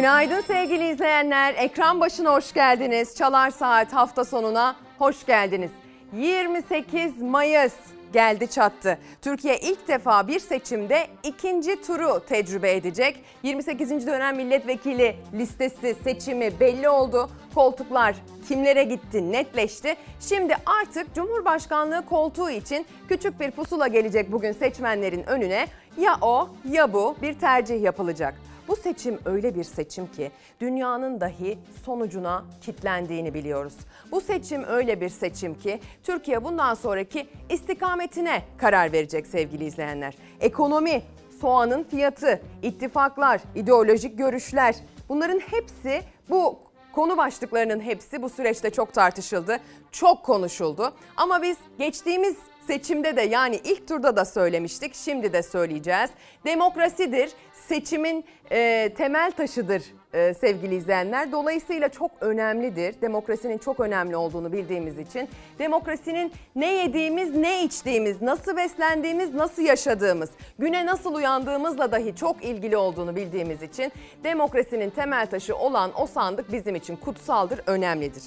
Günaydın sevgili izleyenler. Ekran başına hoş geldiniz. Çalar Saat hafta sonuna hoş geldiniz. 28 Mayıs geldi çattı. Türkiye ilk defa bir seçimde ikinci turu tecrübe edecek. 28. dönem milletvekili listesi seçimi belli oldu. Koltuklar kimlere gitti netleşti. Şimdi artık Cumhurbaşkanlığı koltuğu için küçük bir pusula gelecek bugün seçmenlerin önüne. Ya o ya bu bir tercih yapılacak. Bu seçim öyle bir seçim ki dünyanın dahi sonucuna kitlendiğini biliyoruz. Bu seçim öyle bir seçim ki Türkiye bundan sonraki istikametine karar verecek sevgili izleyenler. Ekonomi, soğanın fiyatı, ittifaklar, ideolojik görüşler bunların hepsi bu Konu başlıklarının hepsi bu süreçte çok tartışıldı, çok konuşuldu. Ama biz geçtiğimiz seçimde de yani ilk turda da söylemiştik, şimdi de söyleyeceğiz. Demokrasidir, seçimin e, temel taşıdır e, sevgili izleyenler. Dolayısıyla çok önemlidir. Demokrasinin çok önemli olduğunu bildiğimiz için demokrasinin ne yediğimiz, ne içtiğimiz, nasıl beslendiğimiz, nasıl yaşadığımız, güne nasıl uyandığımızla dahi çok ilgili olduğunu bildiğimiz için demokrasinin temel taşı olan o sandık bizim için kutsaldır, önemlidir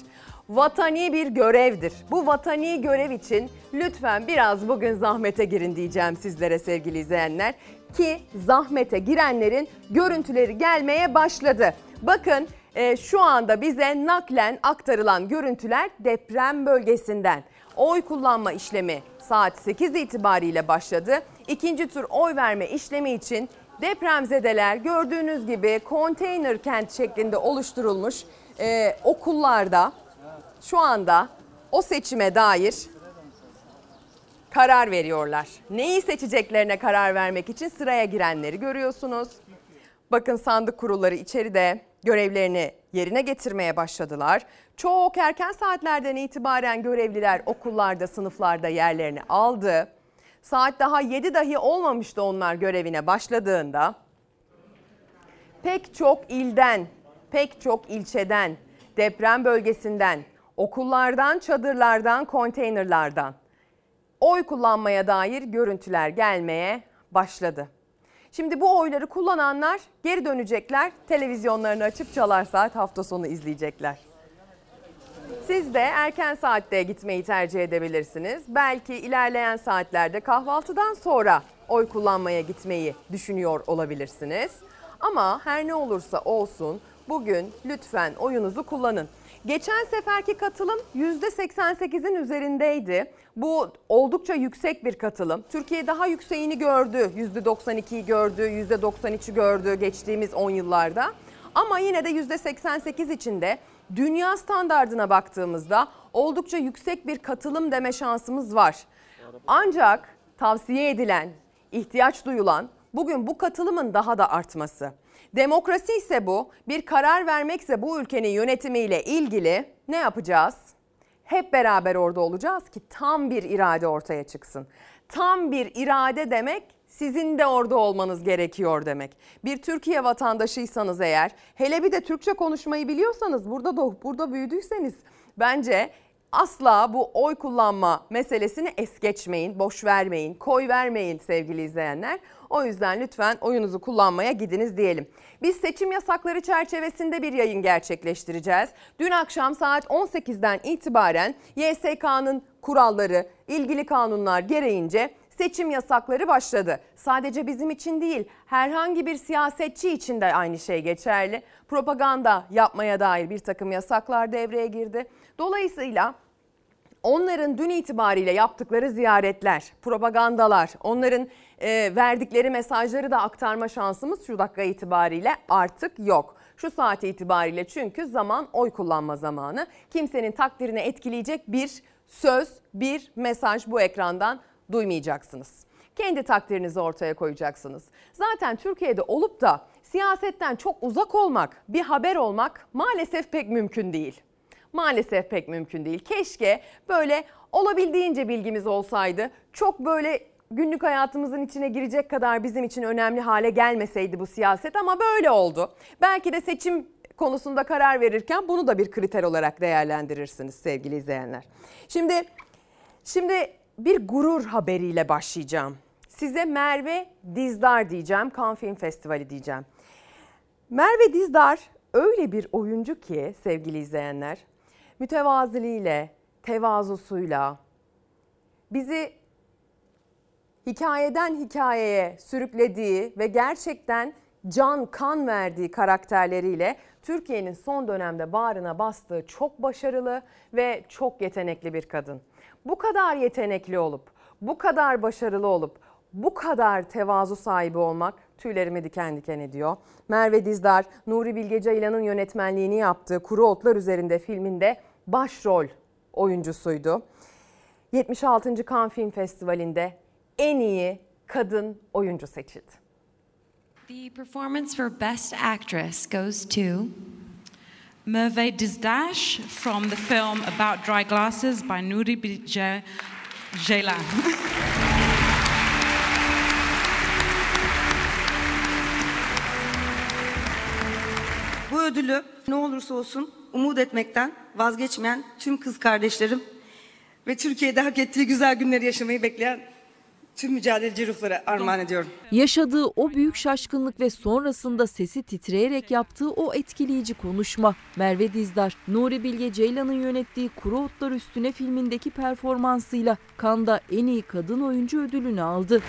vatani bir görevdir. Bu vatani görev için lütfen biraz bugün zahmete girin diyeceğim sizlere sevgili izleyenler ki zahmete girenlerin görüntüleri gelmeye başladı. Bakın e, şu anda bize naklen aktarılan görüntüler deprem bölgesinden. Oy kullanma işlemi saat 8 itibariyle başladı. İkinci tur oy verme işlemi için depremzedeler gördüğünüz gibi konteyner kent şeklinde oluşturulmuş e, okullarda şu anda o seçime dair karar veriyorlar. Neyi seçeceklerine karar vermek için sıraya girenleri görüyorsunuz. Bakın sandık kurulları içeride görevlerini yerine getirmeye başladılar. Çok erken saatlerden itibaren görevliler okullarda, sınıflarda yerlerini aldı. Saat daha 7 dahi olmamıştı onlar görevine başladığında. Pek çok ilden, pek çok ilçeden, deprem bölgesinden, okullardan, çadırlardan, konteynerlardan oy kullanmaya dair görüntüler gelmeye başladı. Şimdi bu oyları kullananlar geri dönecekler, televizyonlarını açıp çalar saat hafta sonu izleyecekler. Siz de erken saatte gitmeyi tercih edebilirsiniz. Belki ilerleyen saatlerde kahvaltıdan sonra oy kullanmaya gitmeyi düşünüyor olabilirsiniz. Ama her ne olursa olsun bugün lütfen oyunuzu kullanın. Geçen seferki katılım %88'in üzerindeydi. Bu oldukça yüksek bir katılım. Türkiye daha yükseğini gördü. %92'yi gördü, %93'ü gördü geçtiğimiz 10 yıllarda. Ama yine de %88 içinde dünya standardına baktığımızda oldukça yüksek bir katılım deme şansımız var. Ancak tavsiye edilen, ihtiyaç duyulan bugün bu katılımın daha da artması. Demokrasi ise bu, bir karar vermekse bu ülkenin yönetimiyle ilgili ne yapacağız? Hep beraber orada olacağız ki tam bir irade ortaya çıksın. Tam bir irade demek sizin de orada olmanız gerekiyor demek. Bir Türkiye vatandaşıysanız eğer, hele bir de Türkçe konuşmayı biliyorsanız, burada doğup burada büyüdüyseniz bence asla bu oy kullanma meselesini es geçmeyin, boş vermeyin, koy vermeyin sevgili izleyenler. O yüzden lütfen oyunuzu kullanmaya gidiniz diyelim. Biz seçim yasakları çerçevesinde bir yayın gerçekleştireceğiz. Dün akşam saat 18'den itibaren YSK'nın kuralları, ilgili kanunlar gereğince seçim yasakları başladı. Sadece bizim için değil, herhangi bir siyasetçi için de aynı şey geçerli. Propaganda yapmaya dair bir takım yasaklar devreye girdi. Dolayısıyla onların dün itibariyle yaptıkları ziyaretler, propagandalar, onların e, verdikleri mesajları da aktarma şansımız şu dakika itibariyle artık yok. Şu saat itibariyle çünkü zaman oy kullanma zamanı. Kimsenin takdirini etkileyecek bir söz, bir mesaj bu ekrandan duymayacaksınız. Kendi takdirinizi ortaya koyacaksınız. Zaten Türkiye'de olup da siyasetten çok uzak olmak, bir haber olmak maalesef pek mümkün değil maalesef pek mümkün değil. Keşke böyle olabildiğince bilgimiz olsaydı. Çok böyle günlük hayatımızın içine girecek kadar bizim için önemli hale gelmeseydi bu siyaset ama böyle oldu. Belki de seçim konusunda karar verirken bunu da bir kriter olarak değerlendirirsiniz sevgili izleyenler. Şimdi şimdi bir gurur haberiyle başlayacağım. Size Merve Dizdar diyeceğim, Cannes Film Festivali diyeceğim. Merve Dizdar öyle bir oyuncu ki sevgili izleyenler, mütevaziliğiyle, tevazusuyla bizi hikayeden hikayeye sürüklediği ve gerçekten can kan verdiği karakterleriyle Türkiye'nin son dönemde bağrına bastığı çok başarılı ve çok yetenekli bir kadın. Bu kadar yetenekli olup, bu kadar başarılı olup, bu kadar tevazu sahibi olmak tüylerimi diken diken ediyor. Merve Dizdar, Nuri Bilge Ceylan'ın yönetmenliğini yaptığı Kuru Otlar Üzerinde filminde başrol oyuncusuydu. 76. Cannes Film Festivali'nde en iyi kadın oyuncu seçildi. The performance for Best Actress goes to Merve Dizdash from the film About Dry Glasses by Nuri Bilge Ceylan. Bu ödülü ne olursa olsun umut etmekten vazgeçmeyen tüm kız kardeşlerim ve Türkiye'de hak ettiği güzel günleri yaşamayı bekleyen tüm mücadeleci ruhlara armağan ediyorum. Yaşadığı o büyük şaşkınlık ve sonrasında sesi titreyerek yaptığı o etkileyici konuşma. Merve Dizdar, Nuri Bilge Ceylan'ın yönettiği Kuru Otlar Üstüne filmindeki performansıyla Kanda en iyi kadın oyuncu ödülünü aldı.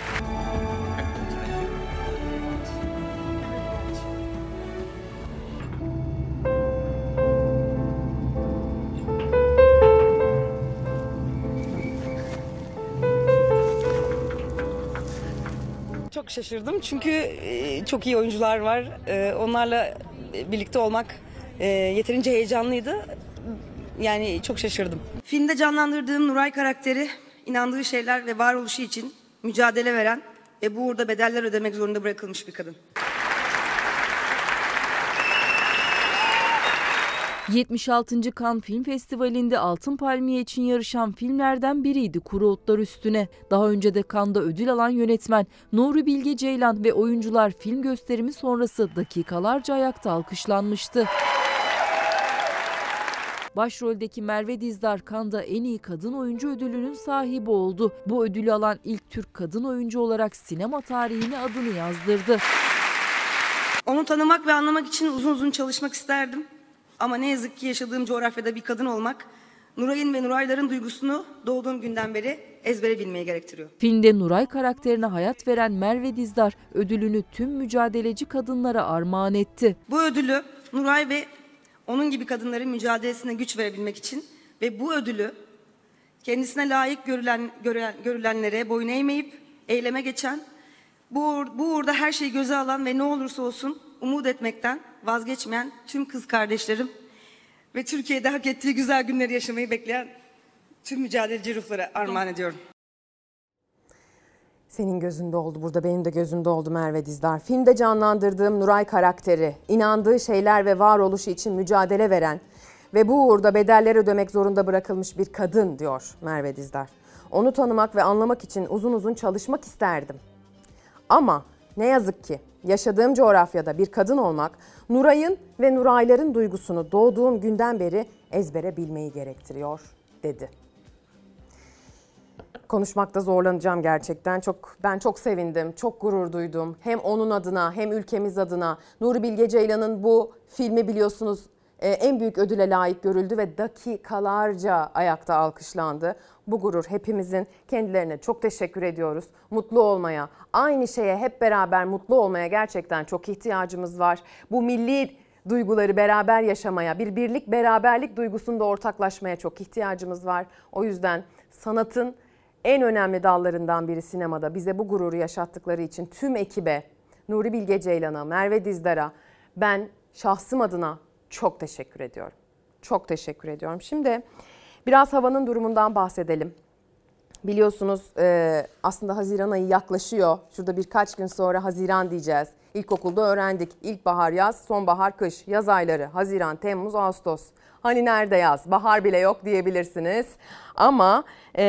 Çok şaşırdım çünkü e, çok iyi oyuncular var. E, Onlarla birlikte olmak e, yeterince heyecanlıydı. Yani çok şaşırdım. Filmde canlandırdığım Nuray karakteri inandığı şeyler ve varoluşu için mücadele veren ve bu uğurda bedeller ödemek zorunda bırakılmış bir kadın. 76. Cannes Film Festivali'nde Altın Palmiye için yarışan filmlerden biriydi Kuru Otlar Üstüne. Daha önce de Cannes'da ödül alan yönetmen Nuri Bilge Ceylan ve oyuncular film gösterimi sonrası dakikalarca ayakta alkışlanmıştı. Başroldeki Merve Dizdar Cannes'da en iyi kadın oyuncu ödülünün sahibi oldu. Bu ödülü alan ilk Türk kadın oyuncu olarak sinema tarihine adını yazdırdı. Onu tanımak ve anlamak için uzun uzun çalışmak isterdim. Ama ne yazık ki yaşadığım coğrafyada bir kadın olmak, Nuray'ın ve Nurayların duygusunu doğduğum günden beri ezbere bilmeyi gerektiriyor. Filmde Nuray karakterine hayat veren Merve Dizdar ödülünü tüm mücadeleci kadınlara armağan etti. Bu ödülü Nuray ve onun gibi kadınların mücadelesine güç verebilmek için ve bu ödülü kendisine layık görülen, görülen, görülenlere boyun eğmeyip eyleme geçen, bu, bu uğurda her şeyi göze alan ve ne olursa olsun umut etmekten vazgeçmeyen tüm kız kardeşlerim ve Türkiye'de hak ettiği güzel günleri yaşamayı bekleyen tüm mücadeleci ruhlara armağan ediyorum. Senin gözünde oldu burada benim de gözümde oldu Merve Dizdar. Filmde canlandırdığım Nuray karakteri, inandığı şeyler ve varoluşu için mücadele veren ve bu uğurda bedeller ödemek zorunda bırakılmış bir kadın diyor Merve Dizdar. Onu tanımak ve anlamak için uzun uzun çalışmak isterdim. Ama ne yazık ki yaşadığım coğrafyada bir kadın olmak Nuray'ın ve Nurayların duygusunu doğduğum günden beri ezbere bilmeyi gerektiriyor dedi konuşmakta zorlanacağım gerçekten. Çok ben çok sevindim, çok gurur duydum. Hem onun adına hem ülkemiz adına. Nuri Bilge Ceylan'ın bu filmi biliyorsunuz en büyük ödüle layık görüldü ve dakikalarca ayakta alkışlandı. Bu gurur hepimizin kendilerine çok teşekkür ediyoruz. Mutlu olmaya, aynı şeye hep beraber mutlu olmaya gerçekten çok ihtiyacımız var. Bu milli duyguları beraber yaşamaya, bir birlik beraberlik duygusunda ortaklaşmaya çok ihtiyacımız var. O yüzden sanatın en önemli dallarından biri sinemada bize bu gururu yaşattıkları için tüm ekibe, Nuri Bilge Ceylan'a, Merve Dizdar'a ben şahsım adına çok teşekkür ediyorum. Çok teşekkür ediyorum. Şimdi biraz havanın durumundan bahsedelim. Biliyorsunuz e, aslında Haziran ayı yaklaşıyor. Şurada birkaç gün sonra Haziran diyeceğiz. İlkokulda öğrendik. İlkbahar yaz, sonbahar kış, yaz ayları Haziran, Temmuz, Ağustos. Hani nerede yaz? Bahar bile yok diyebilirsiniz. Ama e,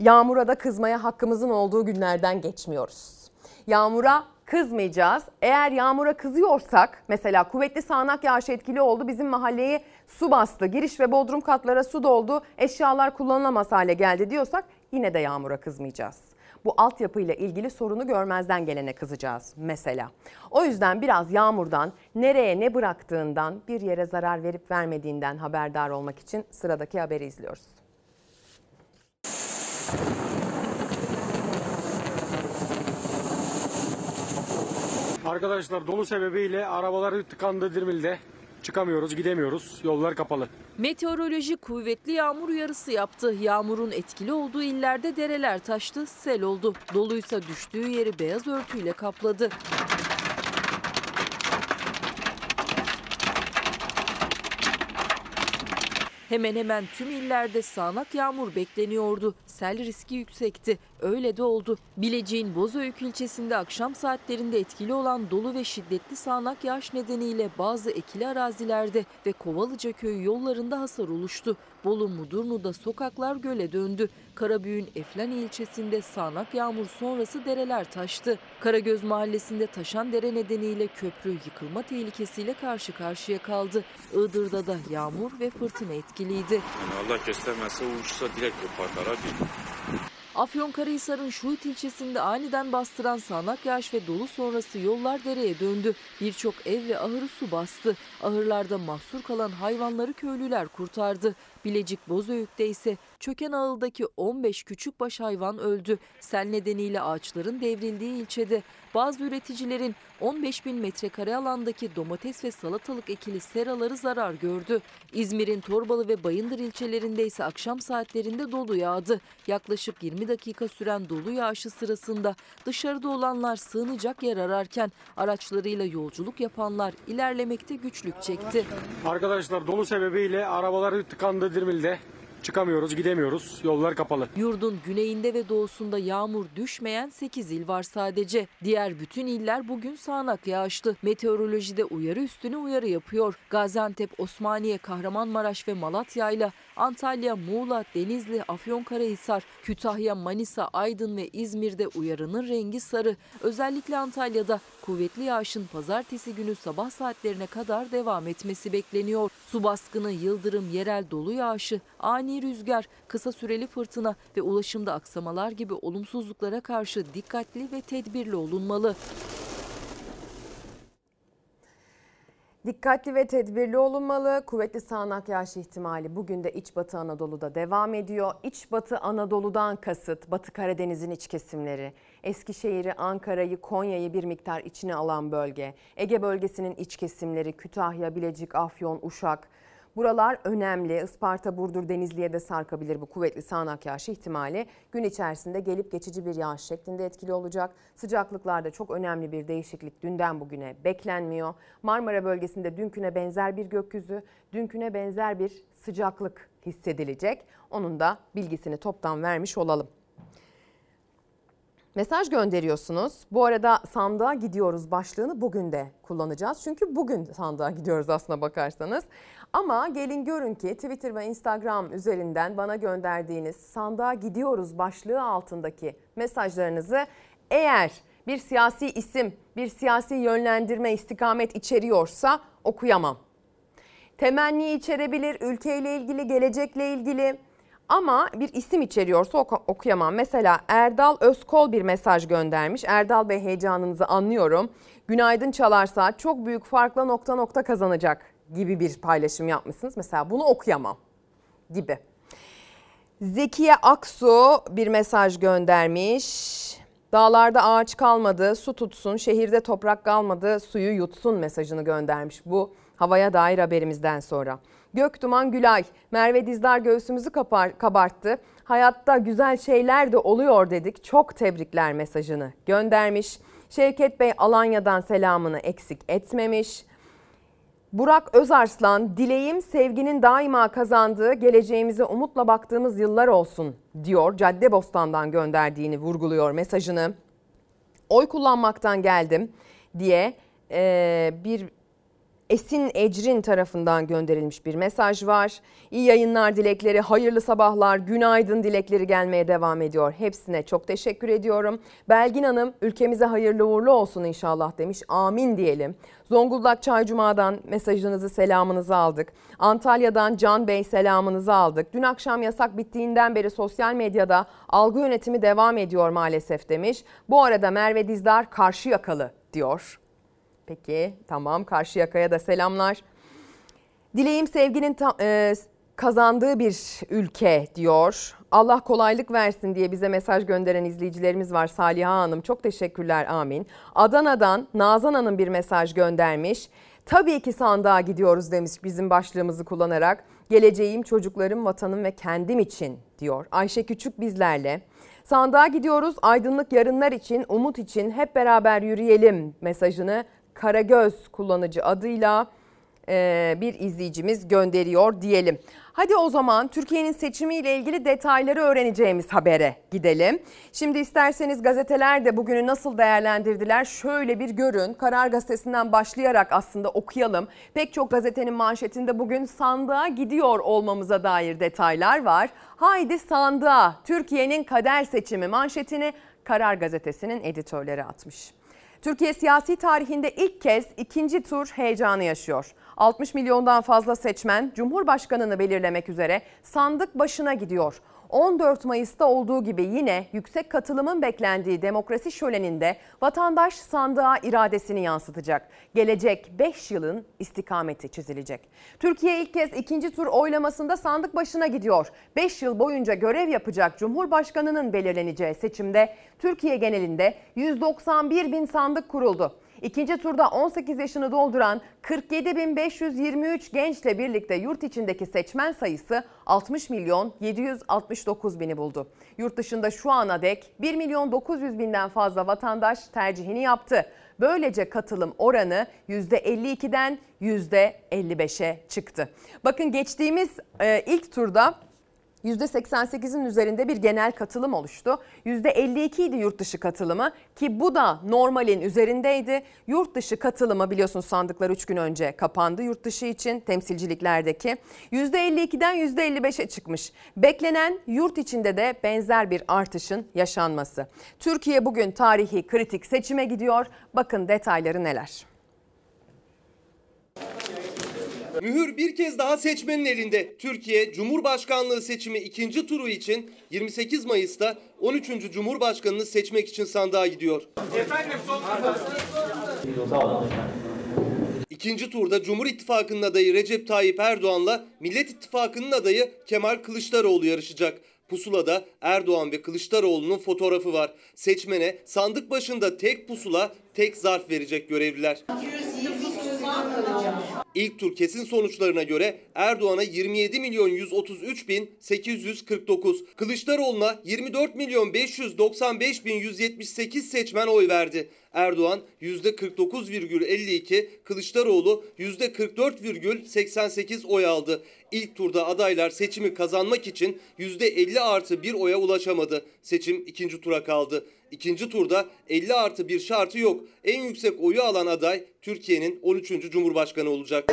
yağmura da kızmaya hakkımızın olduğu günlerden geçmiyoruz. Yağmura kızmayacağız. Eğer yağmura kızıyorsak mesela kuvvetli sağanak yağış etkili oldu. Bizim mahalleyi su bastı. Giriş ve bodrum katlara su doldu. Eşyalar kullanılamaz hale geldi diyorsak yine de yağmura kızmayacağız. bu altyapıyla ilgili sorunu görmezden gelene kızacağız mesela. O yüzden biraz yağmurdan, nereye ne bıraktığından, bir yere zarar verip vermediğinden haberdar olmak için sıradaki haberi izliyoruz. Arkadaşlar dolu sebebiyle arabaları tıkandı Dirmil'de. Çıkamıyoruz, gidemiyoruz. Yollar kapalı. Meteoroloji kuvvetli yağmur uyarısı yaptı. Yağmurun etkili olduğu illerde dereler taştı, sel oldu. Doluysa düştüğü yeri beyaz örtüyle kapladı. Hemen hemen tüm illerde sağanak yağmur bekleniyordu. Sel riski yüksekti. Öyle de oldu. Bilecik'in Bozüyük ilçesinde akşam saatlerinde etkili olan dolu ve şiddetli sağanak yağış nedeniyle bazı ekili arazilerde ve Kovalıca köyü yollarında hasar oluştu. Bolu Mudurnu'da sokaklar göle döndü. Karabüğün Eflen ilçesinde sağanak yağmur sonrası dereler taştı. Karagöz mahallesinde taşan dere nedeniyle köprü yıkılma tehlikesiyle karşı karşıya kaldı. Iğdır'da da yağmur ve fırtına etkiliydi. Yani Allah göstermezse uçsa direkt kopar kara bir. Afyonkarahisar'ın Şuhit ilçesinde aniden bastıran sağanak yağış ve dolu sonrası yollar dereye döndü. Birçok ev ve ahırı su bastı. Ahırlarda mahsur kalan hayvanları köylüler kurtardı. Bilecik Bozüyük'te ise çöken ağıldaki 15 küçükbaş hayvan öldü. Sel nedeniyle ağaçların devrildiği ilçede bazı üreticilerin 15 bin metrekare alandaki domates ve salatalık ekili seraları zarar gördü. İzmir'in Torbalı ve Bayındır ilçelerinde ise akşam saatlerinde dolu yağdı. Yaklaşık 20 dakika süren dolu yağışı sırasında dışarıda olanlar sığınacak yer ararken araçlarıyla yolculuk yapanlar ilerlemekte güçlük çekti. Arkadaşlar dolu sebebiyle arabaları tıkandı Dirmil'de. Çıkamıyoruz, gidemiyoruz. Yollar kapalı. Yurdun güneyinde ve doğusunda yağmur düşmeyen 8 il var sadece. Diğer bütün iller bugün sağanak yağışlı. Meteorolojide uyarı üstüne uyarı yapıyor. Gaziantep, Osmaniye, Kahramanmaraş ve Malatya ile Antalya, Muğla, Denizli, Afyonkarahisar, Kütahya, Manisa, Aydın ve İzmir'de uyarının rengi sarı. Özellikle Antalya'da kuvvetli yağışın pazartesi günü sabah saatlerine kadar devam etmesi bekleniyor. Su baskını, yıldırım, yerel dolu yağışı, ani rüzgar, kısa süreli fırtına ve ulaşımda aksamalar gibi olumsuzluklara karşı dikkatli ve tedbirli olunmalı. Dikkatli ve tedbirli olunmalı. Kuvvetli sağanak yağış ihtimali bugün de İç Batı Anadolu'da devam ediyor. İç Batı Anadolu'dan kasıt Batı Karadeniz'in iç kesimleri. Eskişehir'i, Ankara'yı, Konya'yı bir miktar içine alan bölge. Ege bölgesinin iç kesimleri Kütahya, Bilecik, Afyon, Uşak. Buralar önemli. Isparta, Burdur, Denizli'ye de sarkabilir bu kuvvetli sağanak yağış ihtimali. Gün içerisinde gelip geçici bir yağış şeklinde etkili olacak. Sıcaklıklarda çok önemli bir değişiklik dünden bugüne beklenmiyor. Marmara bölgesinde dünküne benzer bir gökyüzü, dünküne benzer bir sıcaklık hissedilecek. Onun da bilgisini toptan vermiş olalım. Mesaj gönderiyorsunuz. Bu arada sandığa gidiyoruz başlığını bugün de kullanacağız. Çünkü bugün sandığa gidiyoruz aslına bakarsanız. Ama gelin görün ki Twitter ve Instagram üzerinden bana gönderdiğiniz sandığa gidiyoruz başlığı altındaki mesajlarınızı eğer bir siyasi isim, bir siyasi yönlendirme istikamet içeriyorsa okuyamam. Temenni içerebilir, ülkeyle ilgili, gelecekle ilgili ama bir isim içeriyorsa oku- okuyamam. Mesela Erdal Özkol bir mesaj göndermiş. Erdal Bey heyecanınızı anlıyorum. Günaydın Çalar Saat çok büyük farkla nokta nokta kazanacak gibi bir paylaşım yapmışsınız. Mesela bunu okuyamam gibi. Zekiye Aksu bir mesaj göndermiş. Dağlarda ağaç kalmadı, su tutsun, şehirde toprak kalmadı, suyu yutsun mesajını göndermiş bu havaya dair haberimizden sonra. Göktuman Gülay, Merve Dizdar göğsümüzü kapar, kabarttı. Hayatta güzel şeyler de oluyor dedik. Çok tebrikler mesajını göndermiş. Şevket Bey Alanya'dan selamını eksik etmemiş. Burak Özarslan, dileğim sevginin daima kazandığı, geleceğimize umutla baktığımız yıllar olsun diyor. Caddebostan'dan gönderdiğini vurguluyor mesajını. Oy kullanmaktan geldim diye e, bir Esin Ecrin tarafından gönderilmiş bir mesaj var. İyi yayınlar dilekleri, hayırlı sabahlar, günaydın dilekleri gelmeye devam ediyor. Hepsine çok teşekkür ediyorum. Belgin Hanım ülkemize hayırlı uğurlu olsun inşallah demiş. Amin diyelim. Zonguldak Çaycuma'dan mesajınızı, selamınızı aldık. Antalya'dan Can Bey selamınızı aldık. Dün akşam yasak bittiğinden beri sosyal medyada algı yönetimi devam ediyor maalesef demiş. Bu arada Merve Dizdar karşı yakalı diyor. Peki tamam karşı yakaya da selamlar. Dileğim sevginin ta- e, kazandığı bir ülke diyor. Allah kolaylık versin diye bize mesaj gönderen izleyicilerimiz var. Saliha Hanım çok teşekkürler amin. Adana'dan Nazan Hanım bir mesaj göndermiş. Tabii ki sandığa gidiyoruz demiş bizim başlığımızı kullanarak. Geleceğim, çocuklarım, vatanım ve kendim için diyor. Ayşe Küçük bizlerle. Sandığa gidiyoruz aydınlık yarınlar için, umut için hep beraber yürüyelim mesajını Karagöz kullanıcı adıyla e, bir izleyicimiz gönderiyor diyelim. Hadi o zaman Türkiye'nin seçimiyle ilgili detayları öğreneceğimiz habere gidelim. Şimdi isterseniz gazeteler de bugünü nasıl değerlendirdiler şöyle bir görün. Karar Gazetesi'nden başlayarak aslında okuyalım. Pek çok gazetenin manşetinde bugün sandığa gidiyor olmamıza dair detaylar var. Haydi sandığa Türkiye'nin kader seçimi manşetini Karar Gazetesi'nin editörleri atmış. Türkiye siyasi tarihinde ilk kez ikinci tur heyecanı yaşıyor. 60 milyondan fazla seçmen Cumhurbaşkanını belirlemek üzere sandık başına gidiyor. 14 Mayıs'ta olduğu gibi yine yüksek katılımın beklendiği demokrasi şöleninde vatandaş sandığa iradesini yansıtacak. Gelecek 5 yılın istikameti çizilecek. Türkiye ilk kez ikinci tur oylamasında sandık başına gidiyor. 5 yıl boyunca görev yapacak Cumhurbaşkanının belirleneceği seçimde Türkiye genelinde 191 bin sandık kuruldu. İkinci turda 18 yaşını dolduran 47.523 gençle birlikte yurt içindeki seçmen sayısı 60 milyon 769 bini buldu. Yurt dışında şu ana dek 1 milyon 900 binden fazla vatandaş tercihini yaptı. Böylece katılım oranı %52'den %55'e çıktı. Bakın geçtiğimiz e, ilk turda %88'in üzerinde bir genel katılım oluştu. %52 idi yurt dışı katılımı ki bu da normalin üzerindeydi. Yurt dışı katılımı biliyorsunuz sandıklar 3 gün önce kapandı yurt dışı için temsilciliklerdeki. %52'den %55'e çıkmış. Beklenen yurt içinde de benzer bir artışın yaşanması. Türkiye bugün tarihi kritik seçime gidiyor. Bakın detayları neler. Mühür bir kez daha seçmenin elinde. Türkiye Cumhurbaşkanlığı seçimi ikinci turu için 28 Mayıs'ta 13. Cumhurbaşkanını seçmek için sandığa gidiyor. İkinci turda Cumhur İttifakı'nın adayı Recep Tayyip Erdoğan'la Millet İttifakı'nın adayı Kemal Kılıçdaroğlu yarışacak. Pusulada Erdoğan ve Kılıçdaroğlu'nun fotoğrafı var. Seçmene sandık başında tek pusula, tek zarf verecek görevliler. İlk tur kesin sonuçlarına göre Erdoğan'a 27 milyon 133 bin 849, Kılıçdaroğlu'na 24 milyon 595 bin 178 seçmen oy verdi. Erdoğan %49,52, Kılıçdaroğlu %44,88 oy aldı. İlk turda adaylar seçimi kazanmak için %50 artı bir oya ulaşamadı. Seçim ikinci tura kaldı. İkinci turda 50 artı bir şartı yok. En yüksek oyu alan aday Türkiye'nin 13. Cumhurbaşkanı olacak.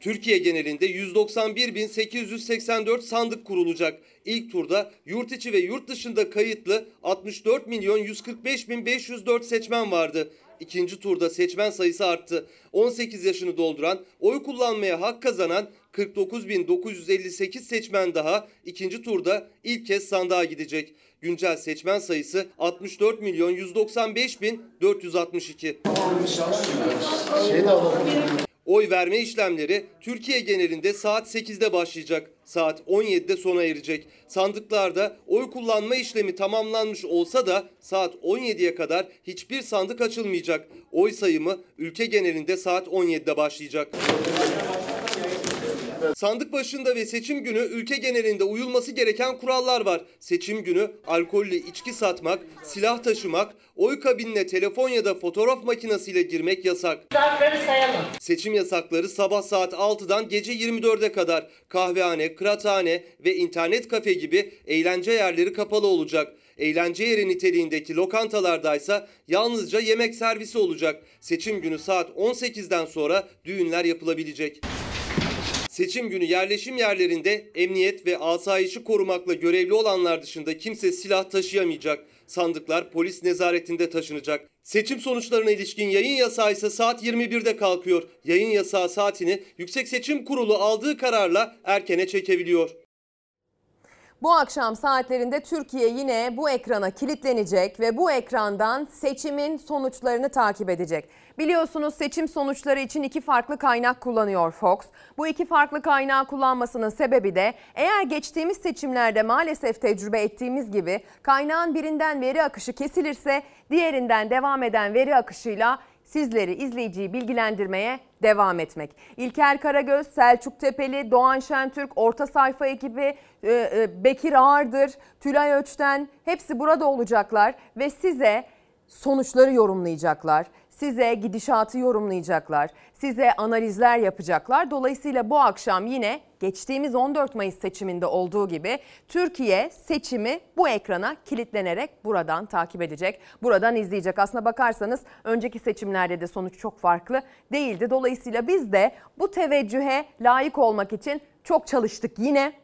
Türkiye genelinde 191.884 sandık kurulacak. İlk turda yurt içi ve yurt dışında kayıtlı 64 milyon 145.504 seçmen vardı. İkinci turda seçmen sayısı arttı. 18 yaşını dolduran, oy kullanmaya hak kazanan 49.958 seçmen daha ikinci turda ilk kez sandığa gidecek. Güncel seçmen sayısı 64 milyon 195 bin 462. Oy verme işlemleri Türkiye genelinde saat 8'de başlayacak. Saat 17'de sona erecek. Sandıklarda oy kullanma işlemi tamamlanmış olsa da saat 17'ye kadar hiçbir sandık açılmayacak. Oy sayımı ülke genelinde saat 17'de başlayacak. Sandık başında ve seçim günü ülke genelinde uyulması gereken kurallar var. Seçim günü alkollü içki satmak, silah taşımak, oy kabinine telefon ya da fotoğraf makinesiyle girmek yasak. Seçim yasakları sabah saat 6'dan gece 24'e kadar kahvehane, kıraathane ve internet kafe gibi eğlence yerleri kapalı olacak. Eğlence yeri niteliğindeki lokantalardaysa yalnızca yemek servisi olacak. Seçim günü saat 18'den sonra düğünler yapılabilecek. Seçim günü yerleşim yerlerinde emniyet ve asayişi korumakla görevli olanlar dışında kimse silah taşıyamayacak. Sandıklar polis nezaretinde taşınacak. Seçim sonuçlarına ilişkin yayın yasağı ise saat 21'de kalkıyor. Yayın yasağı saatini Yüksek Seçim Kurulu aldığı kararla erkene çekebiliyor. Bu akşam saatlerinde Türkiye yine bu ekrana kilitlenecek ve bu ekrandan seçimin sonuçlarını takip edecek. Biliyorsunuz seçim sonuçları için iki farklı kaynak kullanıyor Fox. Bu iki farklı kaynağı kullanmasının sebebi de eğer geçtiğimiz seçimlerde maalesef tecrübe ettiğimiz gibi kaynağın birinden veri akışı kesilirse diğerinden devam eden veri akışıyla sizleri izleyiciyi bilgilendirmeye devam etmek. İlker Karagöz, Selçuk Tepeli, Doğan Şentürk, Orta Sayfa ekibi, Bekir Ağırdır, Tülay Öçten hepsi burada olacaklar ve size sonuçları yorumlayacaklar. Size gidişatı yorumlayacaklar. Size analizler yapacaklar. Dolayısıyla bu akşam yine geçtiğimiz 14 Mayıs seçiminde olduğu gibi Türkiye seçimi bu ekrana kilitlenerek buradan takip edecek. Buradan izleyecek. Aslına bakarsanız önceki seçimlerde de sonuç çok farklı değildi. Dolayısıyla biz de bu teveccühe layık olmak için çok çalıştık yine.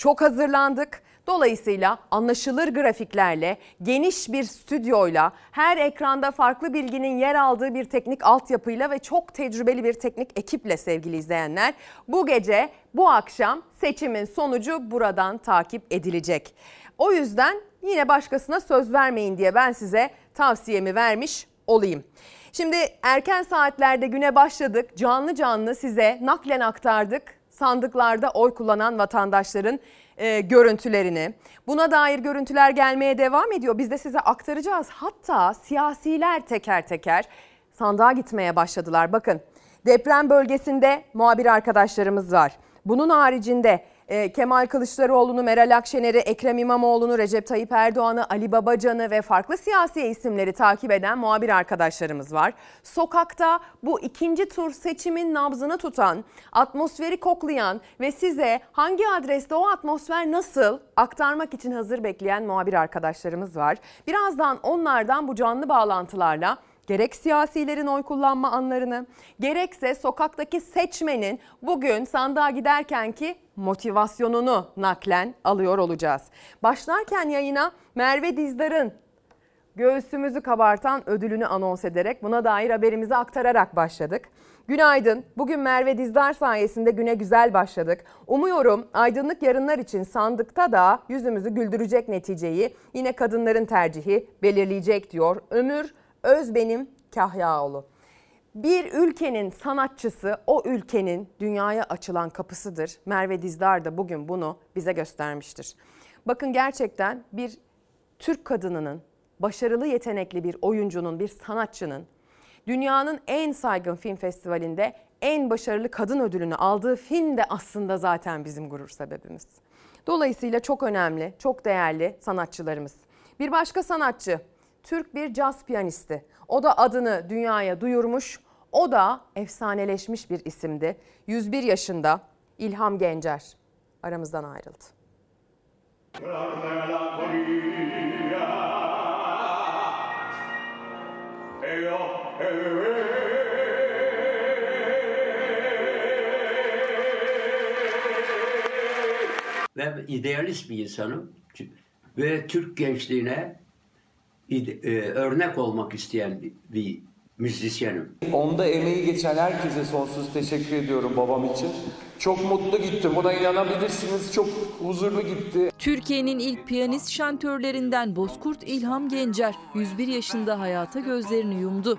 Çok hazırlandık. Dolayısıyla anlaşılır grafiklerle, geniş bir stüdyoyla, her ekranda farklı bilginin yer aldığı bir teknik altyapıyla ve çok tecrübeli bir teknik ekiple sevgili izleyenler bu gece, bu akşam seçimin sonucu buradan takip edilecek. O yüzden yine başkasına söz vermeyin diye ben size tavsiyemi vermiş olayım. Şimdi erken saatlerde güne başladık. Canlı canlı size naklen aktardık sandıklarda oy kullanan vatandaşların e, görüntülerini. Buna dair görüntüler gelmeye devam ediyor. Biz de size aktaracağız. Hatta siyasiler teker teker sandığa gitmeye başladılar. Bakın deprem bölgesinde muhabir arkadaşlarımız var. Bunun haricinde e, Kemal Kılıçdaroğlu'nu, Meral Akşener'i, Ekrem İmamoğlu'nu, Recep Tayyip Erdoğan'ı, Ali Babacan'ı ve farklı siyasi isimleri takip eden muhabir arkadaşlarımız var. Sokakta bu ikinci tur seçimin nabzını tutan, atmosferi koklayan ve size hangi adreste o atmosfer nasıl aktarmak için hazır bekleyen muhabir arkadaşlarımız var. Birazdan onlardan bu canlı bağlantılarla gerek siyasilerin oy kullanma anlarını, gerekse sokaktaki seçmenin bugün sandığa giderken ki motivasyonunu naklen alıyor olacağız. Başlarken yayına Merve Dizdar'ın göğsümüzü kabartan ödülünü anons ederek buna dair haberimizi aktararak başladık. Günaydın. Bugün Merve Dizdar sayesinde güne güzel başladık. Umuyorum aydınlık yarınlar için sandıkta da yüzümüzü güldürecek neticeyi yine kadınların tercihi belirleyecek diyor Ömür Özbenim Kahyaoğlu. Bir ülkenin sanatçısı o ülkenin dünyaya açılan kapısıdır. Merve Dizdar da bugün bunu bize göstermiştir. Bakın gerçekten bir Türk kadınının, başarılı yetenekli bir oyuncunun, bir sanatçının dünyanın en saygın film festivalinde en başarılı kadın ödülünü aldığı film de aslında zaten bizim gurur sebebimiz. Dolayısıyla çok önemli, çok değerli sanatçılarımız. Bir başka sanatçı Türk bir caz piyanisti. O da adını dünyaya duyurmuş. O da efsaneleşmiş bir isimdi. 101 yaşında İlham Gencer aramızdan ayrıldı. Ve idealist bir insanım. Ve Türk gençliğine örnek olmak isteyen bir, bir müzisyenim. Onda emeği geçen herkese sonsuz teşekkür ediyorum babam için. Çok mutlu gittim. Buna inanabilirsiniz. Çok huzurlu gitti. Türkiye'nin ilk piyanist şantörlerinden Bozkurt İlham Gencer 101 yaşında hayata gözlerini yumdu.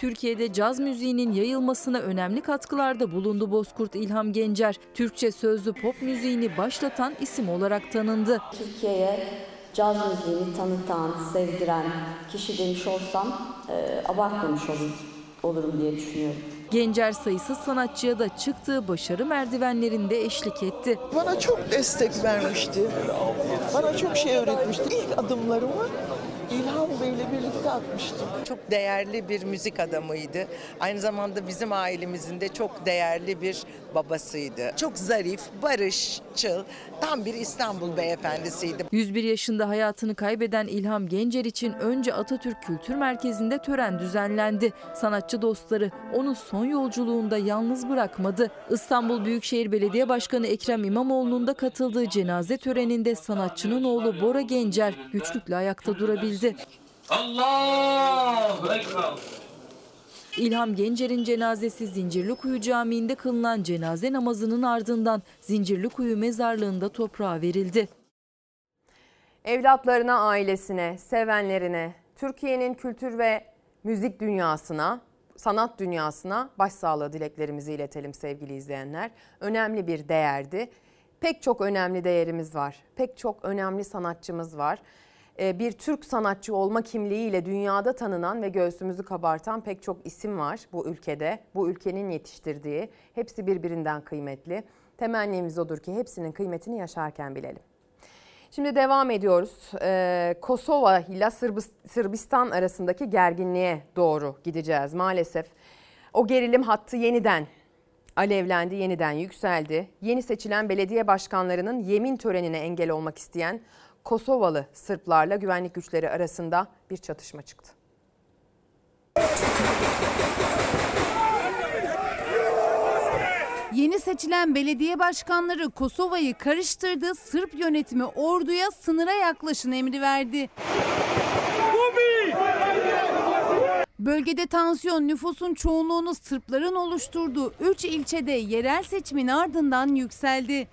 Türkiye'de caz müziğinin yayılmasına önemli katkılarda bulundu Bozkurt İlham Gencer. Türkçe sözlü pop müziğini başlatan isim olarak tanındı. Türkiye'ye caz müziğini tanıtan, sevdiren kişi demiş olsam e, abartmamış olur, olurum diye düşünüyorum. Gencer sayısız sanatçıya da çıktığı başarı merdivenlerinde eşlik etti. Bana çok destek vermişti. Bana çok şey öğretmişti. İlk adımlarımı İlhan Bey'le birlikte atmıştım. Çok değerli bir müzik adamıydı. Aynı zamanda bizim ailemizin de çok değerli bir babasıydı. Çok zarif, barışçıl, tam bir İstanbul beyefendisiydi. 101 yaşında hayatını kaybeden İlham Gencer için önce Atatürk Kültür Merkezi'nde tören düzenlendi. Sanatçı dostları onu son yolculuğunda yalnız bırakmadı. İstanbul Büyükşehir Belediye Başkanı Ekrem İmamoğlu'nun da katıldığı cenaze töreninde sanatçının oğlu Bora Gencer güçlükle ayakta durabildi. Allahu Ekber. İlham Gencer'in cenazesi Zincirlikuyu Camii'nde kılınan cenaze namazının ardından Zincirlikuyu mezarlığında toprağa verildi. Evlatlarına, ailesine, sevenlerine, Türkiye'nin kültür ve müzik dünyasına, sanat dünyasına başsağlığı dileklerimizi iletelim sevgili izleyenler. Önemli bir değerdi. Pek çok önemli değerimiz var. Pek çok önemli sanatçımız var. Ee, Bir Türk sanatçı olma kimliğiyle dünyada tanınan ve göğsümüzü kabartan pek çok isim var bu ülkede. Bu ülkenin yetiştirdiği. Hepsi birbirinden kıymetli. Temennimiz odur ki hepsinin kıymetini yaşarken bilelim. Şimdi devam ediyoruz. Ee, Kosova ile Sırbis- Sırbistan arasındaki gerginliğe doğru gideceğiz maalesef. O gerilim hattı yeniden alevlendi, yeniden yükseldi. Yeni seçilen belediye başkanlarının yemin törenine engel olmak isteyen Kosovalı Sırplarla güvenlik güçleri arasında bir çatışma çıktı. Yeni seçilen belediye başkanları Kosova'yı karıştırdı, Sırp yönetimi orduya sınıra yaklaşın emri verdi. Bölgede tansiyon nüfusun çoğunluğunu Sırpların oluşturduğu 3 ilçede yerel seçimin ardından yükseldi.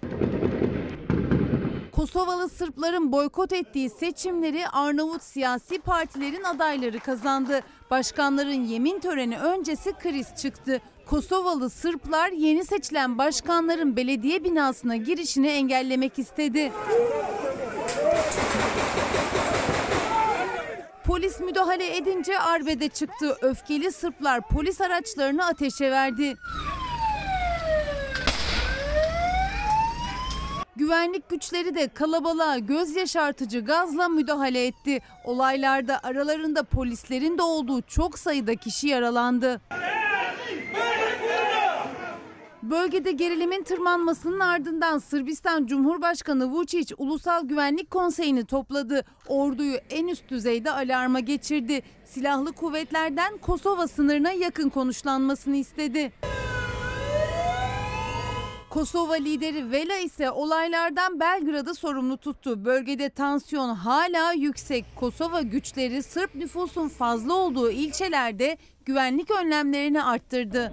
Kosovalı Sırpların boykot ettiği seçimleri Arnavut siyasi partilerin adayları kazandı. Başkanların yemin töreni öncesi kriz çıktı. Kosovalı Sırplar yeni seçilen başkanların belediye binasına girişini engellemek istedi. Polis müdahale edince arbede çıktı. Öfkeli Sırplar polis araçlarını ateşe verdi. Güvenlik güçleri de kalabalığa göz yaşartıcı gazla müdahale etti. Olaylarda aralarında polislerin de olduğu çok sayıda kişi yaralandı. Bölgede gerilimin tırmanmasının ardından Sırbistan Cumhurbaşkanı Vučić Ulusal Güvenlik Konseyi'ni topladı. Orduyu en üst düzeyde alarma geçirdi. Silahlı kuvvetlerden Kosova sınırına yakın konuşlanmasını istedi. Kosova lideri Vela ise olaylardan Belgrad'ı sorumlu tuttu. Bölgede tansiyon hala yüksek. Kosova güçleri Sırp nüfusun fazla olduğu ilçelerde güvenlik önlemlerini arttırdı.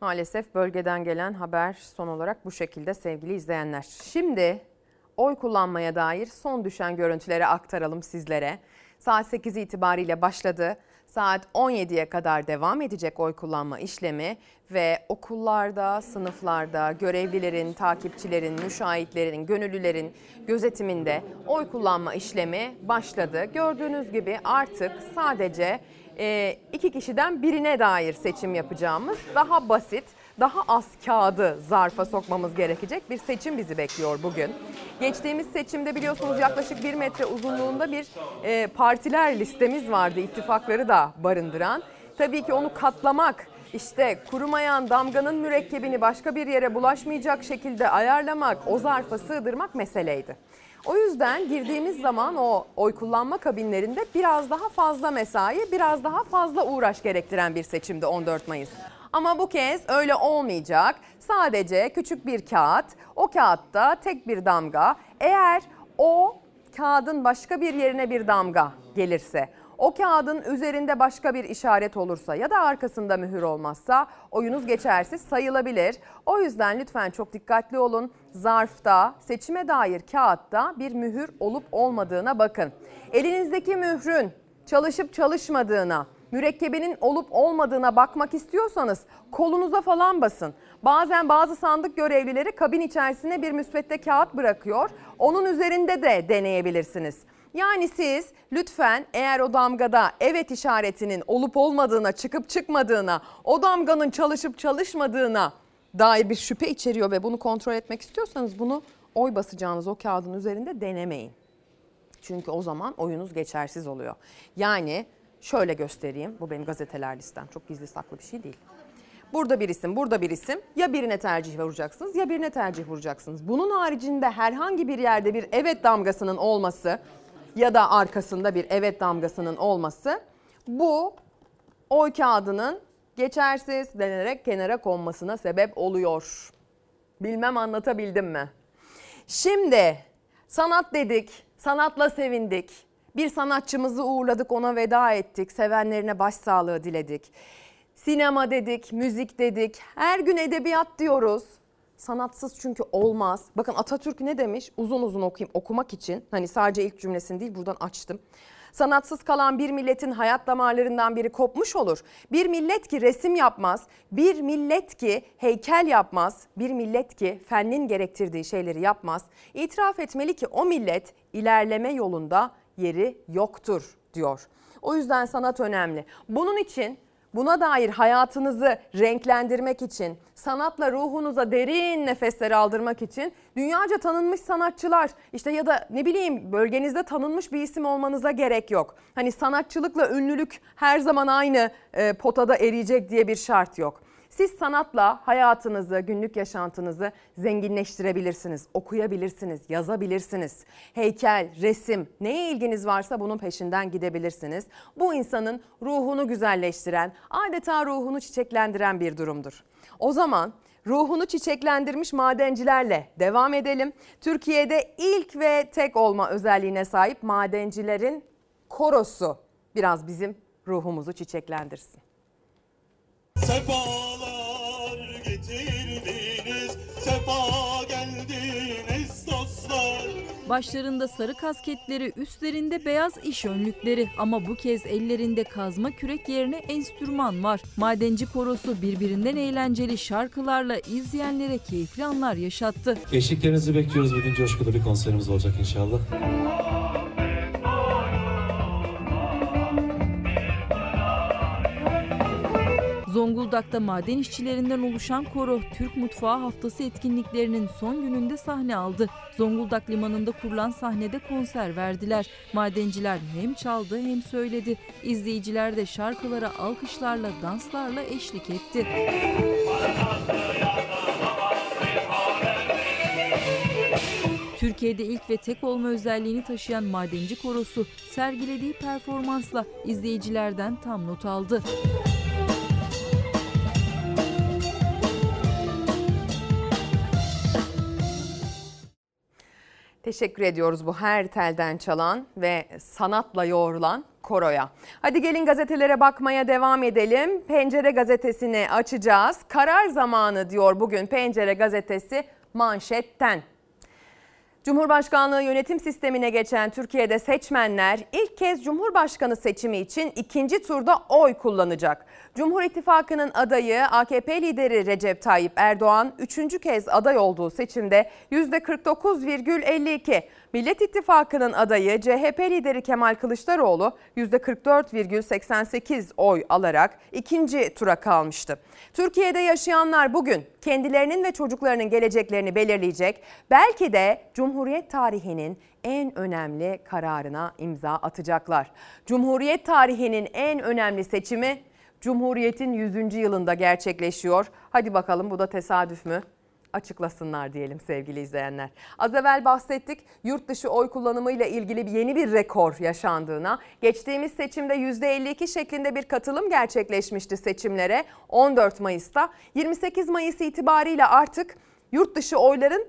Maalesef bölgeden gelen haber son olarak bu şekilde sevgili izleyenler. Şimdi oy kullanmaya dair son düşen görüntüleri aktaralım sizlere. Saat 8 itibariyle başladı. Saat 17'ye kadar devam edecek oy kullanma işlemi ve okullarda, sınıflarda görevlilerin, takipçilerin, müşahitlerin, gönüllülerin gözetiminde oy kullanma işlemi başladı. Gördüğünüz gibi artık sadece iki kişiden birine dair seçim yapacağımız daha basit, daha az kağıdı zarfa sokmamız gerekecek bir seçim bizi bekliyor bugün. Geçtiğimiz seçimde biliyorsunuz yaklaşık bir metre uzunluğunda bir e, partiler listemiz vardı, ittifakları da barındıran. Tabii ki onu katlamak, işte kurumayan damganın mürekkebini başka bir yere bulaşmayacak şekilde ayarlamak, o zarfa sığdırmak meseleydi. O yüzden girdiğimiz zaman o oy kullanma kabinlerinde biraz daha fazla mesai, biraz daha fazla uğraş gerektiren bir seçimdi 14 Mayıs. Ama bu kez öyle olmayacak. Sadece küçük bir kağıt, o kağıtta tek bir damga. Eğer o kağıdın başka bir yerine bir damga gelirse, o kağıdın üzerinde başka bir işaret olursa ya da arkasında mühür olmazsa oyunuz geçersiz sayılabilir. O yüzden lütfen çok dikkatli olun. Zarfta, seçime dair kağıtta bir mühür olup olmadığına bakın. Elinizdeki mührün çalışıp çalışmadığına, mürekkebinin olup olmadığına bakmak istiyorsanız kolunuza falan basın. Bazen bazı sandık görevlileri kabin içerisine bir müsvedde kağıt bırakıyor. Onun üzerinde de deneyebilirsiniz. Yani siz lütfen eğer o damgada evet işaretinin olup olmadığına, çıkıp çıkmadığına, o damganın çalışıp çalışmadığına dair bir şüphe içeriyor ve bunu kontrol etmek istiyorsanız bunu oy basacağınız o kağıdın üzerinde denemeyin. Çünkü o zaman oyunuz geçersiz oluyor. Yani şöyle göstereyim. Bu benim gazeteler listem. Çok gizli saklı bir şey değil. Burada bir isim, burada bir isim. Ya birine tercih vuracaksınız ya birine tercih vuracaksınız. Bunun haricinde herhangi bir yerde bir evet damgasının olması ya da arkasında bir evet damgasının olması bu oy kağıdının geçersiz denerek kenara konmasına sebep oluyor. Bilmem anlatabildim mi? Şimdi sanat dedik, sanatla sevindik. Bir sanatçımızı uğurladık, ona veda ettik, sevenlerine başsağlığı diledik. Sinema dedik, müzik dedik, her gün edebiyat diyoruz. Sanatsız çünkü olmaz. Bakın Atatürk ne demiş? Uzun uzun okuyayım okumak için. Hani sadece ilk cümlesini değil buradan açtım. Sanatsız kalan bir milletin hayat damarlarından biri kopmuş olur. Bir millet ki resim yapmaz, bir millet ki heykel yapmaz, bir millet ki fennin gerektirdiği şeyleri yapmaz. İtiraf etmeli ki o millet ilerleme yolunda yeri yoktur diyor. O yüzden sanat önemli. Bunun için Buna dair hayatınızı renklendirmek için, sanatla ruhunuza derin nefesler aldırmak için dünyaca tanınmış sanatçılar işte ya da ne bileyim bölgenizde tanınmış bir isim olmanıza gerek yok. Hani sanatçılıkla ünlülük her zaman aynı e, potada eriyecek diye bir şart yok. Siz sanatla hayatınızı, günlük yaşantınızı zenginleştirebilirsiniz, okuyabilirsiniz, yazabilirsiniz. Heykel, resim, neye ilginiz varsa bunun peşinden gidebilirsiniz. Bu insanın ruhunu güzelleştiren, adeta ruhunu çiçeklendiren bir durumdur. O zaman ruhunu çiçeklendirmiş madencilerle devam edelim. Türkiye'de ilk ve tek olma özelliğine sahip madencilerin korosu biraz bizim ruhumuzu çiçeklendirsin. Sefalar sefa geldiniz dostlar. Başlarında sarı kasketleri, üstlerinde beyaz iş önlükleri ama bu kez ellerinde kazma kürek yerine enstrüman var. Madenci korosu birbirinden eğlenceli şarkılarla izleyenlere keyifli anlar yaşattı. Eşliklerinizi bekliyoruz. Bugün coşkulu bir konserimiz olacak inşallah. Zonguldak'ta maden işçilerinden oluşan koro Türk Mutfağı Haftası etkinliklerinin son gününde sahne aldı. Zonguldak limanında kurulan sahnede konser verdiler. Madenciler hem çaldı hem söyledi. İzleyiciler de şarkılara alkışlarla, danslarla eşlik etti. Türkiye'de ilk ve tek olma özelliğini taşıyan madenci korosu sergilediği performansla izleyicilerden tam not aldı. Teşekkür ediyoruz bu her telden çalan ve sanatla yoğrulan koroya. Hadi gelin gazetelere bakmaya devam edelim. Pencere gazetesini açacağız. Karar zamanı diyor bugün Pencere gazetesi manşetten. Cumhurbaşkanlığı yönetim sistemine geçen Türkiye'de seçmenler ilk kez Cumhurbaşkanı seçimi için ikinci turda oy kullanacak. Cumhur İttifakı'nın adayı AKP lideri Recep Tayyip Erdoğan üçüncü kez aday olduğu seçimde %49,52. Millet İttifakı'nın adayı CHP lideri Kemal Kılıçdaroğlu %44,88 oy alarak ikinci tura kalmıştı. Türkiye'de yaşayanlar bugün kendilerinin ve çocuklarının geleceklerini belirleyecek. Belki de Cumhuriyet tarihinin en önemli kararına imza atacaklar. Cumhuriyet tarihinin en önemli seçimi Cumhuriyet'in 100. yılında gerçekleşiyor. Hadi bakalım bu da tesadüf mü? Açıklasınlar diyelim sevgili izleyenler. Az evvel bahsettik yurt dışı oy kullanımıyla ilgili yeni bir rekor yaşandığına. Geçtiğimiz seçimde %52 şeklinde bir katılım gerçekleşmişti seçimlere 14 Mayıs'ta. 28 Mayıs itibariyle artık yurt dışı oyların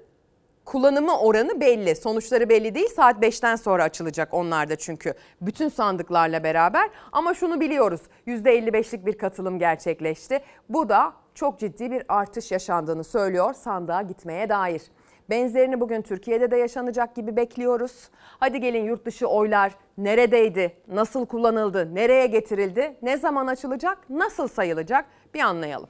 kullanımı oranı belli. Sonuçları belli değil. Saat 5'ten sonra açılacak onlar da çünkü. Bütün sandıklarla beraber. Ama şunu biliyoruz. %55'lik bir katılım gerçekleşti. Bu da çok ciddi bir artış yaşandığını söylüyor sandığa gitmeye dair. Benzerini bugün Türkiye'de de yaşanacak gibi bekliyoruz. Hadi gelin yurt dışı oylar neredeydi, nasıl kullanıldı, nereye getirildi, ne zaman açılacak, nasıl sayılacak bir anlayalım.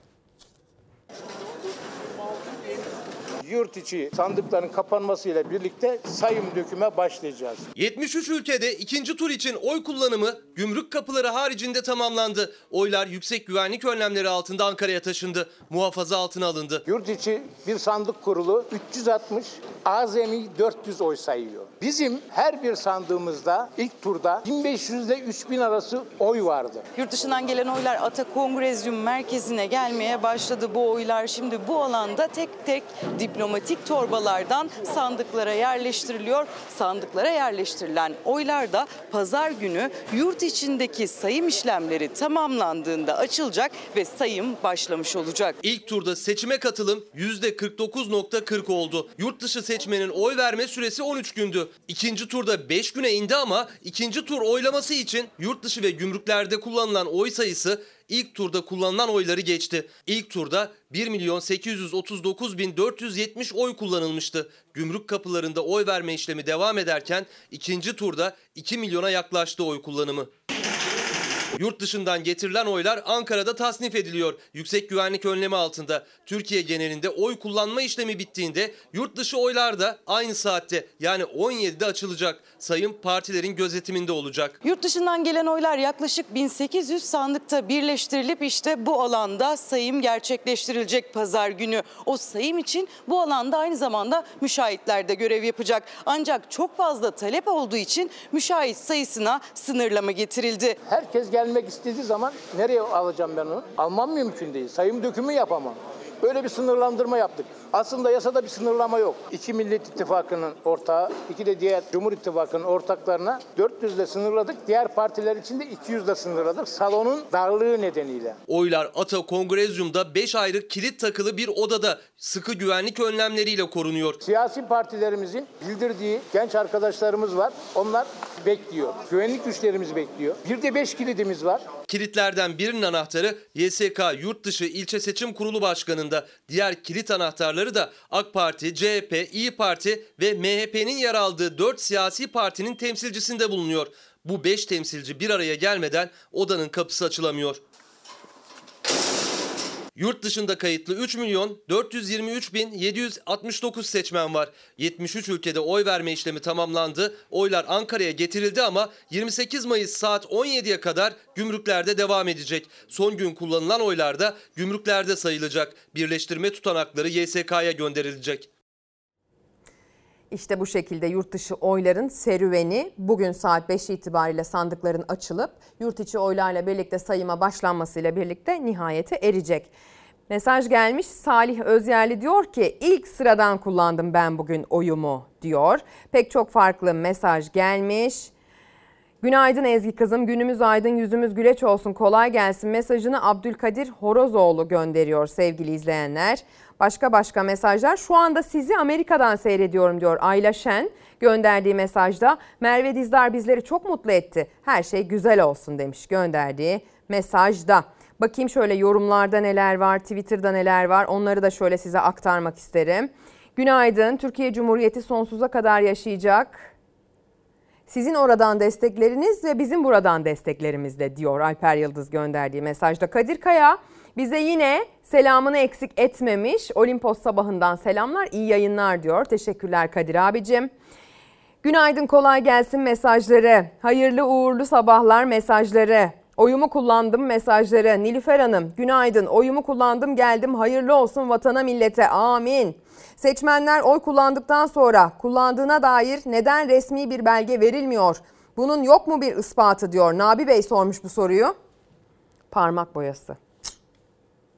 Yurt içi sandıkların kapanmasıyla birlikte sayım döküme başlayacağız. 73 ülkede ikinci tur için oy kullanımı gümrük kapıları haricinde tamamlandı. Oylar yüksek güvenlik önlemleri altında Ankara'ya taşındı. Muhafaza altına alındı. Yurt içi bir sandık kurulu 360 azami 400 oy sayıyor. Bizim her bir sandığımızda ilk turda 1500 ile 3000 arası oy vardı. Yurt dışından gelen oylar Ata Kongrezyum merkezine gelmeye başladı. Bu oylar şimdi bu alanda tek tek diplomatik torbalardan sandıklara yerleştiriliyor. Sandıklara yerleştirilen oylar da pazar günü yurt içindeki sayım işlemleri tamamlandığında açılacak ve sayım başlamış olacak. İlk turda seçime katılım %49.40 oldu. Yurt dışı seçmenin oy verme süresi 13 gündü. İkinci turda 5 güne indi ama ikinci tur oylaması için yurt dışı ve gümrüklerde kullanılan oy sayısı ilk turda kullanılan oyları geçti. İlk turda 1 milyon 839 bin 470 oy kullanılmıştı. Gümrük kapılarında oy verme işlemi devam ederken ikinci turda 2 milyona yaklaştı oy kullanımı. Yurt dışından getirilen oylar Ankara'da tasnif ediliyor. Yüksek güvenlik önlemi altında. Türkiye genelinde oy kullanma işlemi bittiğinde yurt dışı oylar da aynı saatte yani 17'de açılacak. Sayım partilerin gözetiminde olacak. Yurt dışından gelen oylar yaklaşık 1800 sandıkta birleştirilip işte bu alanda sayım gerçekleştirilecek pazar günü. O sayım için bu alanda aynı zamanda müşahitler de görev yapacak. Ancak çok fazla talep olduğu için müşahit sayısına sınırlama getirildi. Herkes gelmek istediği zaman nereye alacağım ben onu? Almam mümkün değil. Sayım dökümü yapamam. Böyle bir sınırlandırma yaptık. Aslında yasada bir sınırlama yok. İki Millet İttifakı'nın ortağı, iki de diğer Cumhur İttifakı'nın ortaklarına 400 ile sınırladık. Diğer partiler için de 200 ile sınırladık. Salonun darlığı nedeniyle. Oylar Ata Kongrezyum'da 5 ayrı kilit takılı bir odada sıkı güvenlik önlemleriyle korunuyor. Siyasi partilerimizin bildirdiği genç arkadaşlarımız var. Onlar bekliyor. Güvenlik güçlerimiz bekliyor. Bir de 5 kilidimiz var. Kilitlerden birinin anahtarı YSK Yurtdışı İlçe Seçim Kurulu Başkanı'nda. Diğer kilit anahtarları da AK Parti, CHP, İyi Parti ve MHP'nin yer aldığı 4 siyasi partinin temsilcisinde bulunuyor. Bu 5 temsilci bir araya gelmeden odanın kapısı açılamıyor. Yurt dışında kayıtlı 3 milyon 423 bin 769 seçmen var. 73 ülkede oy verme işlemi tamamlandı. Oylar Ankara'ya getirildi ama 28 Mayıs saat 17'ye kadar gümrüklerde devam edecek. Son gün kullanılan oylar da gümrüklerde sayılacak. Birleştirme tutanakları YSK'ya gönderilecek. İşte bu şekilde yurt dışı oyların serüveni bugün saat 5 itibariyle sandıkların açılıp yurt içi oylarla birlikte sayıma başlanmasıyla birlikte nihayete erecek. Mesaj gelmiş Salih Özyerli diyor ki ilk sıradan kullandım ben bugün oyumu diyor. Pek çok farklı mesaj gelmiş. Günaydın Ezgi kızım günümüz aydın yüzümüz güleç olsun kolay gelsin mesajını Abdülkadir Horozoğlu gönderiyor sevgili izleyenler. Başka başka mesajlar şu anda sizi Amerika'dan seyrediyorum diyor Ayla Şen gönderdiği mesajda. Merve Dizdar bizleri çok mutlu etti her şey güzel olsun demiş gönderdiği mesajda. Bakayım şöyle yorumlarda neler var, Twitter'da neler var onları da şöyle size aktarmak isterim. Günaydın, Türkiye Cumhuriyeti sonsuza kadar yaşayacak. Sizin oradan destekleriniz ve bizim buradan desteklerimizle diyor Alper Yıldız gönderdiği mesajda. Kadir Kaya bize yine selamını eksik etmemiş. Olimpos sabahından selamlar, iyi yayınlar diyor. Teşekkürler Kadir abicim. Günaydın kolay gelsin mesajları. Hayırlı uğurlu sabahlar mesajları. Oyumu kullandım mesajları. Nilüfer Hanım günaydın oyumu kullandım geldim hayırlı olsun vatana millete amin. Seçmenler oy kullandıktan sonra kullandığına dair neden resmi bir belge verilmiyor? Bunun yok mu bir ispatı diyor. Nabi Bey sormuş bu soruyu. Parmak boyası.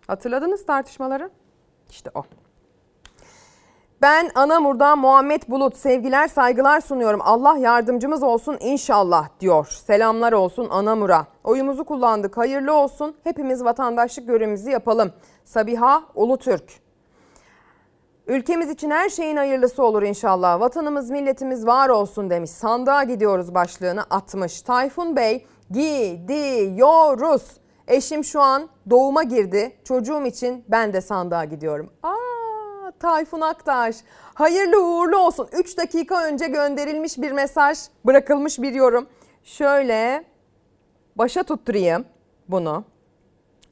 Hatırladınız tartışmaları? İşte o. Ben Anamur'dan Muhammed Bulut sevgiler saygılar sunuyorum. Allah yardımcımız olsun inşallah diyor. Selamlar olsun Anamur'a. Oyumuzu kullandık hayırlı olsun. Hepimiz vatandaşlık görevimizi yapalım. Sabiha Ulutürk. Ülkemiz için her şeyin hayırlısı olur inşallah. Vatanımız milletimiz var olsun demiş. Sandığa gidiyoruz başlığını atmış. Tayfun Bey gidiyoruz. Eşim şu an doğuma girdi. Çocuğum için ben de sandığa gidiyorum. Aa Tayfun Aktaş. Hayırlı uğurlu olsun. 3 dakika önce gönderilmiş bir mesaj, bırakılmış bir yorum. Şöyle başa tutturayım bunu.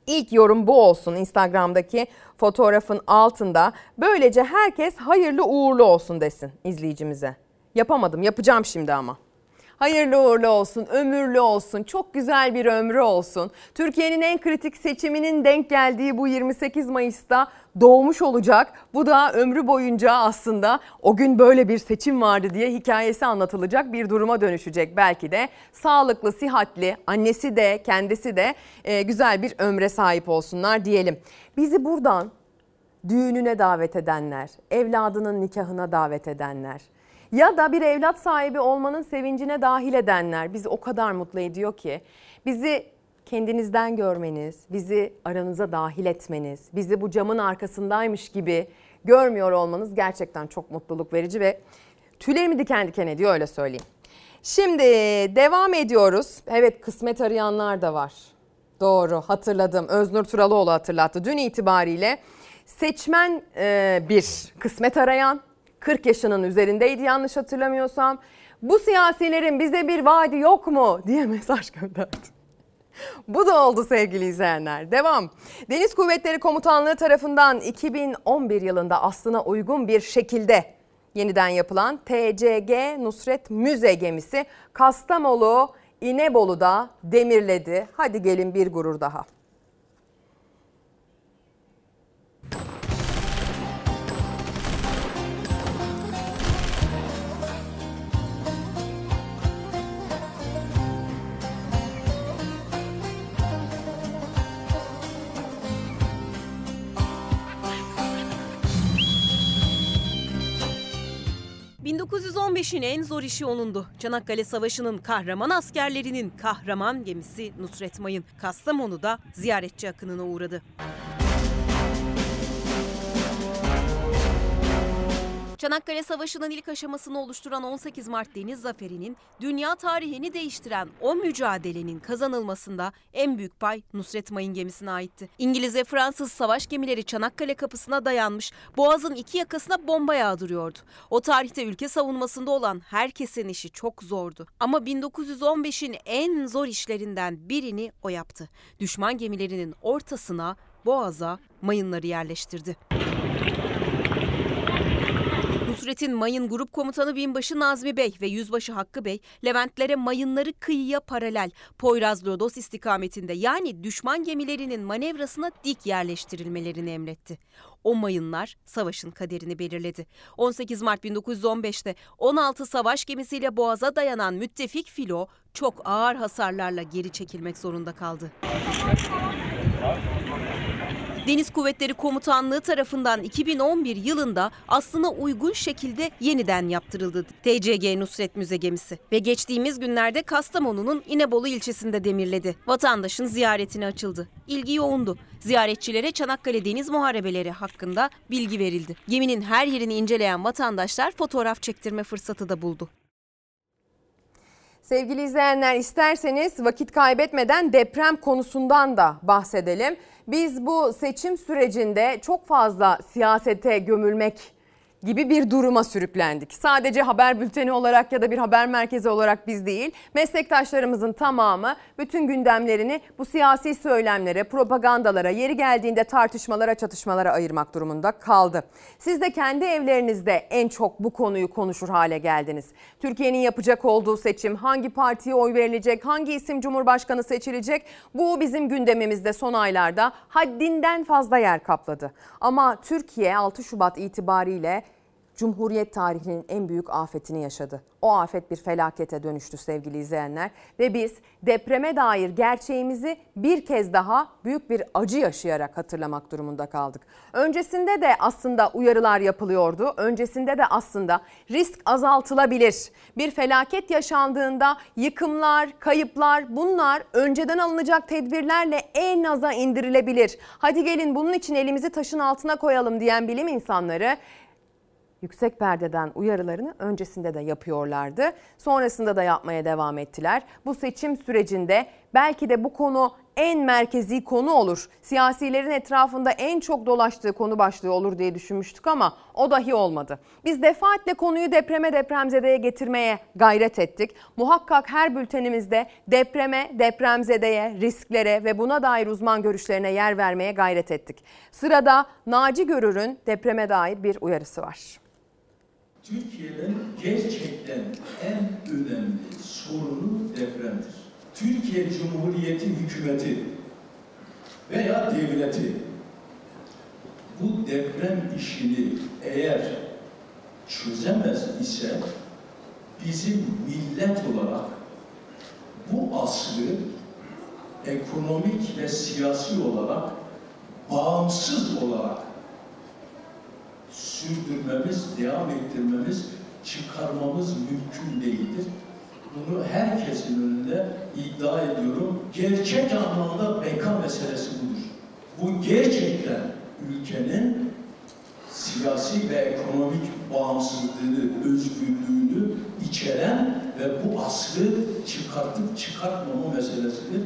İlk yorum bu olsun Instagram'daki fotoğrafın altında. Böylece herkes hayırlı uğurlu olsun desin izleyicimize. Yapamadım, yapacağım şimdi ama. Hayırlı uğurlu olsun, ömürlü olsun, çok güzel bir ömrü olsun. Türkiye'nin en kritik seçiminin denk geldiği bu 28 Mayıs'ta doğmuş olacak. Bu da ömrü boyunca aslında o gün böyle bir seçim vardı diye hikayesi anlatılacak bir duruma dönüşecek belki de. Sağlıklı, sihatli, annesi de kendisi de e, güzel bir ömre sahip olsunlar diyelim. Bizi buradan düğününe davet edenler, evladının nikahına davet edenler ya da bir evlat sahibi olmanın sevincine dahil edenler bizi o kadar mutlu ediyor ki bizi kendinizden görmeniz, bizi aranıza dahil etmeniz, bizi bu camın arkasındaymış gibi görmüyor olmanız gerçekten çok mutluluk verici ve tüylerimi diken diken ediyor öyle söyleyeyim. Şimdi devam ediyoruz. Evet kısmet arayanlar da var. Doğru hatırladım. Öznur Turalıoğlu hatırlattı. Dün itibariyle seçmen e, bir kısmet arayan 40 yaşının üzerindeydi yanlış hatırlamıyorsam. Bu siyasilerin bize bir vaadi yok mu diye mesaj gönderdi. Bu da oldu sevgili izleyenler. Devam. Deniz Kuvvetleri Komutanlığı tarafından 2011 yılında aslına uygun bir şekilde yeniden yapılan TCG Nusret Müze gemisi Kastamonu İnebolu'da demirledi. Hadi gelin bir gurur daha. 1915'in en zor işi onundu. Çanakkale Savaşı'nın kahraman askerlerinin kahraman gemisi Nusret Mayın Kastamonu'da ziyaretçi akınına uğradı. Çanakkale Savaşı'nın ilk aşamasını oluşturan 18 Mart Deniz Zaferi'nin dünya tarihini değiştiren o mücadelenin kazanılmasında en büyük pay Nusret Mayın gemisine aitti. İngiliz ve Fransız savaş gemileri Çanakkale kapısına dayanmış, boğazın iki yakasına bomba yağdırıyordu. O tarihte ülke savunmasında olan herkesin işi çok zordu. Ama 1915'in en zor işlerinden birini o yaptı. Düşman gemilerinin ortasına, boğaza mayınları yerleştirdi. Nusret'in mayın grup komutanı binbaşı Nazmi Bey ve yüzbaşı Hakkı Bey, Leventlere mayınları kıyıya paralel, Poyraz Lodos istikametinde yani düşman gemilerinin manevrasına dik yerleştirilmelerini emretti. O mayınlar savaşın kaderini belirledi. 18 Mart 1915'te 16 savaş gemisiyle boğaza dayanan müttefik filo çok ağır hasarlarla geri çekilmek zorunda kaldı. Deniz Kuvvetleri Komutanlığı tarafından 2011 yılında aslına uygun şekilde yeniden yaptırıldı TCG Nusret Müze gemisi ve geçtiğimiz günlerde Kastamonu'nun İnebolu ilçesinde demirledi. Vatandaşın ziyaretine açıldı. İlgi yoğundu. Ziyaretçilere Çanakkale Deniz Muharebeleri hakkında bilgi verildi. Geminin her yerini inceleyen vatandaşlar fotoğraf çektirme fırsatı da buldu. Sevgili izleyenler isterseniz vakit kaybetmeden deprem konusundan da bahsedelim. Biz bu seçim sürecinde çok fazla siyasete gömülmek gibi bir duruma sürüklendik. Sadece haber bülteni olarak ya da bir haber merkezi olarak biz değil, meslektaşlarımızın tamamı bütün gündemlerini bu siyasi söylemlere, propagandalara, yeri geldiğinde tartışmalara, çatışmalara ayırmak durumunda kaldı. Siz de kendi evlerinizde en çok bu konuyu konuşur hale geldiniz. Türkiye'nin yapacak olduğu seçim, hangi partiye oy verilecek, hangi isim cumhurbaşkanı seçilecek bu bizim gündemimizde son aylarda haddinden fazla yer kapladı. Ama Türkiye 6 Şubat itibariyle Cumhuriyet tarihinin en büyük afetini yaşadı. O afet bir felakete dönüştü sevgili izleyenler ve biz depreme dair gerçeğimizi bir kez daha büyük bir acı yaşayarak hatırlamak durumunda kaldık. Öncesinde de aslında uyarılar yapılıyordu. Öncesinde de aslında risk azaltılabilir. Bir felaket yaşandığında yıkımlar, kayıplar bunlar önceden alınacak tedbirlerle en aza indirilebilir. Hadi gelin bunun için elimizi taşın altına koyalım diyen bilim insanları yüksek perdeden uyarılarını öncesinde de yapıyorlardı. Sonrasında da yapmaya devam ettiler. Bu seçim sürecinde belki de bu konu en merkezi konu olur. Siyasilerin etrafında en çok dolaştığı konu başlığı olur diye düşünmüştük ama o dahi olmadı. Biz defaatle konuyu depreme depremzedeye getirmeye gayret ettik. Muhakkak her bültenimizde depreme, depremzedeye, risklere ve buna dair uzman görüşlerine yer vermeye gayret ettik. Sırada Naci Görür'ün depreme dair bir uyarısı var. Türkiye'nin gerçekten en önemli sorunu depremdir. Türkiye Cumhuriyeti hükümeti veya devleti bu deprem işini eğer çözemez ise bizim millet olarak bu asrı ekonomik ve siyasi olarak bağımsız olarak sürdürmemiz, devam ettirmemiz, çıkarmamız mümkün değildir. Bunu herkesin önünde iddia ediyorum. Gerçek anlamda beka meselesi budur. Bu gerçekten ülkenin siyasi ve ekonomik bağımsızlığını, özgürlüğünü içeren ve bu asrı çıkartıp çıkartmama meselesidir.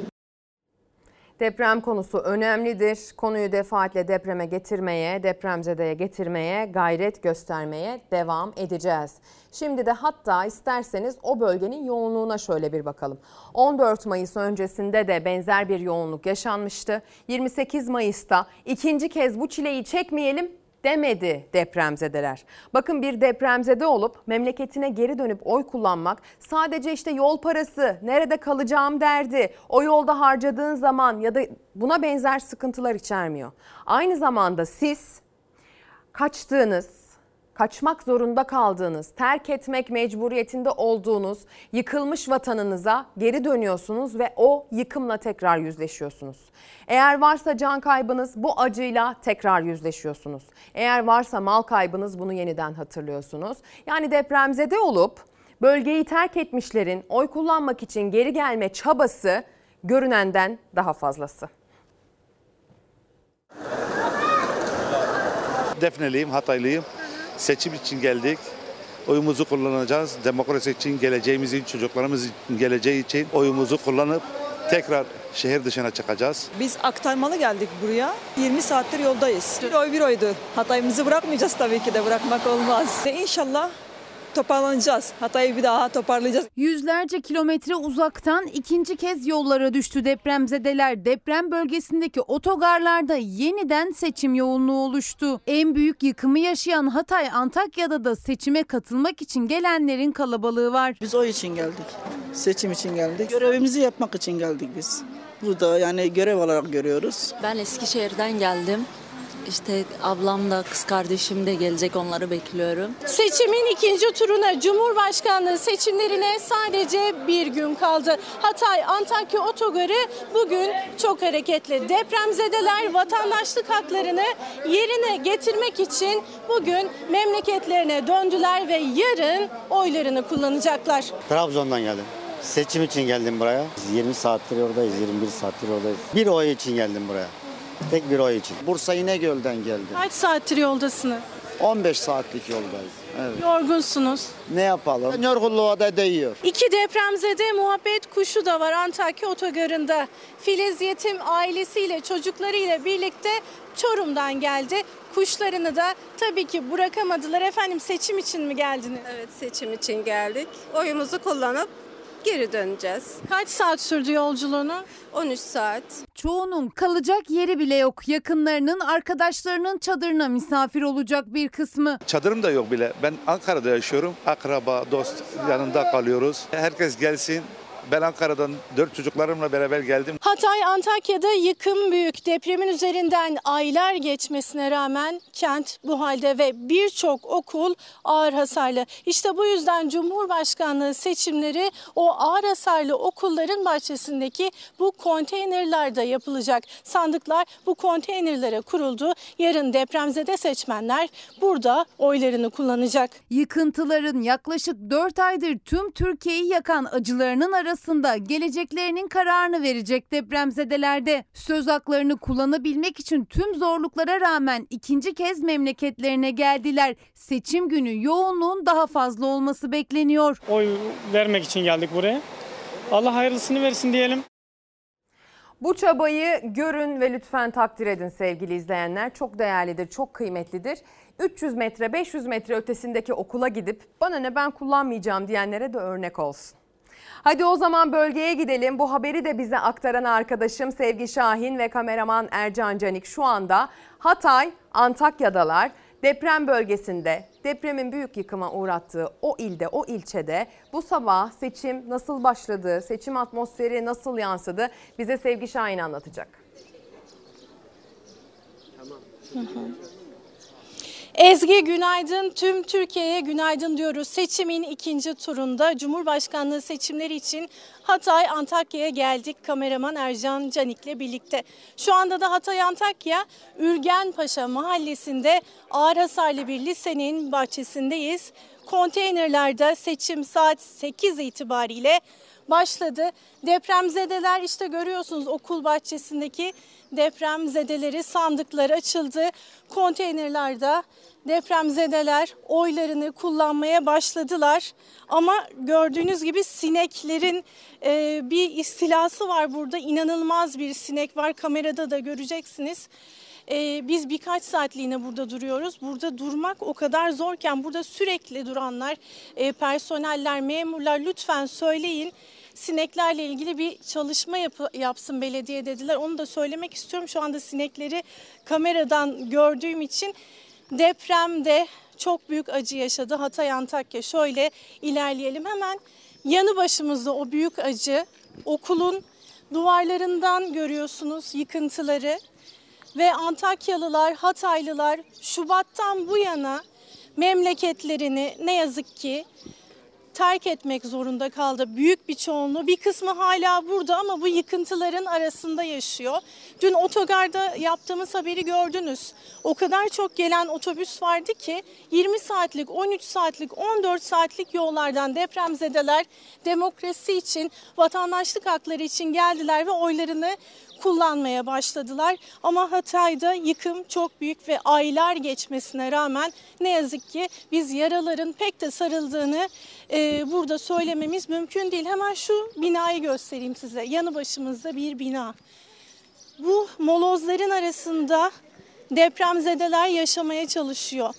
Deprem konusu önemlidir. Konuyu defaatle depreme getirmeye, depremzedeye getirmeye, gayret göstermeye devam edeceğiz. Şimdi de hatta isterseniz o bölgenin yoğunluğuna şöyle bir bakalım. 14 Mayıs öncesinde de benzer bir yoğunluk yaşanmıştı. 28 Mayıs'ta ikinci kez bu çileyi çekmeyelim demedi depremzedeler. Bakın bir depremzede olup memleketine geri dönüp oy kullanmak sadece işte yol parası, nerede kalacağım derdi, o yolda harcadığın zaman ya da buna benzer sıkıntılar içermiyor. Aynı zamanda siz kaçtığınız, kaçmak zorunda kaldığınız, terk etmek mecburiyetinde olduğunuz yıkılmış vatanınıza geri dönüyorsunuz ve o yıkımla tekrar yüzleşiyorsunuz. Eğer varsa can kaybınız bu acıyla tekrar yüzleşiyorsunuz. Eğer varsa mal kaybınız bunu yeniden hatırlıyorsunuz. Yani depremzede olup bölgeyi terk etmişlerin oy kullanmak için geri gelme çabası görünenden daha fazlası. Defneliyim, Hataylıyım. Seçim için geldik. Oyumuzu kullanacağız. Demokrasi için, geleceğimiz için, çocuklarımız için, geleceği için oyumuzu kullanıp tekrar şehir dışına çıkacağız. Biz aktarmalı geldik buraya. 20 saattir yoldayız. Bir oy bir oydu. Hatayımızı bırakmayacağız tabii ki de bırakmak olmaz. Ve inşallah toparlanacağız. Hatay'ı bir daha toparlayacağız. Yüzlerce kilometre uzaktan ikinci kez yollara düştü depremzedeler. Deprem bölgesindeki otogarlarda yeniden seçim yoğunluğu oluştu. En büyük yıkımı yaşayan Hatay Antakya'da da seçime katılmak için gelenlerin kalabalığı var. Biz oy için geldik. Seçim için geldik. Görevimizi yapmak için geldik biz. Burada yani görev olarak görüyoruz. Ben Eskişehir'den geldim. İşte ablam da kız kardeşim de gelecek onları bekliyorum. Seçimin ikinci turuna Cumhurbaşkanlığı seçimlerine sadece bir gün kaldı. Hatay Antakya otogarı bugün çok hareketli. Depremzedeler vatandaşlık haklarını yerine getirmek için bugün memleketlerine döndüler ve yarın oylarını kullanacaklar. Trabzon'dan geldim. Seçim için geldim buraya. 20 saattir oradayız, 21 saattir oradayız. Bir oy için geldim buraya. Tek bir oy için. Bursa İnegöl'den geldim. Kaç saattir yoldasınız? 15 saatlik yoldayız. Evet. Yorgunsunuz. Ne yapalım? Yorgunluğa da değiyor. İki depremzede muhabbet kuşu da var Antakya otogarında. Filiz yetim ailesiyle çocuklarıyla birlikte Çorum'dan geldi. Kuşlarını da tabii ki bırakamadılar. Efendim seçim için mi geldiniz? Evet seçim için geldik. Oyumuzu kullanıp geri döneceğiz. Kaç saat sürdü yolculuğunu? 13 saat. Çoğunun kalacak yeri bile yok. Yakınlarının, arkadaşlarının çadırına misafir olacak bir kısmı. Çadırım da yok bile. Ben Ankara'da yaşıyorum. Akraba, dost yanında kalıyoruz. Herkes gelsin. Ben Ankara'dan dört çocuklarımla beraber geldim. Hatay, Antakya'da yıkım büyük. Depremin üzerinden aylar geçmesine rağmen kent bu halde ve birçok okul ağır hasarlı. İşte bu yüzden Cumhurbaşkanlığı seçimleri o ağır hasarlı okulların bahçesindeki bu konteynerlarda yapılacak. Sandıklar bu konteynerlere kuruldu. Yarın depremzede seçmenler burada oylarını kullanacak. Yıkıntıların yaklaşık 4 aydır tüm Türkiye'yi yakan acılarının arasında geleceklerinin kararını verecek depremzedelerde. Söz haklarını kullanabilmek için tüm zorluklara rağmen ikinci kez memleketlerine geldiler. Seçim günü yoğunluğun daha fazla olması bekleniyor. Oy vermek için geldik buraya. Allah hayırlısını versin diyelim. Bu çabayı görün ve lütfen takdir edin sevgili izleyenler. Çok değerlidir, çok kıymetlidir. 300 metre, 500 metre ötesindeki okula gidip bana ne ben kullanmayacağım diyenlere de örnek olsun. Hadi o zaman bölgeye gidelim. Bu haberi de bize aktaran arkadaşım Sevgi Şahin ve kameraman Ercan Canik şu anda Hatay, Antakya'dalar. Deprem bölgesinde depremin büyük yıkıma uğrattığı o ilde, o ilçede bu sabah seçim nasıl başladı, seçim atmosferi nasıl yansıdı bize Sevgi Şahin anlatacak. Ezgi günaydın. Tüm Türkiye'ye günaydın diyoruz. Seçimin ikinci turunda Cumhurbaşkanlığı seçimleri için Hatay Antakya'ya geldik. Kameraman Ercan Canik'le birlikte. Şu anda da Hatay Antakya Ürgenpaşa mahallesinde ağır hasarlı bir lisenin bahçesindeyiz. Konteynerlerde seçim saat 8 itibariyle başladı. Depremzedeler işte görüyorsunuz okul bahçesindeki depremzedeleri sandıklar açıldı. Konteynerlerde depremzedeler oylarını kullanmaya başladılar. Ama gördüğünüz gibi sineklerin e, bir istilası var burada. İnanılmaz bir sinek var. Kamerada da göreceksiniz. E, biz birkaç saatliğine burada duruyoruz. Burada durmak o kadar zorken burada sürekli duranlar, e, personeller, memurlar lütfen söyleyin sineklerle ilgili bir çalışma yapı, yapsın belediye dediler. Onu da söylemek istiyorum. Şu anda sinekleri kameradan gördüğüm için depremde çok büyük acı yaşadı Hatay Antakya. Şöyle ilerleyelim hemen yanı başımızda o büyük acı okulun duvarlarından görüyorsunuz yıkıntıları ve Antakyalılar, Hataylılar Şubat'tan bu yana memleketlerini ne yazık ki terk etmek zorunda kaldı. Büyük bir çoğunluğu bir kısmı hala burada ama bu yıkıntıların arasında yaşıyor. Dün otogarda yaptığımız haberi gördünüz. O kadar çok gelen otobüs vardı ki 20 saatlik, 13 saatlik, 14 saatlik yollardan depremzedeler demokrasi için, vatandaşlık hakları için geldiler ve oylarını kullanmaya başladılar. Ama Hatay'da yıkım çok büyük ve aylar geçmesine rağmen ne yazık ki biz yaraların pek de sarıldığını e, burada söylememiz mümkün değil. Hemen şu binayı göstereyim size. Yanı başımızda bir bina. Bu molozların arasında depremzedeler yaşamaya çalışıyor.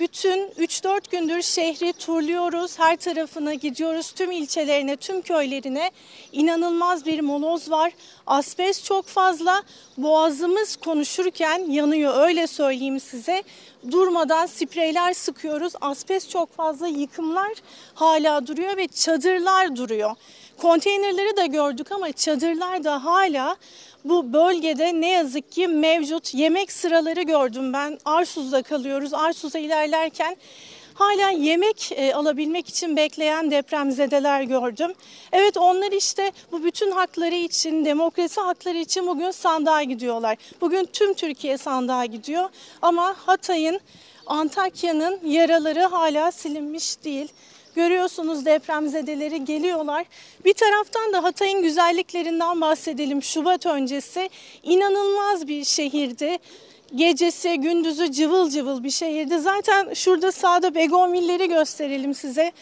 Bütün 3-4 gündür şehri turluyoruz, her tarafına gidiyoruz, tüm ilçelerine, tüm köylerine. İnanılmaz bir moloz var. Asbest çok fazla. Boğazımız konuşurken yanıyor öyle söyleyeyim size. Durmadan spreyler sıkıyoruz. Asbest çok fazla, yıkımlar hala duruyor ve çadırlar duruyor. Konteynerleri de gördük ama çadırlar da hala bu bölgede ne yazık ki mevcut yemek sıraları gördüm ben. Arsuz'da kalıyoruz. Arsuz'a ilerlerken hala yemek e, alabilmek için bekleyen depremzedeler gördüm. Evet onlar işte bu bütün hakları için, demokrasi hakları için bugün sandığa gidiyorlar. Bugün tüm Türkiye sandığa gidiyor ama Hatay'ın, Antakya'nın yaraları hala silinmiş değil. Görüyorsunuz depremzedeleri geliyorlar. Bir taraftan da Hatay'ın güzelliklerinden bahsedelim. Şubat öncesi inanılmaz bir şehirdi. Gecesi gündüzü cıvıl cıvıl bir şehirdi. Zaten şurada sağda begonvilleri gösterelim size.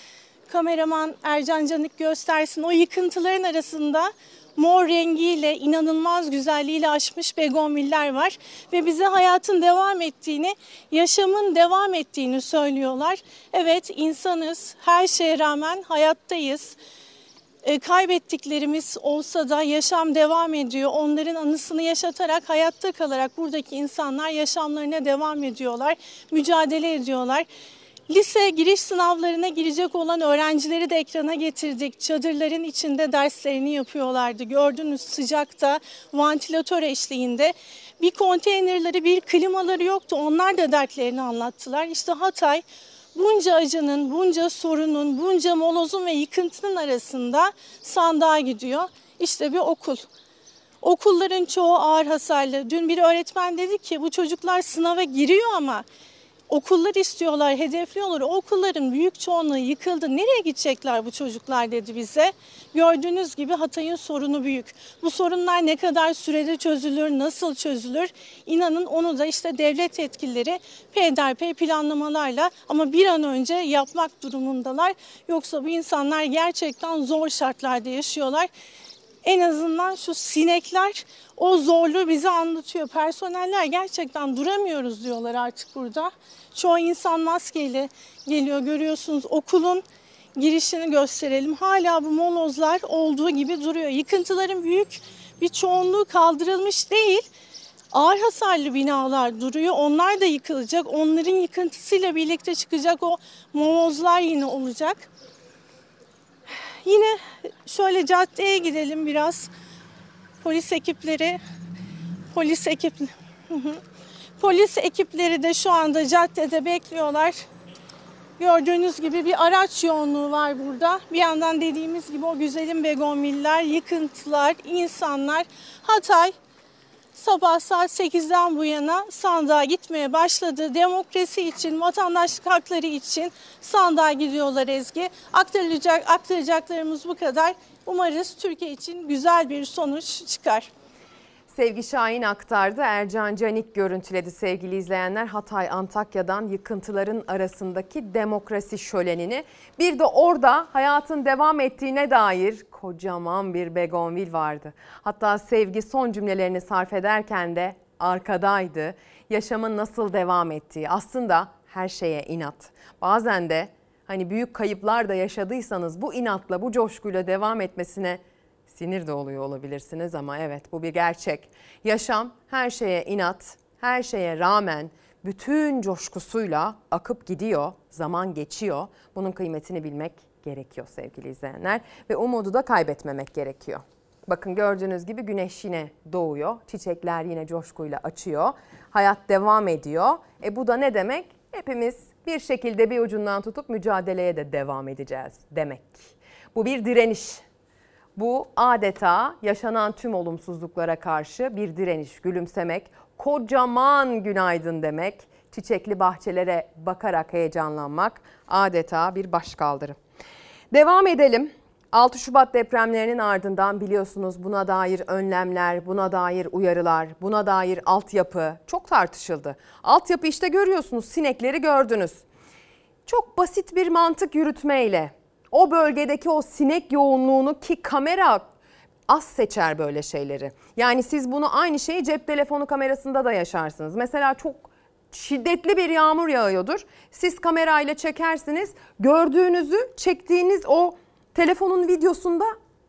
Kameraman Ercan Canik göstersin. O yıkıntıların arasında mor rengiyle inanılmaz güzelliğiyle açmış begonviller var ve bize hayatın devam ettiğini, yaşamın devam ettiğini söylüyorlar. Evet insanız, her şeye rağmen hayattayız. E, kaybettiklerimiz olsa da yaşam devam ediyor. Onların anısını yaşatarak, hayatta kalarak buradaki insanlar yaşamlarına devam ediyorlar, mücadele ediyorlar. Lise giriş sınavlarına girecek olan öğrencileri de ekrana getirdik. Çadırların içinde derslerini yapıyorlardı. Gördünüz sıcakta, vantilatör eşliğinde. Bir konteynerleri, bir klimaları yoktu. Onlar da dertlerini anlattılar. İşte Hatay bunca acının, bunca sorunun, bunca molozun ve yıkıntının arasında sandığa gidiyor. İşte bir okul. Okulların çoğu ağır hasarlı. Dün bir öğretmen dedi ki bu çocuklar sınava giriyor ama okullar istiyorlar, hedefliyorlar. O okulların büyük çoğunluğu yıkıldı. Nereye gidecekler bu çocuklar dedi bize. Gördüğünüz gibi Hatay'ın sorunu büyük. Bu sorunlar ne kadar sürede çözülür, nasıl çözülür? İnanın onu da işte devlet yetkilileri peyderpey planlamalarla ama bir an önce yapmak durumundalar. Yoksa bu insanlar gerçekten zor şartlarda yaşıyorlar en azından şu sinekler o zorluğu bize anlatıyor. Personeller gerçekten duramıyoruz diyorlar artık burada. Çoğu insan maskeyle geliyor görüyorsunuz okulun girişini gösterelim. Hala bu molozlar olduğu gibi duruyor. Yıkıntıların büyük bir çoğunluğu kaldırılmış değil ağır hasarlı binalar duruyor. Onlar da yıkılacak. Onların yıkıntısıyla birlikte çıkacak o molozlar yine olacak. Yine şöyle caddeye gidelim biraz. Polis ekipleri, polis ekip, Hı hı. Polis ekipleri de şu anda caddede bekliyorlar. Gördüğünüz gibi bir araç yoğunluğu var burada. Bir yandan dediğimiz gibi o güzelim begonviller, yıkıntılar, insanlar. Hatay sabah saat 8'den bu yana sandığa gitmeye başladı. Demokrasi için, vatandaşlık hakları için sandığa gidiyorlar Ezgi. Aktarılacak, aktaracaklarımız bu kadar. Umarız Türkiye için güzel bir sonuç çıkar. Sevgi Şahin aktardı. Ercan Canik görüntüledi sevgili izleyenler. Hatay Antakya'dan yıkıntıların arasındaki demokrasi şölenini. Bir de orada hayatın devam ettiğine dair kocaman bir begonvil vardı. Hatta Sevgi son cümlelerini sarf ederken de arkadaydı. Yaşamın nasıl devam ettiği aslında her şeye inat. Bazen de hani büyük kayıplar da yaşadıysanız bu inatla bu coşkuyla devam etmesine sinir de oluyor olabilirsiniz ama evet bu bir gerçek. Yaşam her şeye inat, her şeye rağmen bütün coşkusuyla akıp gidiyor, zaman geçiyor. Bunun kıymetini bilmek gerekiyor sevgili izleyenler ve umudu da kaybetmemek gerekiyor. Bakın gördüğünüz gibi güneş yine doğuyor, çiçekler yine coşkuyla açıyor, hayat devam ediyor. E bu da ne demek? Hepimiz bir şekilde bir ucundan tutup mücadeleye de devam edeceğiz demek. Bu bir direniş. Bu adeta yaşanan tüm olumsuzluklara karşı bir direniş, gülümsemek, kocaman günaydın demek, çiçekli bahçelere bakarak heyecanlanmak adeta bir başkaldırı. Devam edelim. 6 Şubat depremlerinin ardından biliyorsunuz buna dair önlemler, buna dair uyarılar, buna dair altyapı çok tartışıldı. Altyapı işte görüyorsunuz sinekleri gördünüz. Çok basit bir mantık yürütmeyle o bölgedeki o sinek yoğunluğunu ki kamera az seçer böyle şeyleri. Yani siz bunu aynı şeyi cep telefonu kamerasında da yaşarsınız. Mesela çok şiddetli bir yağmur yağıyordur. Siz kamerayla çekersiniz. Gördüğünüzü çektiğiniz o telefonun videosunda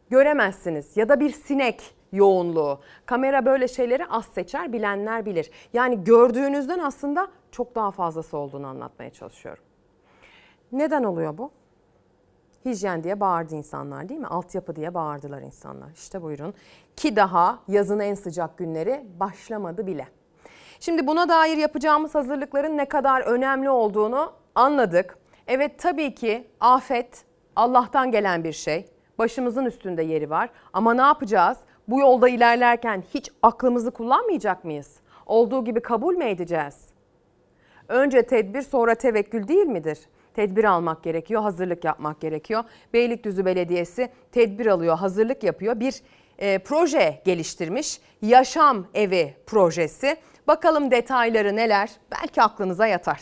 göremezsiniz. Ya da bir sinek yoğunluğu. Kamera böyle şeyleri az seçer, bilenler bilir. Yani gördüğünüzden aslında çok daha fazlası olduğunu anlatmaya çalışıyorum. Neden oluyor bu? Hijyen diye bağırdı insanlar değil mi? Altyapı diye bağırdılar insanlar. İşte buyurun. Ki daha yazın en sıcak günleri başlamadı bile. Şimdi buna dair yapacağımız hazırlıkların ne kadar önemli olduğunu anladık. Evet tabii ki afet Allah'tan gelen bir şey. Başımızın üstünde yeri var. Ama ne yapacağız? Bu yolda ilerlerken hiç aklımızı kullanmayacak mıyız? Olduğu gibi kabul mü edeceğiz? Önce tedbir sonra tevekkül değil midir? Tedbir almak gerekiyor, hazırlık yapmak gerekiyor. Beylikdüzü Belediyesi tedbir alıyor, hazırlık yapıyor. Bir e, proje geliştirmiş. Yaşam Evi projesi. Bakalım detayları neler? Belki aklınıza yatar.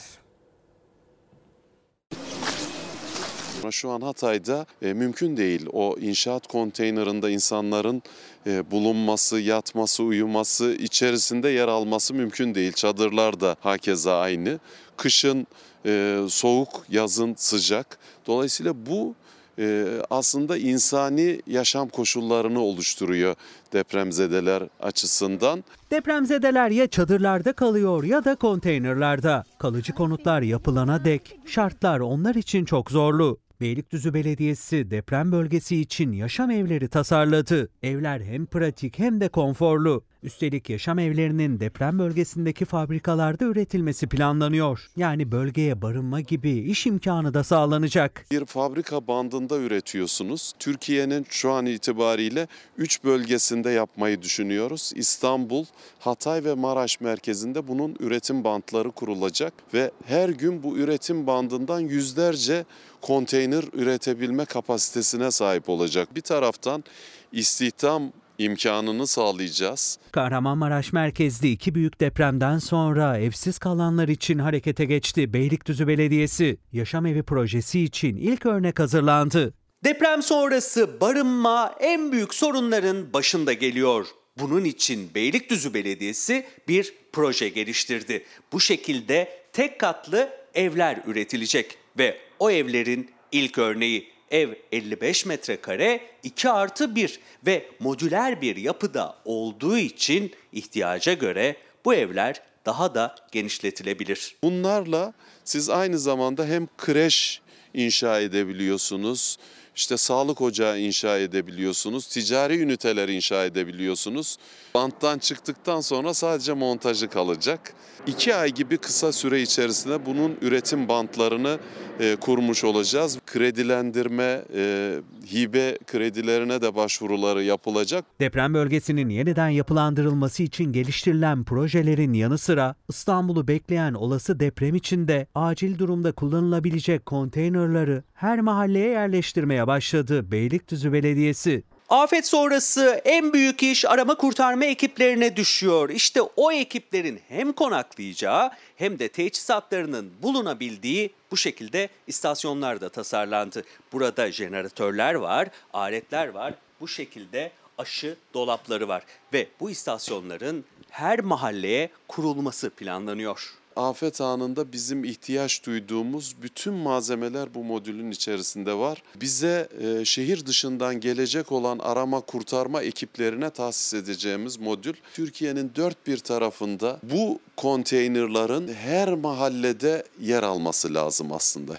Şu an Hatay'da e, mümkün değil o inşaat konteynerında insanların e, bulunması, yatması, uyuması, içerisinde yer alması mümkün değil. Çadırlar da hakeza aynı. Kışın e, soğuk, yazın sıcak. Dolayısıyla bu e, aslında insani yaşam koşullarını oluşturuyor depremzedeler açısından. Depremzedeler ya çadırlarda kalıyor ya da konteynerlarda. Kalıcı konutlar yapılana dek şartlar onlar için çok zorlu. Beylikdüzü Belediyesi deprem bölgesi için yaşam evleri tasarladı. Evler hem pratik hem de konforlu. Üstelik yaşam evlerinin deprem bölgesindeki fabrikalarda üretilmesi planlanıyor. Yani bölgeye barınma gibi iş imkanı da sağlanacak. Bir fabrika bandında üretiyorsunuz. Türkiye'nin şu an itibariyle 3 bölgesinde yapmayı düşünüyoruz. İstanbul, Hatay ve Maraş merkezinde bunun üretim bantları kurulacak ve her gün bu üretim bandından yüzlerce konteyner üretebilme kapasitesine sahip olacak. Bir taraftan istihdam imkanını sağlayacağız. Kahramanmaraş merkezli iki büyük depremden sonra evsiz kalanlar için harekete geçti. Beylikdüzü Belediyesi yaşam evi projesi için ilk örnek hazırlandı. Deprem sonrası barınma en büyük sorunların başında geliyor. Bunun için Beylikdüzü Belediyesi bir proje geliştirdi. Bu şekilde tek katlı evler üretilecek ve o evlerin ilk örneği ev 55 metrekare 2 artı 1 ve modüler bir yapıda olduğu için ihtiyaca göre bu evler daha da genişletilebilir. Bunlarla siz aynı zamanda hem kreş inşa edebiliyorsunuz, işte sağlık ocağı inşa edebiliyorsunuz, ticari üniteler inşa edebiliyorsunuz. Banttan çıktıktan sonra sadece montajı kalacak. İki ay gibi kısa süre içerisinde bunun üretim bantlarını e, kurmuş olacağız. Kredilendirme, e, hibe kredilerine de başvuruları yapılacak. Deprem bölgesinin yeniden yapılandırılması için geliştirilen projelerin yanı sıra İstanbul'u bekleyen olası deprem için de acil durumda kullanılabilecek konteynerları her mahalleye yerleştirmeye başladı Beylikdüzü Belediyesi. Afet sonrası en büyük iş arama kurtarma ekiplerine düşüyor. İşte o ekiplerin hem konaklayacağı hem de teçhizatlarının bulunabildiği bu şekilde istasyonlar da tasarlandı. Burada jeneratörler var, aletler var. Bu şekilde aşı dolapları var ve bu istasyonların her mahalleye kurulması planlanıyor. Afet anında bizim ihtiyaç duyduğumuz bütün malzemeler bu modülün içerisinde var. Bize e, şehir dışından gelecek olan arama kurtarma ekiplerine tahsis edeceğimiz modül Türkiye'nin dört bir tarafında bu konteynerların her mahallede yer alması lazım aslında.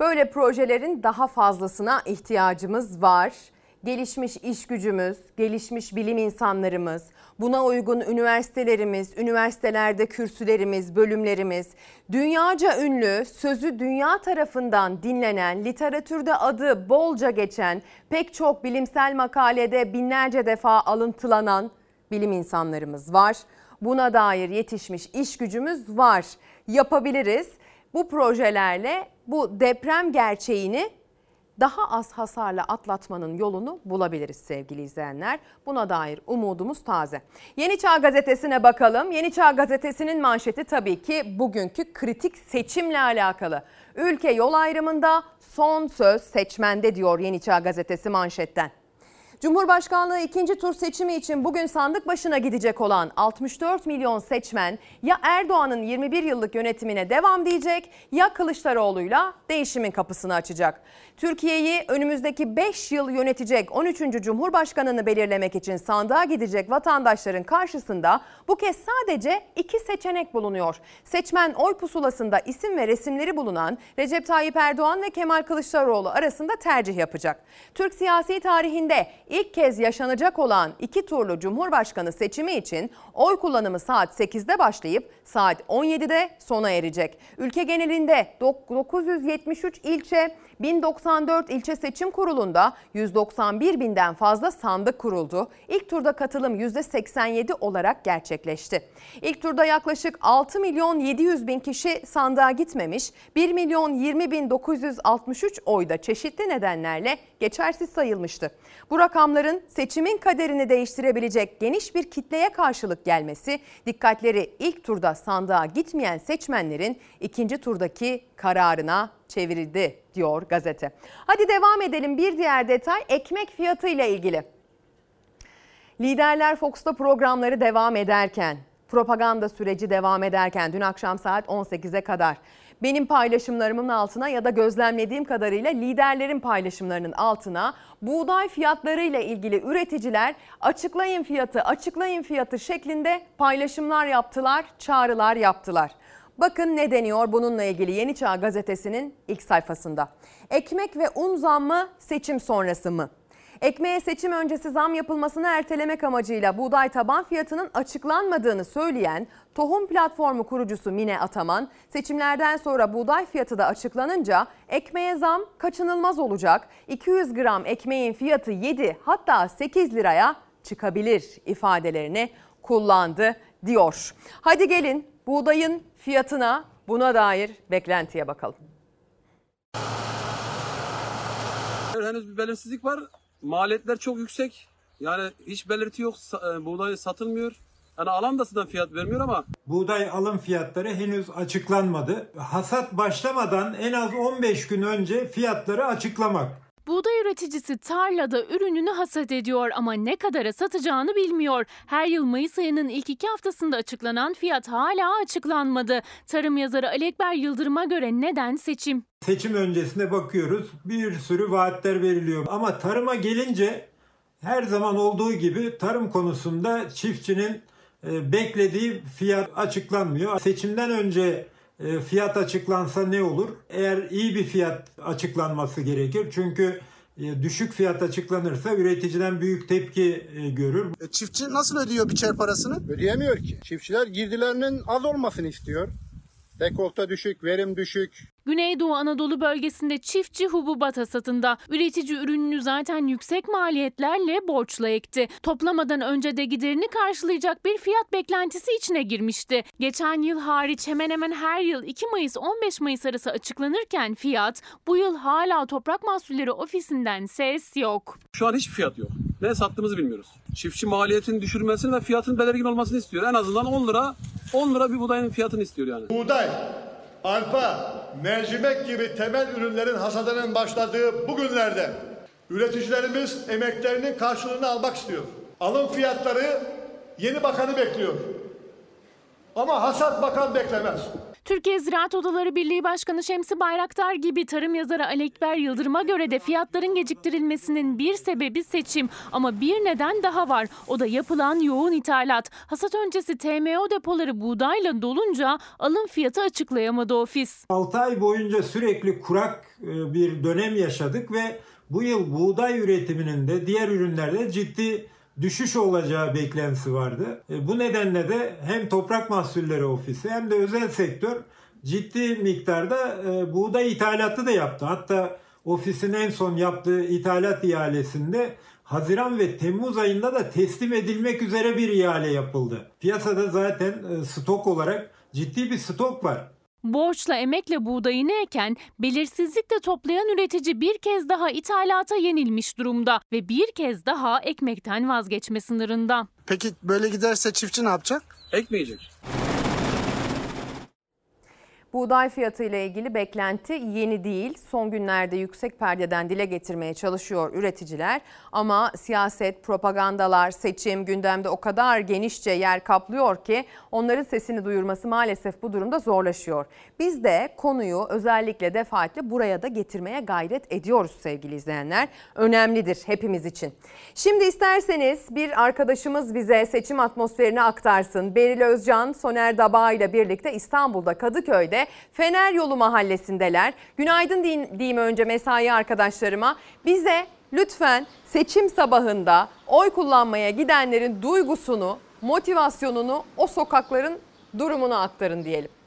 Böyle projelerin daha fazlasına ihtiyacımız var. Gelişmiş iş gücümüz, gelişmiş bilim insanlarımız, buna uygun üniversitelerimiz, üniversitelerde kürsülerimiz, bölümlerimiz, dünyaca ünlü, sözü dünya tarafından dinlenen, literatürde adı bolca geçen, pek çok bilimsel makalede binlerce defa alıntılanan bilim insanlarımız var. Buna dair yetişmiş iş gücümüz var. Yapabiliriz. Bu projelerle bu deprem gerçeğini daha az hasarla atlatmanın yolunu bulabiliriz sevgili izleyenler. Buna dair umudumuz taze. Yeni Çağ Gazetesi'ne bakalım. Yeni Çağ Gazetesi'nin manşeti tabii ki bugünkü kritik seçimle alakalı. Ülke yol ayrımında son söz seçmende diyor Yeni Çağ Gazetesi manşetten. Cumhurbaşkanlığı ikinci tur seçimi için bugün sandık başına gidecek olan 64 milyon seçmen ya Erdoğan'ın 21 yıllık yönetimine devam diyecek ya Kılıçdaroğlu'yla değişimin kapısını açacak. Türkiye'yi önümüzdeki 5 yıl yönetecek 13. Cumhurbaşkanını belirlemek için sandığa gidecek vatandaşların karşısında bu kez sadece iki seçenek bulunuyor. Seçmen oy pusulasında isim ve resimleri bulunan Recep Tayyip Erdoğan ve Kemal Kılıçdaroğlu arasında tercih yapacak. Türk siyasi tarihinde ilk kez yaşanacak olan iki turlu Cumhurbaşkanı seçimi için oy kullanımı saat 8'de başlayıp saat 17'de sona erecek. Ülke genelinde 973 ilçe 1094 ilçe seçim kurulunda 191 binden fazla sandık kuruldu. İlk turda katılım %87 olarak gerçekleşti. İlk turda yaklaşık 6 milyon 700 bin kişi sandığa gitmemiş, 1 milyon 20 bin 963 oyda çeşitli nedenlerle geçersiz sayılmıştı. Bu rakamların seçimin kaderini değiştirebilecek geniş bir kitleye karşılık gelmesi dikkatleri ilk turda sandığa gitmeyen seçmenlerin ikinci turdaki kararına çevirildi diyor gazete. Hadi devam edelim bir diğer detay ekmek fiyatı ile ilgili. Liderler Fox'ta programları devam ederken, propaganda süreci devam ederken dün akşam saat 18'e kadar benim paylaşımlarımın altına ya da gözlemlediğim kadarıyla liderlerin paylaşımlarının altına buğday fiyatları ile ilgili üreticiler açıklayın fiyatı, açıklayın fiyatı şeklinde paylaşımlar yaptılar, çağrılar yaptılar. Bakın ne deniyor bununla ilgili Yeni Çağ gazetesinin ilk sayfasında. Ekmek ve un zammı seçim sonrası mı? Ekmeğe seçim öncesi zam yapılmasını ertelemek amacıyla buğday taban fiyatının açıklanmadığını söyleyen Tohum Platformu kurucusu Mine Ataman, seçimlerden sonra buğday fiyatı da açıklanınca ekmeğe zam kaçınılmaz olacak. 200 gram ekmeğin fiyatı 7 hatta 8 liraya çıkabilir ifadelerini kullandı diyor. Hadi gelin buğdayın fiyatına buna dair beklentiye bakalım. Henüz bir belirsizlik var. Maliyetler çok yüksek. Yani hiç belirti yok. E, Buğday satılmıyor. Yani alan da zaten fiyat vermiyor ama Buğday alım fiyatları henüz açıklanmadı. Hasat başlamadan en az 15 gün önce fiyatları açıklamak. Buğday üreticisi tarlada ürününü hasat ediyor ama ne kadara satacağını bilmiyor. Her yıl Mayıs ayının ilk iki haftasında açıklanan fiyat hala açıklanmadı. Tarım yazarı Ali Ekber Yıldırım'a göre neden seçim? Seçim öncesine bakıyoruz. Bir sürü vaatler veriliyor. Ama tarıma gelince her zaman olduğu gibi tarım konusunda çiftçinin e, beklediği fiyat açıklanmıyor. Seçimden önce e, fiyat açıklansa ne olur? Eğer iyi bir fiyat açıklanması gerekir. Çünkü e, düşük fiyat açıklanırsa üreticiden büyük tepki e, görür. Çiftçi nasıl ödüyor biçer parasını? Ödeyemiyor ki. Çiftçiler girdilerinin az olmasını istiyor. Dekolta düşük, verim düşük. Güneydoğu Anadolu bölgesinde çiftçi hububat hasatında. Üretici ürününü zaten yüksek maliyetlerle borçla ekti. Toplamadan önce de giderini karşılayacak bir fiyat beklentisi içine girmişti. Geçen yıl hariç hemen hemen her yıl 2 Mayıs 15 Mayıs arası açıklanırken fiyat bu yıl hala Toprak Mahsulleri Ofisi'nden ses yok. Şu an hiçbir fiyat yok. Ne sattığımızı bilmiyoruz. Çiftçi maliyetini düşürmesini ve fiyatın belirgin olmasını istiyor. En azından 10 lira 10 lira bir buğdayın fiyatını istiyor yani. Buğday, arpa, mercimek gibi temel ürünlerin hasadının başladığı bu günlerde üreticilerimiz emeklerinin karşılığını almak istiyor. Alım fiyatları yeni bakanı bekliyor. Ama hasat bakan beklemez. Türkiye Ziraat Odaları Birliği Başkanı Şemsi Bayraktar gibi tarım yazarı Ali Ekber Yıldırım'a göre de fiyatların geciktirilmesinin bir sebebi seçim. Ama bir neden daha var. O da yapılan yoğun ithalat. Hasat öncesi TMO depoları buğdayla dolunca alım fiyatı açıklayamadı ofis. 6 ay boyunca sürekli kurak e, bir dönem yaşadık ve bu yıl buğday üretiminin de diğer ürünlerde ciddi düşüş olacağı beklentisi vardı. E, Bu nedenle de hem Toprak Mahsulleri Ofisi hem de özel sektör ciddi miktarda e, buğday ithalatı da yaptı. Hatta ofisin en son yaptığı ithalat ihalesinde Haziran ve Temmuz ayında da teslim edilmek üzere bir ihale yapıldı. Piyasada zaten e, stok olarak ciddi bir stok var. Borçla emekle buğdayını eken, belirsizlikle toplayan üretici bir kez daha ithalata yenilmiş durumda ve bir kez daha ekmekten vazgeçme sınırında. Peki böyle giderse çiftçi ne yapacak? Ekmeyecek. Buğday fiyatı ile ilgili beklenti yeni değil. Son günlerde yüksek perdeden dile getirmeye çalışıyor üreticiler. Ama siyaset, propagandalar, seçim gündemde o kadar genişçe yer kaplıyor ki onların sesini duyurması maalesef bu durumda zorlaşıyor. Biz de konuyu özellikle defaatle buraya da getirmeye gayret ediyoruz sevgili izleyenler. Önemlidir hepimiz için. Şimdi isterseniz bir arkadaşımız bize seçim atmosferini aktarsın. Beril Özcan, Soner Daba ile birlikte İstanbul'da Kadıköy'de Fener Yolu Mahallesi'ndeler. Günaydın diyeyim önce mesai arkadaşlarıma. Bize lütfen seçim sabahında oy kullanmaya gidenlerin duygusunu, motivasyonunu, o sokakların durumunu aktarın diyelim.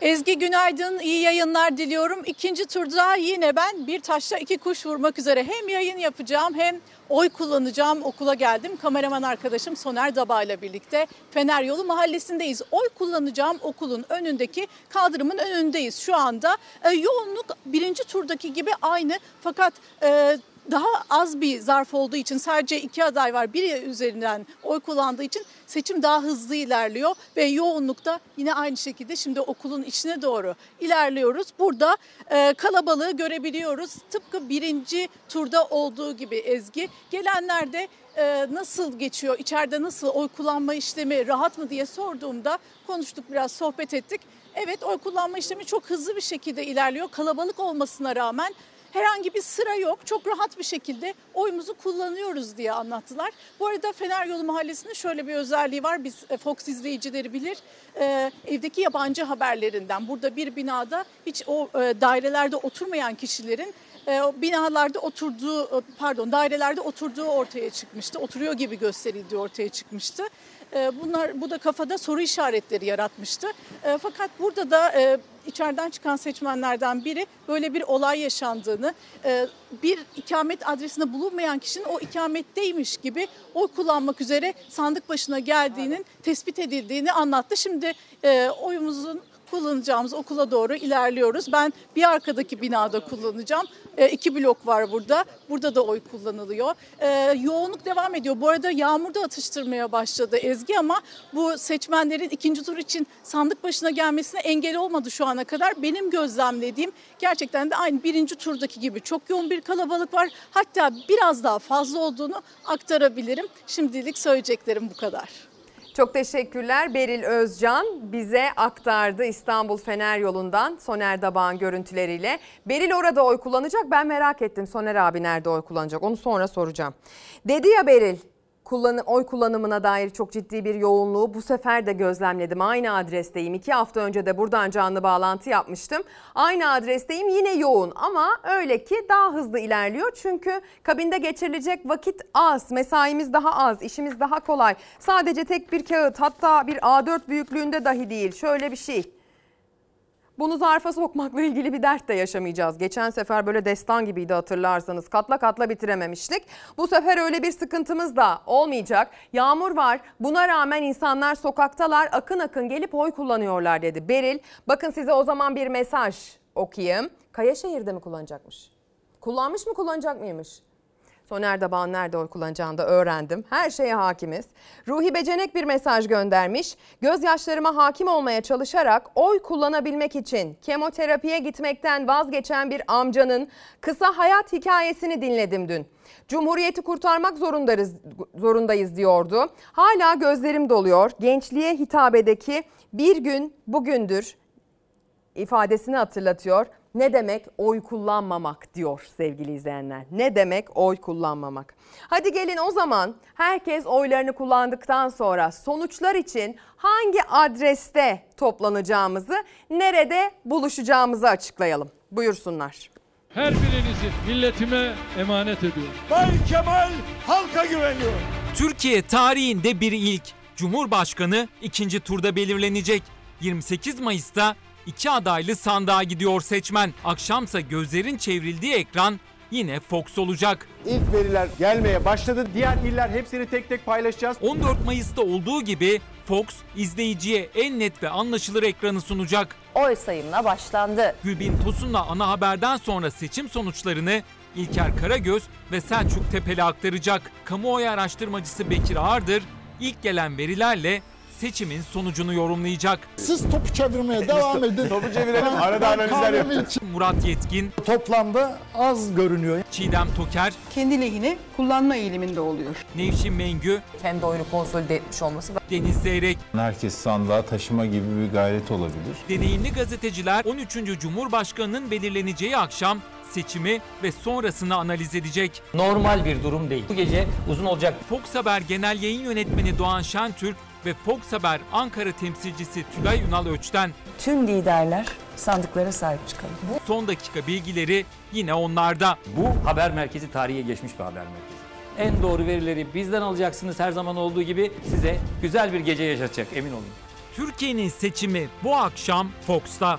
Ezgi günaydın, iyi yayınlar diliyorum. İkinci turda yine ben bir taşla iki kuş vurmak üzere hem yayın yapacağım hem oy kullanacağım. Okula geldim. Kameraman arkadaşım Soner Daba ile birlikte Fener Yolu Mahallesi'ndeyiz. Oy kullanacağım okulun önündeki kaldırımın önündeyiz şu anda. Ee, yoğunluk birinci turdaki gibi aynı fakat... E, daha az bir zarf olduğu için sadece iki aday var. Biri üzerinden oy kullandığı için seçim daha hızlı ilerliyor ve yoğunlukta yine aynı şekilde şimdi okulun içine doğru ilerliyoruz. Burada e, kalabalığı görebiliyoruz. Tıpkı birinci turda olduğu gibi Ezgi. Gelenler de e, nasıl geçiyor, içeride nasıl oy kullanma işlemi rahat mı diye sorduğumda konuştuk biraz sohbet ettik. Evet oy kullanma işlemi çok hızlı bir şekilde ilerliyor. Kalabalık olmasına rağmen herhangi bir sıra yok. Çok rahat bir şekilde oyumuzu kullanıyoruz diye anlattılar. Bu arada Fener Yolu Mahallesi'nin şöyle bir özelliği var. Biz e, Fox izleyicileri bilir. Ee, evdeki yabancı haberlerinden burada bir binada hiç o e, dairelerde oturmayan kişilerin e, binalarda oturduğu pardon dairelerde oturduğu ortaya çıkmıştı. Oturuyor gibi gösterildiği ortaya çıkmıştı. E, bunlar bu da kafada soru işaretleri yaratmıştı. E, fakat burada da e, içeriden çıkan seçmenlerden biri böyle bir olay yaşandığını, e, bir ikamet adresinde bulunmayan kişinin o ikametteymiş gibi oy kullanmak üzere sandık başına geldiğinin tespit edildiğini anlattı. Şimdi e, oyumuzun kullanacağımız okula doğru ilerliyoruz. Ben bir arkadaki binada kullanacağım. E, iki blok var burada. Burada da oy kullanılıyor. E, yoğunluk devam ediyor. Bu arada yağmur da atıştırmaya başladı Ezgi ama bu seçmenlerin ikinci tur için sandık başına gelmesine engel olmadı şu ana kadar. Benim gözlemlediğim gerçekten de aynı birinci turdaki gibi çok yoğun bir kalabalık var. Hatta biraz daha fazla olduğunu aktarabilirim. Şimdilik söyleyeceklerim bu kadar. Çok teşekkürler. Beril Özcan bize aktardı İstanbul Fener yolundan Soner Dabağ'ın görüntüleriyle. Beril orada oy kullanacak. Ben merak ettim Soner abi nerede oy kullanacak onu sonra soracağım. Dedi ya Beril kullanı, oy kullanımına dair çok ciddi bir yoğunluğu bu sefer de gözlemledim. Aynı adresteyim. İki hafta önce de buradan canlı bağlantı yapmıştım. Aynı adresteyim yine yoğun ama öyle ki daha hızlı ilerliyor. Çünkü kabinde geçirilecek vakit az, mesaimiz daha az, işimiz daha kolay. Sadece tek bir kağıt hatta bir A4 büyüklüğünde dahi değil. Şöyle bir şey. Bunu zarfa sokmakla ilgili bir dert de yaşamayacağız. Geçen sefer böyle destan gibiydi hatırlarsanız. Katla katla bitirememiştik. Bu sefer öyle bir sıkıntımız da olmayacak. Yağmur var. Buna rağmen insanlar sokaktalar. Akın akın gelip oy kullanıyorlar dedi Beril. Bakın size o zaman bir mesaj okuyayım. Kayaşehir'de mi kullanacakmış? Kullanmış mı kullanacak mıymış? Soner Dabağ'ın nerede oy kullanacağını da öğrendim. Her şeye hakimiz. Ruhi Becenek bir mesaj göndermiş. Gözyaşlarıma hakim olmaya çalışarak oy kullanabilmek için kemoterapiye gitmekten vazgeçen bir amcanın kısa hayat hikayesini dinledim dün. Cumhuriyeti kurtarmak zorundayız, zorundayız diyordu. Hala gözlerim doluyor. Gençliğe hitabedeki bir gün bugündür ifadesini hatırlatıyor. Ne demek oy kullanmamak diyor sevgili izleyenler. Ne demek oy kullanmamak? Hadi gelin o zaman herkes oylarını kullandıktan sonra sonuçlar için hangi adreste toplanacağımızı, nerede buluşacağımızı açıklayalım. Buyursunlar. Her birinizi milletime emanet ediyorum. Bay Kemal halka güveniyor. Türkiye tarihinde bir ilk. Cumhurbaşkanı ikinci turda belirlenecek. 28 Mayıs'ta iki adaylı sandığa gidiyor seçmen. Akşamsa gözlerin çevrildiği ekran yine Fox olacak. İlk veriler gelmeye başladı. Diğer iller hepsini tek tek paylaşacağız. 14 Mayıs'ta olduğu gibi Fox izleyiciye en net ve anlaşılır ekranı sunacak. Oy sayımına başlandı. Gülbin Tosun'la ana haberden sonra seçim sonuçlarını İlker Karagöz ve Selçuk Tepeli aktaracak. Kamuoyu araştırmacısı Bekir Ağırdır ilk gelen verilerle seçimin sonucunu yorumlayacak. Siz topu çevirmeye devam edin. Topu çevirelim, arada analizler yapacağız. Murat Yetkin, Toplamda az görünüyor. Çiğdem Toker, kendi lehine kullanma eğiliminde oluyor. Nevşin Mengü, Kendi oyunu konsolide etmiş olması Deniz Zeyrek, Herkes sandığa taşıma gibi bir gayret olabilir. deneyimli gazeteciler 13. Cumhurbaşkanı'nın belirleneceği akşam seçimi ve sonrasını analiz edecek. Normal bir durum değil. Bu gece uzun olacak. Fox Haber Genel Yayın Yönetmeni Doğan Şentürk ve Fox Haber Ankara temsilcisi Tülay Ünal Öç'ten Tüm liderler sandıklara sahip çıkalım. son dakika bilgileri yine onlarda. Bu haber merkezi tarihe geçmiş bir haber merkezi. En doğru verileri bizden alacaksınız her zaman olduğu gibi size güzel bir gece yaşatacak emin olun. Türkiye'nin seçimi bu akşam Fox'ta.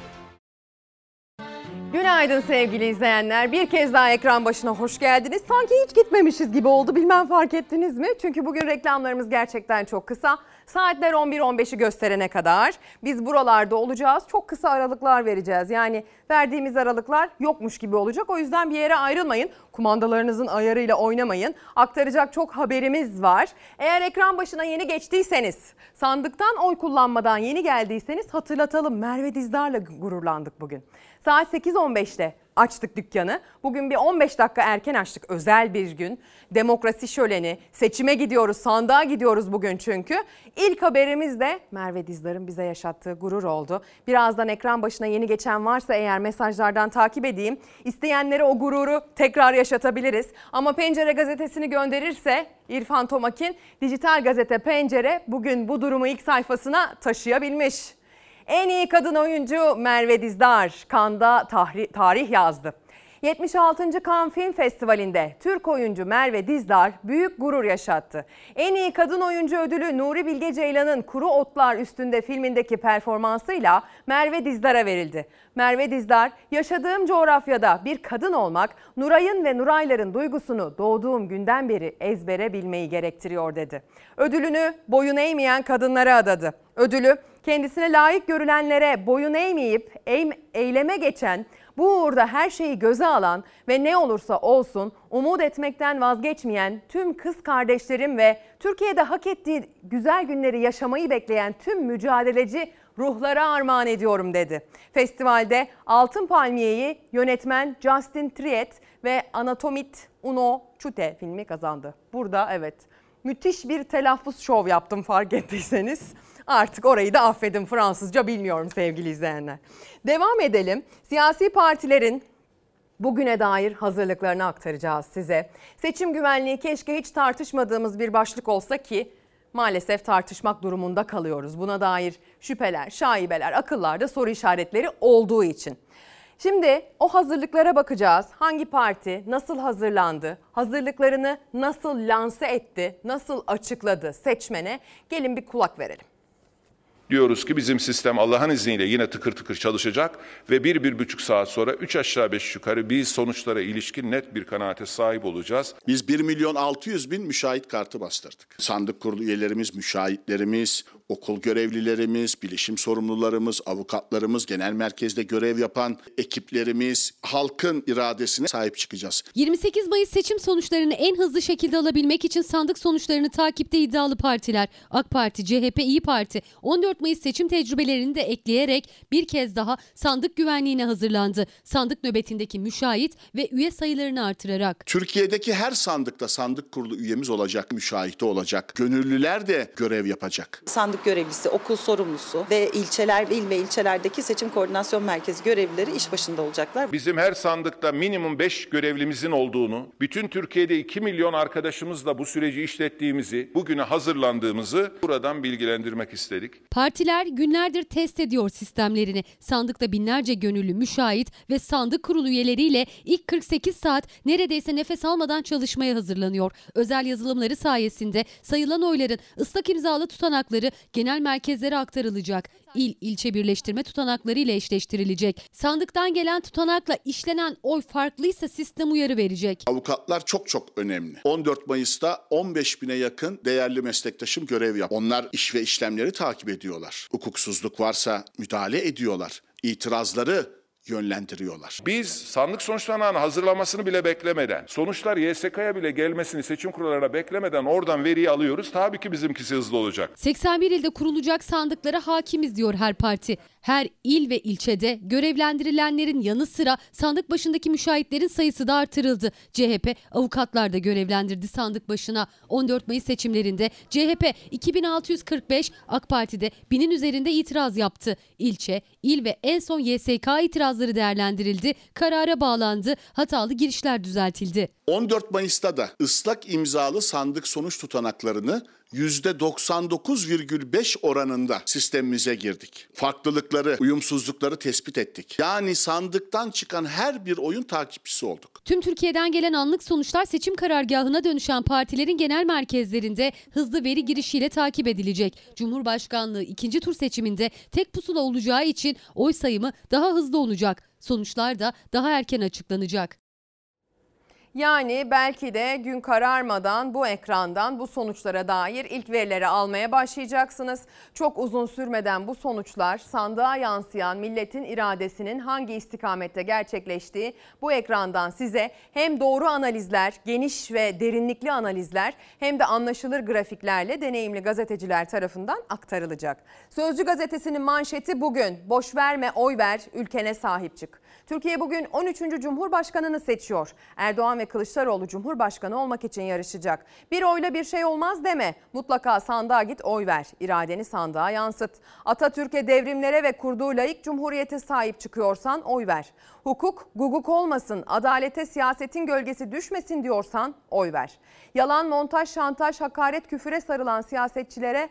Günaydın sevgili izleyenler. Bir kez daha ekran başına hoş geldiniz. Sanki hiç gitmemişiz gibi oldu. Bilmem fark ettiniz mi? Çünkü bugün reklamlarımız gerçekten çok kısa. Saatler 11-15'i gösterene kadar biz buralarda olacağız. Çok kısa aralıklar vereceğiz. Yani verdiğimiz aralıklar yokmuş gibi olacak. O yüzden bir yere ayrılmayın. Kumandalarınızın ayarıyla oynamayın. Aktaracak çok haberimiz var. Eğer ekran başına yeni geçtiyseniz, sandıktan oy kullanmadan yeni geldiyseniz hatırlatalım. Merve Dizdar'la gururlandık bugün. Saat 8.15'te açtık dükkanı. Bugün bir 15 dakika erken açtık. Özel bir gün. Demokrasi şöleni. Seçime gidiyoruz, sandığa gidiyoruz bugün çünkü. İlk haberimiz de Merve Dizdar'ın bize yaşattığı gurur oldu. Birazdan ekran başına yeni geçen varsa eğer mesajlardan takip edeyim. İsteyenlere o gururu tekrar yaşatabiliriz. Ama Pencere gazetesini gönderirse İrfan Tomakin dijital gazete Pencere bugün bu durumu ilk sayfasına taşıyabilmiş. En iyi kadın oyuncu Merve Dizdar Kanda tarih yazdı. 76. Cannes Film Festivali'nde Türk oyuncu Merve Dizdar büyük gurur yaşattı. En iyi kadın oyuncu ödülü Nuri Bilge Ceylan'ın Kuru Otlar Üstünde filmindeki performansıyla Merve Dizdar'a verildi. Merve Dizdar, yaşadığım coğrafyada bir kadın olmak, Nuray'ın ve Nurayların duygusunu doğduğum günden beri ezbere bilmeyi gerektiriyor dedi. Ödülünü boyun eğmeyen kadınlara adadı. Ödülü kendisine layık görülenlere boyun eğmeyip eğ- eyleme geçen, bu uğurda her şeyi göze alan ve ne olursa olsun umut etmekten vazgeçmeyen tüm kız kardeşlerim ve Türkiye'de hak ettiği güzel günleri yaşamayı bekleyen tüm mücadeleci ruhlara armağan ediyorum dedi. Festivalde Altın Palmiye'yi yönetmen Justin Triet ve Anatomit Uno Chute filmi kazandı. Burada evet müthiş bir telaffuz şov yaptım fark ettiyseniz. Artık orayı da affedin Fransızca bilmiyorum sevgili izleyenler. Devam edelim. Siyasi partilerin Bugüne dair hazırlıklarını aktaracağız size. Seçim güvenliği keşke hiç tartışmadığımız bir başlık olsa ki maalesef tartışmak durumunda kalıyoruz. Buna dair şüpheler, şaibeler, akıllarda soru işaretleri olduğu için. Şimdi o hazırlıklara bakacağız. Hangi parti nasıl hazırlandı? Hazırlıklarını nasıl lanse etti? Nasıl açıkladı seçmene? Gelin bir kulak verelim. Diyoruz ki bizim sistem Allah'ın izniyle yine tıkır tıkır çalışacak ve bir, bir buçuk saat sonra üç aşağı beş yukarı biz sonuçlara ilişkin net bir kanaate sahip olacağız. Biz 1 milyon 600 bin müşahit kartı bastırdık. Sandık kurulu üyelerimiz, müşahitlerimiz, okul görevlilerimiz, bilişim sorumlularımız, avukatlarımız, genel merkezde görev yapan ekiplerimiz, halkın iradesine sahip çıkacağız. 28 Mayıs seçim sonuçlarını en hızlı şekilde alabilmek için sandık sonuçlarını takipte iddialı partiler AK Parti, CHP, İyi Parti 14 Mayıs seçim tecrübelerini de ekleyerek bir kez daha sandık güvenliğine hazırlandı. Sandık nöbetindeki müşahit ve üye sayılarını artırarak. Türkiye'deki her sandıkta sandık kurulu üyemiz olacak, müşahiti olacak. Gönüllüler de görev yapacak. Sandık görevlisi, okul sorumlusu ve ilçeler il ve ilçelerdeki seçim koordinasyon merkezi görevlileri iş başında olacaklar. Bizim her sandıkta minimum 5 görevlimizin olduğunu, bütün Türkiye'de 2 milyon arkadaşımızla bu süreci işlettiğimizi, bugüne hazırlandığımızı buradan bilgilendirmek istedik. Partiler günlerdir test ediyor sistemlerini. Sandıkta binlerce gönüllü müşahit ve sandık kurulu üyeleriyle ilk 48 saat neredeyse nefes almadan çalışmaya hazırlanıyor. Özel yazılımları sayesinde sayılan oyların ıslak imzalı tutanakları genel merkezlere aktarılacak. İl ilçe birleştirme tutanakları ile eşleştirilecek. Sandıktan gelen tutanakla işlenen oy farklıysa sistem uyarı verecek. Avukatlar çok çok önemli. 14 Mayıs'ta 15 bine yakın değerli meslektaşım görev yap. Onlar iş ve işlemleri takip ediyorlar. Hukuksuzluk varsa müdahale ediyorlar. İtirazları yönlendiriyorlar. Biz sandık sonuçlarının hazırlanmasını bile beklemeden, sonuçlar YSK'ya bile gelmesini seçim kurullarına beklemeden oradan veriyi alıyoruz. Tabii ki bizimkisi hızlı olacak. 81 ilde kurulacak sandıklara hakimiz diyor her parti. Her il ve ilçede görevlendirilenlerin yanı sıra sandık başındaki müşahitlerin sayısı da artırıldı. CHP avukatlar da görevlendirdi sandık başına. 14 Mayıs seçimlerinde CHP 2645, AK Parti'de binin üzerinde itiraz yaptı. İlçe, il ve en son YSK itirazları değerlendirildi. Karara bağlandı. Hatalı girişler düzeltildi. 14 Mayıs'ta da ıslak imzalı sandık sonuç tutanaklarını %99,5 oranında sistemimize girdik. Farklılıkları, uyumsuzlukları tespit ettik. Yani sandıktan çıkan her bir oyun takipçisi olduk. Tüm Türkiye'den gelen anlık sonuçlar seçim karargahına dönüşen partilerin genel merkezlerinde hızlı veri girişiyle takip edilecek. Cumhurbaşkanlığı ikinci tur seçiminde tek pusula olacağı için oy sayımı daha hızlı olacak. Sonuçlar da daha erken açıklanacak. Yani belki de gün kararmadan bu ekrandan bu sonuçlara dair ilk verileri almaya başlayacaksınız. Çok uzun sürmeden bu sonuçlar sandığa yansıyan milletin iradesinin hangi istikamette gerçekleştiği bu ekrandan size hem doğru analizler, geniş ve derinlikli analizler hem de anlaşılır grafiklerle deneyimli gazeteciler tarafından aktarılacak. Sözcü gazetesinin manşeti bugün boş verme oy ver ülkene sahip çık. Türkiye bugün 13. Cumhurbaşkanını seçiyor. Erdoğan ve Kılıçdaroğlu Cumhurbaşkanı olmak için yarışacak. Bir oyla bir şey olmaz deme. Mutlaka sandığa git oy ver. İradeni sandığa yansıt. Atatürk'e devrimlere ve kurduğu layık cumhuriyete sahip çıkıyorsan oy ver. Hukuk, guguk olmasın, adalete siyasetin gölgesi düşmesin diyorsan oy ver. Yalan, montaj, şantaj, hakaret, küfüre sarılan siyasetçilere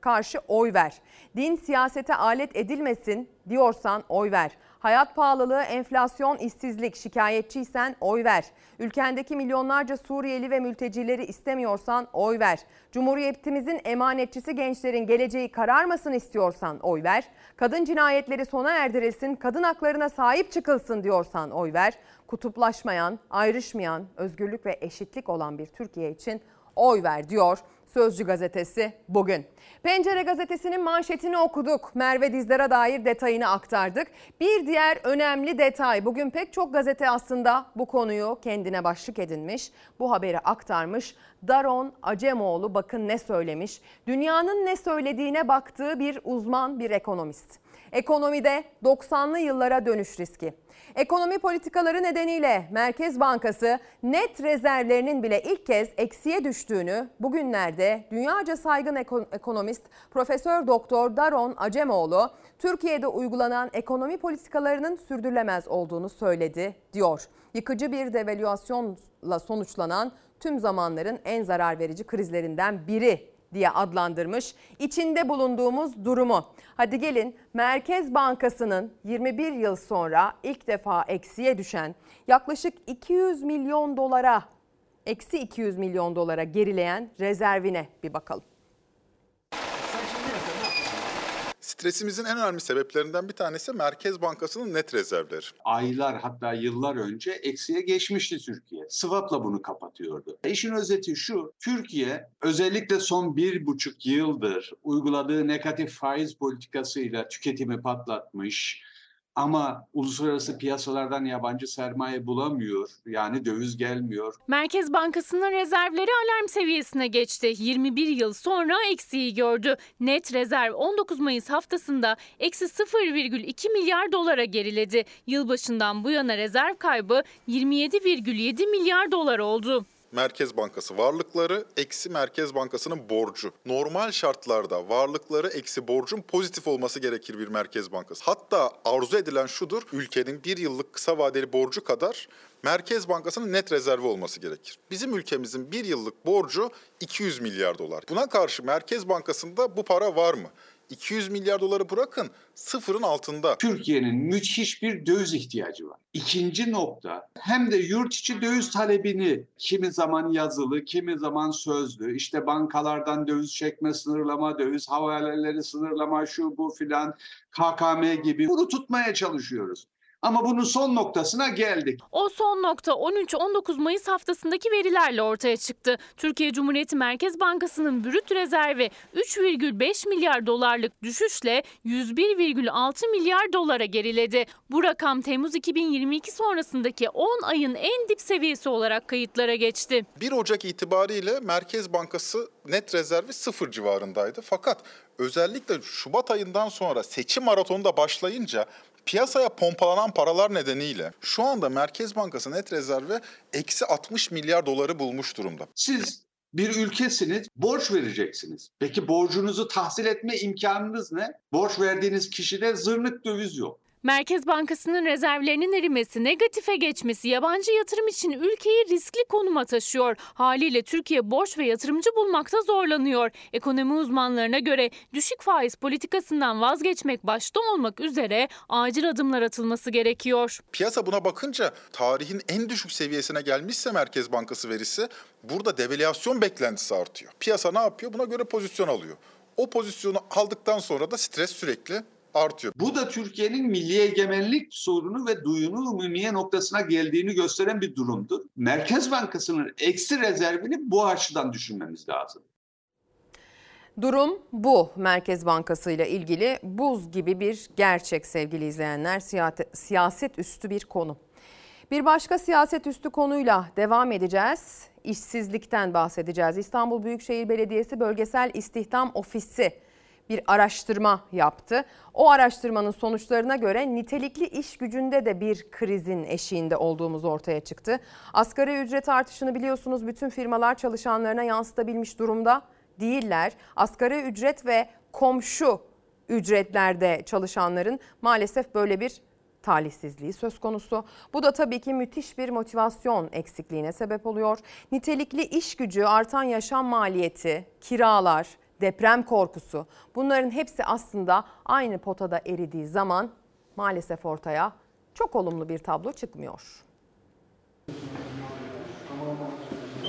karşı oy ver. Din siyasete alet edilmesin diyorsan oy ver. Hayat pahalılığı, enflasyon, işsizlik şikayetçiysen oy ver. Ülkendeki milyonlarca Suriyeli ve mültecileri istemiyorsan oy ver. Cumhuriyetimizin emanetçisi gençlerin geleceği kararmasın istiyorsan oy ver. Kadın cinayetleri sona erdirilsin, kadın haklarına sahip çıkılsın diyorsan oy ver. Kutuplaşmayan, ayrışmayan, özgürlük ve eşitlik olan bir Türkiye için oy ver diyor Sözcü gazetesi bugün. Pencere gazetesinin manşetini okuduk. Merve Dizdar'a dair detayını aktardık. Bir diğer önemli detay bugün pek çok gazete aslında bu konuyu kendine başlık edinmiş. Bu haberi aktarmış. Daron Acemoğlu bakın ne söylemiş. Dünyanın ne söylediğine baktığı bir uzman, bir ekonomist. Ekonomide 90'lı yıllara dönüş riski. Ekonomi politikaları nedeniyle Merkez Bankası net rezervlerinin bile ilk kez eksiye düştüğünü bugünlerde dünyaca saygın ekonomist Profesör Doktor Daron Acemoğlu Türkiye'de uygulanan ekonomi politikalarının sürdürülemez olduğunu söyledi diyor. Yıkıcı bir devalüasyonla sonuçlanan tüm zamanların en zarar verici krizlerinden biri diye adlandırmış içinde bulunduğumuz durumu. Hadi gelin Merkez Bankası'nın 21 yıl sonra ilk defa eksiye düşen yaklaşık 200 milyon dolara eksi 200 milyon dolara gerileyen rezervine bir bakalım. Stresimizin en önemli sebeplerinden bir tanesi Merkez Bankası'nın net rezervleri. Aylar hatta yıllar önce eksiye geçmişti Türkiye. Swap'la bunu kapatıyordu. İşin özeti şu, Türkiye özellikle son bir buçuk yıldır uyguladığı negatif faiz politikasıyla tüketimi patlatmış, ama uluslararası piyasalardan yabancı sermaye bulamıyor. Yani döviz gelmiyor. Merkez Bankası'nın rezervleri alarm seviyesine geçti. 21 yıl sonra eksiği gördü. Net rezerv 19 Mayıs haftasında eksi 0,2 milyar dolara geriledi. Yılbaşından bu yana rezerv kaybı 27,7 milyar dolar oldu. Merkez Bankası varlıkları eksi Merkez Bankası'nın borcu. Normal şartlarda varlıkları eksi borcun pozitif olması gerekir bir Merkez Bankası. Hatta arzu edilen şudur, ülkenin bir yıllık kısa vadeli borcu kadar Merkez Bankası'nın net rezervi olması gerekir. Bizim ülkemizin bir yıllık borcu 200 milyar dolar. Buna karşı Merkez Bankası'nda bu para var mı? 200 milyar doları bırakın sıfırın altında. Türkiye'nin müthiş bir döviz ihtiyacı var. İkinci nokta hem de yurt içi döviz talebini kimi zaman yazılı, kimi zaman sözlü, işte bankalardan döviz çekme sınırlama, döviz havaleleri sınırlama, şu bu filan, KKM gibi bunu tutmaya çalışıyoruz. Ama bunun son noktasına geldik. O son nokta 13-19 Mayıs haftasındaki verilerle ortaya çıktı. Türkiye Cumhuriyeti Merkez Bankası'nın brüt rezervi 3,5 milyar dolarlık düşüşle 101,6 milyar dolara geriledi. Bu rakam Temmuz 2022 sonrasındaki 10 ayın en dip seviyesi olarak kayıtlara geçti. 1 Ocak itibariyle Merkez Bankası net rezervi sıfır civarındaydı. Fakat özellikle Şubat ayından sonra seçim maratonu da başlayınca Piyasaya pompalanan paralar nedeniyle şu anda Merkez Bankası net rezervi eksi 60 milyar doları bulmuş durumda. Siz bir ülkesiniz, borç vereceksiniz. Peki borcunuzu tahsil etme imkanınız ne? Borç verdiğiniz kişide zırnık döviz yok. Merkez Bankası'nın rezervlerinin erimesi, negatife geçmesi yabancı yatırım için ülkeyi riskli konuma taşıyor. Haliyle Türkiye borç ve yatırımcı bulmakta zorlanıyor. Ekonomi uzmanlarına göre düşük faiz politikasından vazgeçmek başta olmak üzere acil adımlar atılması gerekiyor. Piyasa buna bakınca tarihin en düşük seviyesine gelmişse Merkez Bankası verisi burada devalüasyon beklentisi artıyor. Piyasa ne yapıyor? Buna göre pozisyon alıyor. O pozisyonu aldıktan sonra da stres sürekli artıyor. Bu da Türkiye'nin milli egemenlik sorunu ve duyunu umumiye noktasına geldiğini gösteren bir durumdur. Merkez Bankası'nın eksi rezervini bu açıdan düşünmemiz lazım. Durum bu Merkez Bankası ile ilgili buz gibi bir gerçek sevgili izleyenler siyaset üstü bir konu. Bir başka siyaset üstü konuyla devam edeceğiz. İşsizlikten bahsedeceğiz. İstanbul Büyükşehir Belediyesi Bölgesel İstihdam Ofisi bir araştırma yaptı. O araştırmanın sonuçlarına göre nitelikli iş gücünde de bir krizin eşiğinde olduğumuz ortaya çıktı. Asgari ücret artışını biliyorsunuz bütün firmalar çalışanlarına yansıtabilmiş durumda değiller. Asgari ücret ve komşu ücretlerde çalışanların maalesef böyle bir talihsizliği söz konusu. Bu da tabii ki müthiş bir motivasyon eksikliğine sebep oluyor. Nitelikli iş gücü, artan yaşam maliyeti, kiralar, deprem korkusu bunların hepsi aslında aynı potada eridiği zaman maalesef ortaya çok olumlu bir tablo çıkmıyor.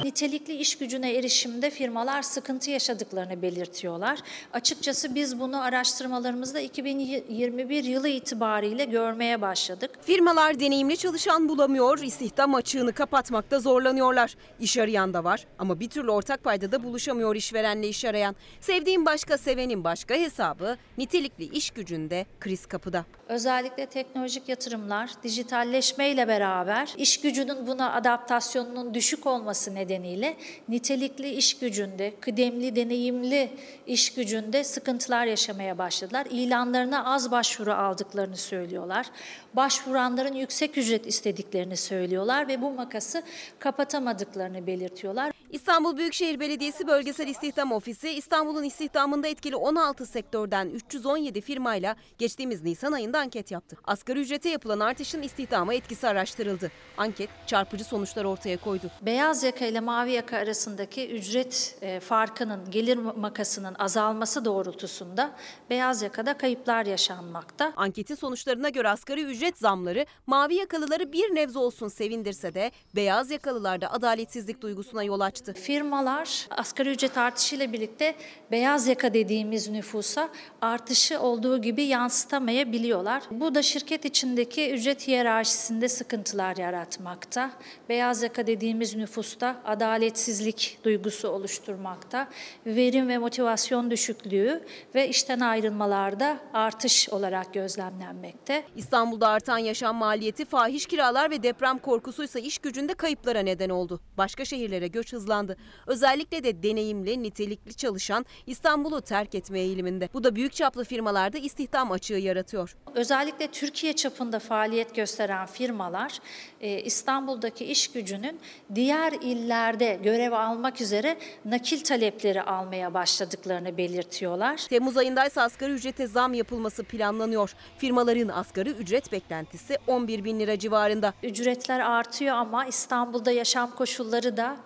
Nitelikli iş gücüne erişimde firmalar sıkıntı yaşadıklarını belirtiyorlar. Açıkçası biz bunu araştırmalarımızda 2021 yılı itibariyle görmeye başladık. Firmalar deneyimli çalışan bulamıyor, istihdam açığını kapatmakta zorlanıyorlar. İş arayan da var ama bir türlü ortak paydada buluşamıyor işverenle iş arayan. Sevdiğim başka, sevenin başka hesabı nitelikli iş gücünde kriz kapıda. Özellikle teknolojik yatırımlar, dijitalleşme ile beraber iş gücünün buna adaptasyonunun düşük olması nedeniyle nedeniyle nitelikli iş gücünde, kıdemli, deneyimli iş gücünde sıkıntılar yaşamaya başladılar. İlanlarına az başvuru aldıklarını söylüyorlar. Başvuranların yüksek ücret istediklerini söylüyorlar ve bu makası kapatamadıklarını belirtiyorlar. İstanbul Büyükşehir Belediyesi Bölgesel İstihdam Ofisi İstanbul'un istihdamında etkili 16 sektörden 317 firmayla geçtiğimiz Nisan ayında anket yaptı. Asgari ücrete yapılan artışın istihdama etkisi araştırıldı. Anket çarpıcı sonuçlar ortaya koydu. Beyaz yaka ile mavi yaka arasındaki ücret e, farkının, gelir makasının azalması doğrultusunda beyaz yakada kayıplar yaşanmakta. Anketin sonuçlarına göre asgari ücret zamları mavi yakalıları bir nebze olsun sevindirse de beyaz yakalılarda adaletsizlik duygusuna yol açtı. Firmalar asgari ücret artışıyla birlikte beyaz yaka dediğimiz nüfusa artışı olduğu gibi yansıtamayabiliyorlar. Bu da şirket içindeki ücret hiyerarşisinde sıkıntılar yaratmakta. Beyaz yaka dediğimiz nüfusta adaletsizlik duygusu oluşturmakta. Verim ve motivasyon düşüklüğü ve işten ayrılmalarda artış olarak gözlemlenmekte. İstanbul'da artan yaşam maliyeti, fahiş kiralar ve deprem korkusuysa iş gücünde kayıplara neden oldu. Başka şehirlere göç hızlandı. Özellikle de deneyimli, nitelikli çalışan İstanbul'u terk etme eğiliminde. Bu da büyük çaplı firmalarda istihdam açığı yaratıyor. Özellikle Türkiye çapında faaliyet gösteren firmalar e, İstanbul'daki iş gücünün diğer illerde görev almak üzere nakil talepleri almaya başladıklarını belirtiyorlar. Temmuz ayında ise asgari ücrete zam yapılması planlanıyor. Firmaların asgari ücret beklentisi 11 bin lira civarında. Ücretler artıyor ama İstanbul'da yaşam koşulları da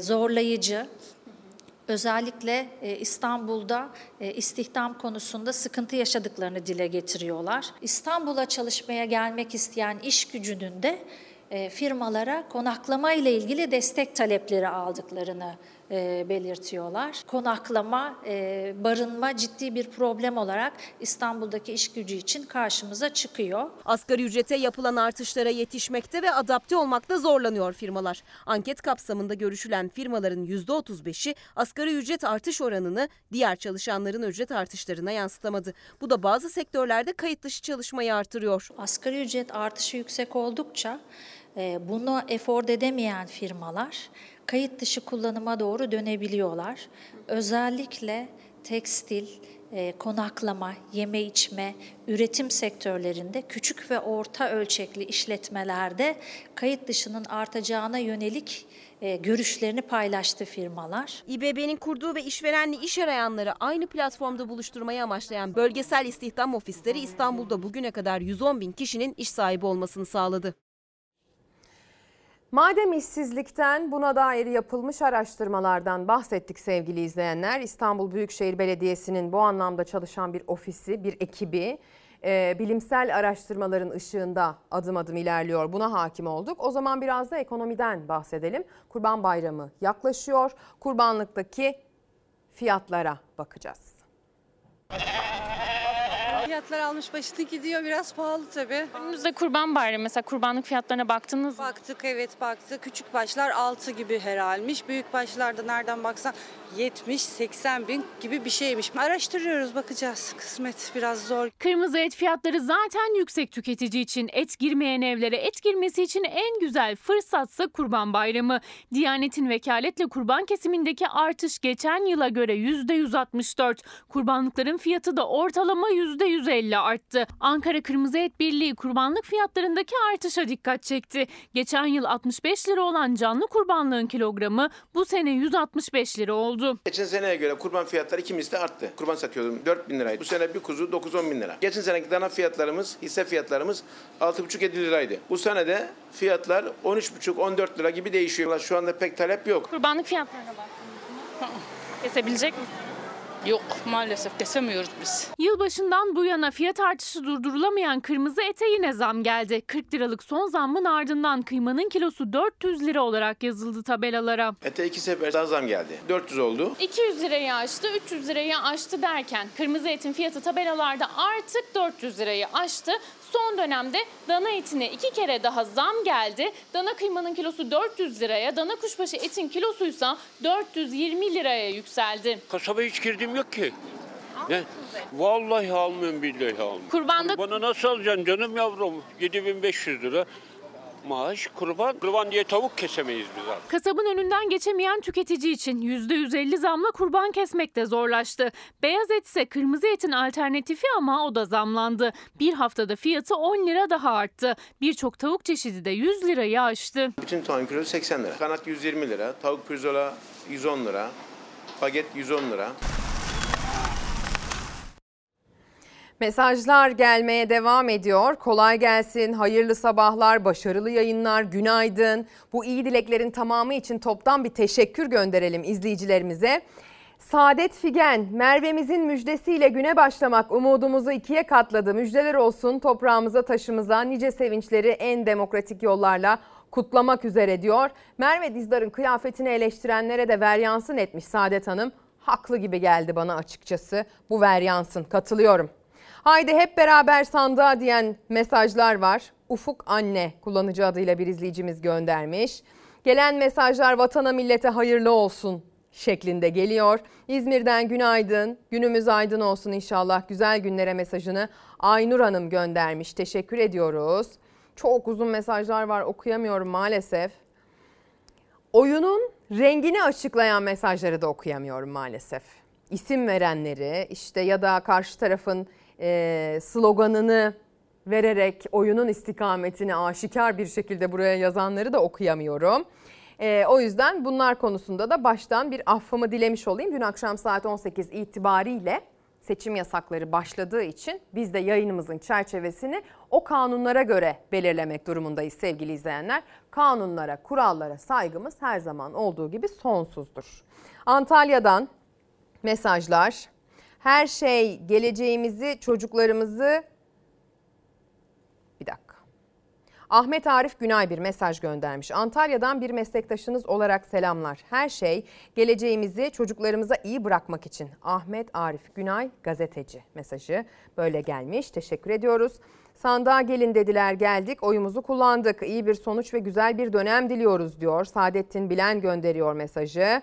zorlayıcı. Özellikle e, İstanbul'da e, istihdam konusunda sıkıntı yaşadıklarını dile getiriyorlar. İstanbul'a çalışmaya gelmek isteyen iş gücünün de e, firmalara konaklama ile ilgili destek talepleri aldıklarını e, belirtiyorlar. Konaklama, e, barınma ciddi bir problem olarak İstanbul'daki iş gücü için karşımıza çıkıyor. Asgari ücrete yapılan artışlara yetişmekte ve adapte olmakta zorlanıyor firmalar. Anket kapsamında görüşülen firmaların %35'i asgari ücret artış oranını diğer çalışanların ücret artışlarına yansıtamadı. Bu da bazı sektörlerde kayıt dışı çalışmayı artırıyor. Asgari ücret artışı yüksek oldukça e, bunu efor edemeyen firmalar kayıt dışı kullanıma doğru dönebiliyorlar. Özellikle tekstil, e, konaklama, yeme içme, üretim sektörlerinde küçük ve orta ölçekli işletmelerde kayıt dışının artacağına yönelik e, görüşlerini paylaştı firmalar. İBB'nin kurduğu ve işverenli iş arayanları aynı platformda buluşturmayı amaçlayan bölgesel istihdam ofisleri İstanbul'da bugüne kadar 110 bin kişinin iş sahibi olmasını sağladı. Madem işsizlikten buna dair yapılmış araştırmalardan bahsettik sevgili izleyenler. İstanbul Büyükşehir Belediyesi'nin bu anlamda çalışan bir ofisi, bir ekibi e, bilimsel araştırmaların ışığında adım adım ilerliyor. Buna hakim olduk. O zaman biraz da ekonomiden bahsedelim. Kurban Bayramı yaklaşıyor. Kurbanlıktaki fiyatlara bakacağız. Fiyatlar almış başını gidiyor biraz pahalı tabii. Önümüzde kurban bayramı mesela kurbanlık fiyatlarına baktınız mı? Baktık evet baktık. Küçük başlar 6 gibi herhalmiş. Büyük başlarda nereden baksan 70-80 bin gibi bir şeymiş. Araştırıyoruz bakacağız. Kısmet biraz zor. Kırmızı et fiyatları zaten yüksek tüketici için. Et girmeyen evlere et girmesi için en güzel fırsatsa kurban bayramı. Diyanet'in vekaletle kurban kesimindeki artış geçen yıla göre %164. Kurbanlıkların fiyatı da ortalama %150 arttı. Ankara Kırmızı Et Birliği kurbanlık fiyatlarındaki artışa dikkat çekti. Geçen yıl 65 lira olan canlı kurbanlığın kilogramı bu sene 165 lira oldu. Geçen seneye göre kurban fiyatları de arttı. Kurban satıyordum 4 bin liraydı. Bu sene bir kuzu 9-10 bin lira. Geçen seneki dana fiyatlarımız, hisse fiyatlarımız 6,5-7 liraydı. Bu sene de fiyatlar 13,5-14 lira gibi değişiyor. Şu anda pek talep yok. Kurbanlık fiyatlarına baktınız mı? Kesebilecek misiniz? Yok maalesef kesemiyoruz biz. Yılbaşından bu yana fiyat artışı durdurulamayan kırmızı ete yine zam geldi. 40 liralık son zammın ardından kıymanın kilosu 400 lira olarak yazıldı tabelalara. Ete iki sefer daha zam geldi. 400 oldu. 200 lirayı aştı, 300 lirayı aştı derken kırmızı etin fiyatı tabelalarda artık 400 lirayı aştı. Son dönemde dana etine iki kere daha zam geldi. Dana kıymanın kilosu 400 liraya, dana kuşbaşı etin kilosuysa 420 liraya yükseldi. Kasaba hiç girdiğim yok ki. Ne? Vallahi almıyorum billahi almıyorum. Kurbanda Bana nasıl alacaksın canım yavrum? 7500 lira. Maaş kurban. Kurban diye tavuk kesemeyiz biz abi. Kasabın önünden geçemeyen tüketici için %150 zamla kurban kesmek de zorlaştı. Beyaz et ise kırmızı etin alternatifi ama o da zamlandı. Bir haftada fiyatı 10 lira daha arttı. Birçok tavuk çeşidi de 100 lirayı aştı. Bütün tavan kilosu 80 lira. Kanat 120 lira. Tavuk pirzola 110 lira. Baget 110 lira. Mesajlar gelmeye devam ediyor. Kolay gelsin, hayırlı sabahlar, başarılı yayınlar, günaydın. Bu iyi dileklerin tamamı için toptan bir teşekkür gönderelim izleyicilerimize. Saadet Figen, Merve'mizin müjdesiyle güne başlamak umudumuzu ikiye katladı. Müjdeler olsun toprağımıza, taşımıza, nice sevinçleri en demokratik yollarla kutlamak üzere diyor. Merve Dizdar'ın kıyafetini eleştirenlere de veryansın etmiş Saadet Hanım. Haklı gibi geldi bana açıkçası. Bu veryansın, katılıyorum. Haydi hep beraber sandığa diyen mesajlar var. Ufuk Anne kullanıcı adıyla bir izleyicimiz göndermiş. Gelen mesajlar vatana millete hayırlı olsun şeklinde geliyor. İzmir'den günaydın, günümüz aydın olsun inşallah. Güzel günlere mesajını Aynur Hanım göndermiş. Teşekkür ediyoruz. Çok uzun mesajlar var okuyamıyorum maalesef. Oyunun rengini açıklayan mesajları da okuyamıyorum maalesef. İsim verenleri işte ya da karşı tarafın e, sloganını vererek oyunun istikametini aşikar bir şekilde buraya yazanları da okuyamıyorum. E, o yüzden bunlar konusunda da baştan bir affımı dilemiş olayım. Dün akşam saat 18 itibariyle seçim yasakları başladığı için biz de yayınımızın çerçevesini o kanunlara göre belirlemek durumundayız sevgili izleyenler. Kanunlara, kurallara saygımız her zaman olduğu gibi sonsuzdur. Antalya'dan mesajlar. Her şey geleceğimizi, çocuklarımızı bir dakika. Ahmet Arif Günay bir mesaj göndermiş. Antalya'dan bir meslektaşınız olarak selamlar. Her şey geleceğimizi çocuklarımıza iyi bırakmak için. Ahmet Arif Günay gazeteci mesajı böyle gelmiş. Teşekkür ediyoruz. Sandığa gelin dediler geldik oyumuzu kullandık. İyi bir sonuç ve güzel bir dönem diliyoruz diyor. Saadettin Bilen gönderiyor mesajı.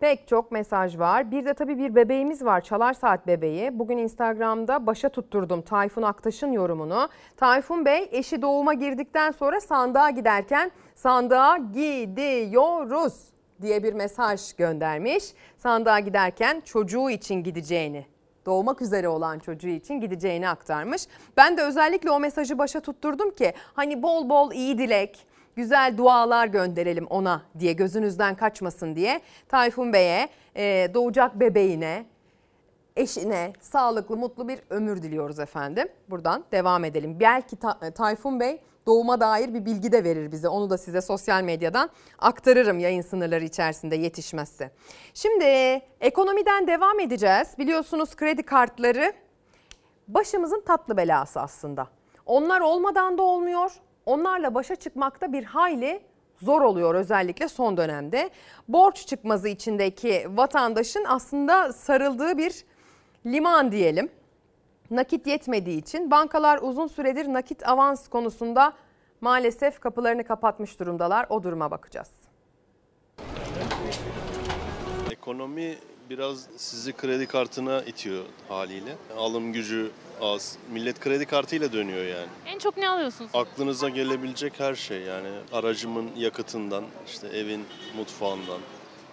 Pek çok mesaj var. Bir de tabii bir bebeğimiz var. Çalar Saat bebeği. Bugün Instagram'da başa tutturdum Tayfun Aktaş'ın yorumunu. Tayfun Bey eşi doğuma girdikten sonra sandığa giderken sandığa gidiyoruz diye bir mesaj göndermiş. Sandığa giderken çocuğu için gideceğini doğmak üzere olan çocuğu için gideceğini aktarmış. Ben de özellikle o mesajı başa tutturdum ki hani bol bol iyi dilek, güzel dualar gönderelim ona diye gözünüzden kaçmasın diye Tayfun Bey'e e, doğacak bebeğine eşine sağlıklı mutlu bir ömür diliyoruz efendim. Buradan devam edelim. Belki Ta- Tayfun Bey doğuma dair bir bilgi de verir bize. Onu da size sosyal medyadan aktarırım yayın sınırları içerisinde yetişmezse. Şimdi ekonomiden devam edeceğiz. Biliyorsunuz kredi kartları başımızın tatlı belası aslında. Onlar olmadan da olmuyor. Onlarla başa çıkmakta bir hayli zor oluyor özellikle son dönemde. Borç çıkmazı içindeki vatandaşın aslında sarıldığı bir liman diyelim. Nakit yetmediği için bankalar uzun süredir nakit avans konusunda maalesef kapılarını kapatmış durumdalar. O duruma bakacağız. Ekonomi biraz sizi kredi kartına itiyor haliyle. Alım gücü az. Millet kredi kartıyla dönüyor yani. En çok ne alıyorsunuz? Aklınıza gelebilecek her şey yani aracımın yakıtından, işte evin mutfağından,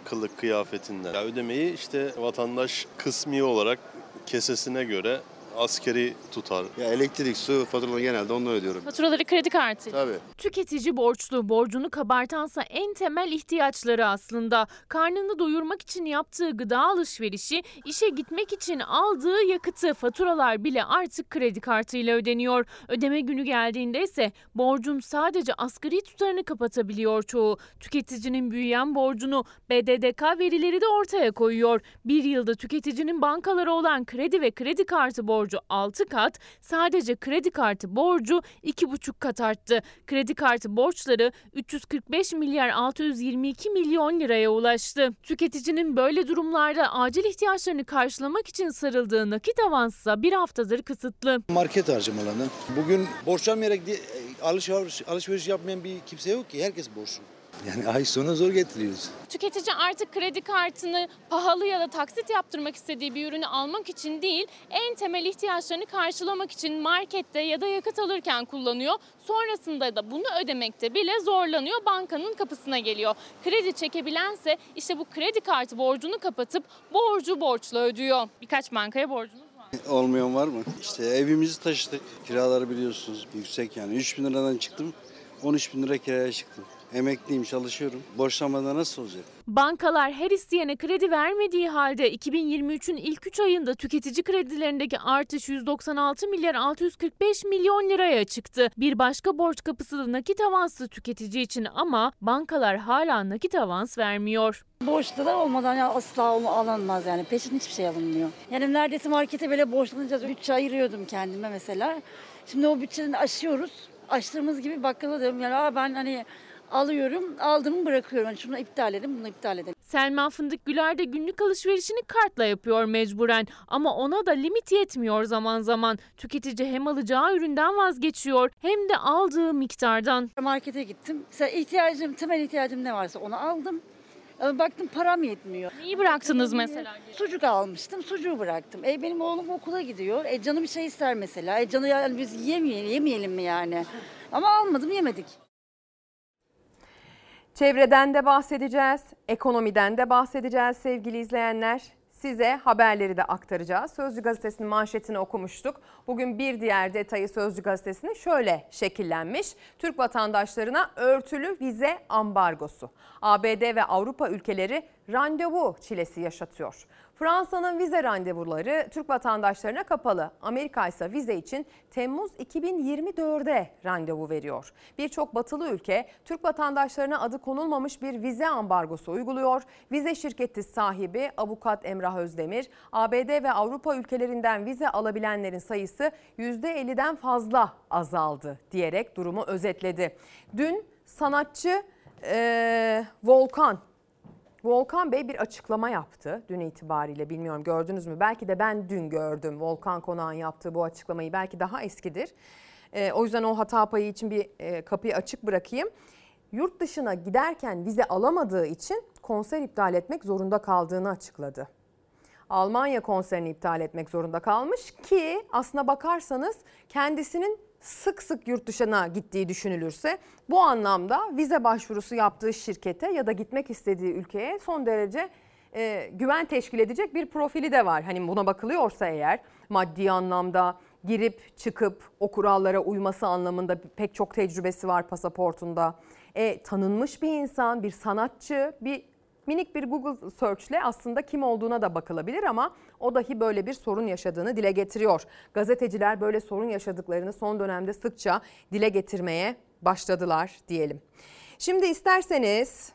kılık kıyafetinden. Ya ödemeyi işte vatandaş kısmi olarak kesesine göre askeri tutar. Ya elektrik, su faturalarını genelde onunla ödüyorum. Faturaları kredi kartıyla. Tabii. Tüketici borçlu, borcunu kabartansa en temel ihtiyaçları aslında. Karnını doyurmak için yaptığı gıda alışverişi, işe gitmek için aldığı yakıtı, faturalar bile artık kredi kartıyla ödeniyor. Ödeme günü geldiğinde ise borcun sadece asgari tutarını kapatabiliyor çoğu. Tüketicinin büyüyen borcunu BDDK verileri de ortaya koyuyor. Bir yılda tüketicinin bankalara olan kredi ve kredi kartı borcu 6 kat, sadece kredi kartı borcu 2,5 kat arttı. Kredi kartı borçları 345 milyar 622 milyon liraya ulaştı. Tüketicinin böyle durumlarda acil ihtiyaçlarını karşılamak için sarıldığı nakit avansı bir haftadır kısıtlı. Market harcamalarını. Bugün borçlanmayarak alışveriş, alışveriş yapmayan bir kimse yok ki. Herkes borçlu. Yani ay sonu zor getiriyoruz. Tüketici artık kredi kartını pahalı ya da taksit yaptırmak istediği bir ürünü almak için değil, en temel ihtiyaçlarını karşılamak için markette ya da yakıt alırken kullanıyor. Sonrasında da bunu ödemekte bile zorlanıyor, bankanın kapısına geliyor. Kredi çekebilense işte bu kredi kartı borcunu kapatıp borcu borçla ödüyor. Birkaç bankaya borcunuz var. Olmayan var mı? İşte evimizi taşıdık. Kiraları biliyorsunuz yüksek yani. 3 bin liradan çıktım. 13 bin lira kiraya çıktım. Emekliyim, çalışıyorum. Borçlanmadan nasıl olacak? Bankalar her isteyene kredi vermediği halde 2023'ün ilk 3 ayında tüketici kredilerindeki artış 196 milyar 645 milyon liraya çıktı. Bir başka borç kapısı da nakit avanslı tüketici için ama bankalar hala nakit avans vermiyor. Borçlu da olmadan ya asla onu alınmaz yani peşin hiçbir şey alınmıyor. Yani neredeyse markete bile borçlanınca bütçe ayırıyordum kendime mesela. Şimdi o bütçeden aşıyoruz. Aştığımız gibi bakkala diyorum yani Aa ben hani alıyorum aldığımı bırakıyorum. Yani şunu iptal edin bunu iptal edin. Selma Fındık Güler de günlük alışverişini kartla yapıyor mecburen ama ona da limit yetmiyor zaman zaman. Tüketici hem alacağı üründen vazgeçiyor hem de aldığı miktardan. Markete gittim. Mesela ihtiyacım, temel ihtiyacım ne varsa onu aldım. Ama Baktım param yetmiyor. Neyi bıraktınız mesela? Sucuk almıştım, sucuğu bıraktım. E benim oğlum okula gidiyor. E canı bir şey ister mesela. E canı yani biz yemeyelim, yemeyelim mi yani? Ama almadım, yemedik. Çevreden de bahsedeceğiz, ekonomiden de bahsedeceğiz sevgili izleyenler. Size haberleri de aktaracağız. Sözcü gazetesinin manşetini okumuştuk. Bugün bir diğer detayı Sözcü gazetesinin şöyle şekillenmiş. Türk vatandaşlarına örtülü vize ambargosu. ABD ve Avrupa ülkeleri randevu çilesi yaşatıyor. Fransa'nın vize randevuları Türk vatandaşlarına kapalı. Amerika ise vize için Temmuz 2024'de randevu veriyor. Birçok batılı ülke Türk vatandaşlarına adı konulmamış bir vize ambargosu uyguluyor. Vize şirketi sahibi avukat Emrah Özdemir, ABD ve Avrupa ülkelerinden vize alabilenlerin sayısı %50'den fazla azaldı diyerek durumu özetledi. Dün sanatçı eee, Volkan Volkan Bey bir açıklama yaptı dün itibariyle bilmiyorum gördünüz mü? Belki de ben dün gördüm Volkan Konak'ın yaptığı bu açıklamayı belki daha eskidir. Ee, o yüzden o hata payı için bir e, kapıyı açık bırakayım. Yurt dışına giderken vize alamadığı için konser iptal etmek zorunda kaldığını açıkladı. Almanya konserini iptal etmek zorunda kalmış ki aslına bakarsanız kendisinin sık sık yurt dışına gittiği düşünülürse bu anlamda vize başvurusu yaptığı şirkete ya da gitmek istediği ülkeye son derece e, güven teşkil edecek bir profili de var. Hani buna bakılıyorsa eğer maddi anlamda girip çıkıp o kurallara uyması anlamında pek çok tecrübesi var pasaportunda. E, tanınmış bir insan, bir sanatçı, bir minik bir Google search ile aslında kim olduğuna da bakılabilir ama o dahi böyle bir sorun yaşadığını dile getiriyor. Gazeteciler böyle sorun yaşadıklarını son dönemde sıkça dile getirmeye başladılar diyelim. Şimdi isterseniz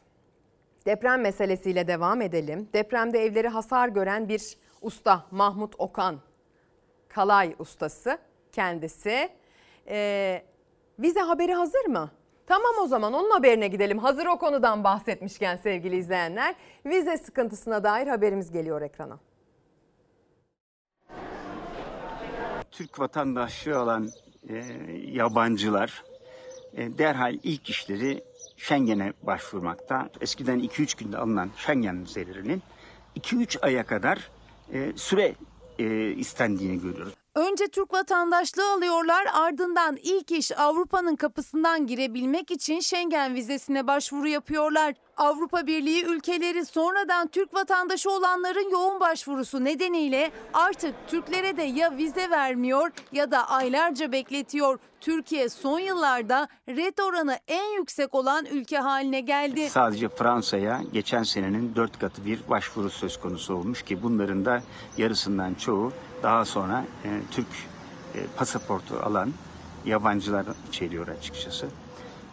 deprem meselesiyle devam edelim. Depremde evleri hasar gören bir usta Mahmut Okan, kalay ustası kendisi. Ee, vize haberi hazır mı? Tamam o zaman onun haberine gidelim. Hazır o konudan bahsetmişken sevgili izleyenler. Vize sıkıntısına dair haberimiz geliyor ekrana. Türk vatandaşlığı olan e, yabancılar e, derhal ilk işleri Schengen'e başvurmakta. Eskiden 2-3 günde alınan Schengen vizelerinin 2-3 aya kadar e, süre e, istendiğini görüyoruz. Önce Türk vatandaşlığı alıyorlar ardından ilk iş Avrupa'nın kapısından girebilmek için Schengen vizesine başvuru yapıyorlar. Avrupa Birliği ülkeleri sonradan Türk vatandaşı olanların yoğun başvurusu nedeniyle artık Türklere de ya vize vermiyor ya da aylarca bekletiyor. Türkiye son yıllarda red oranı en yüksek olan ülke haline geldi. Sadece Fransa'ya geçen senenin 4 katı bir başvuru söz konusu olmuş ki bunların da yarısından çoğu daha sonra e, Türk e, pasaportu alan yabancılar içeriyor açıkçası.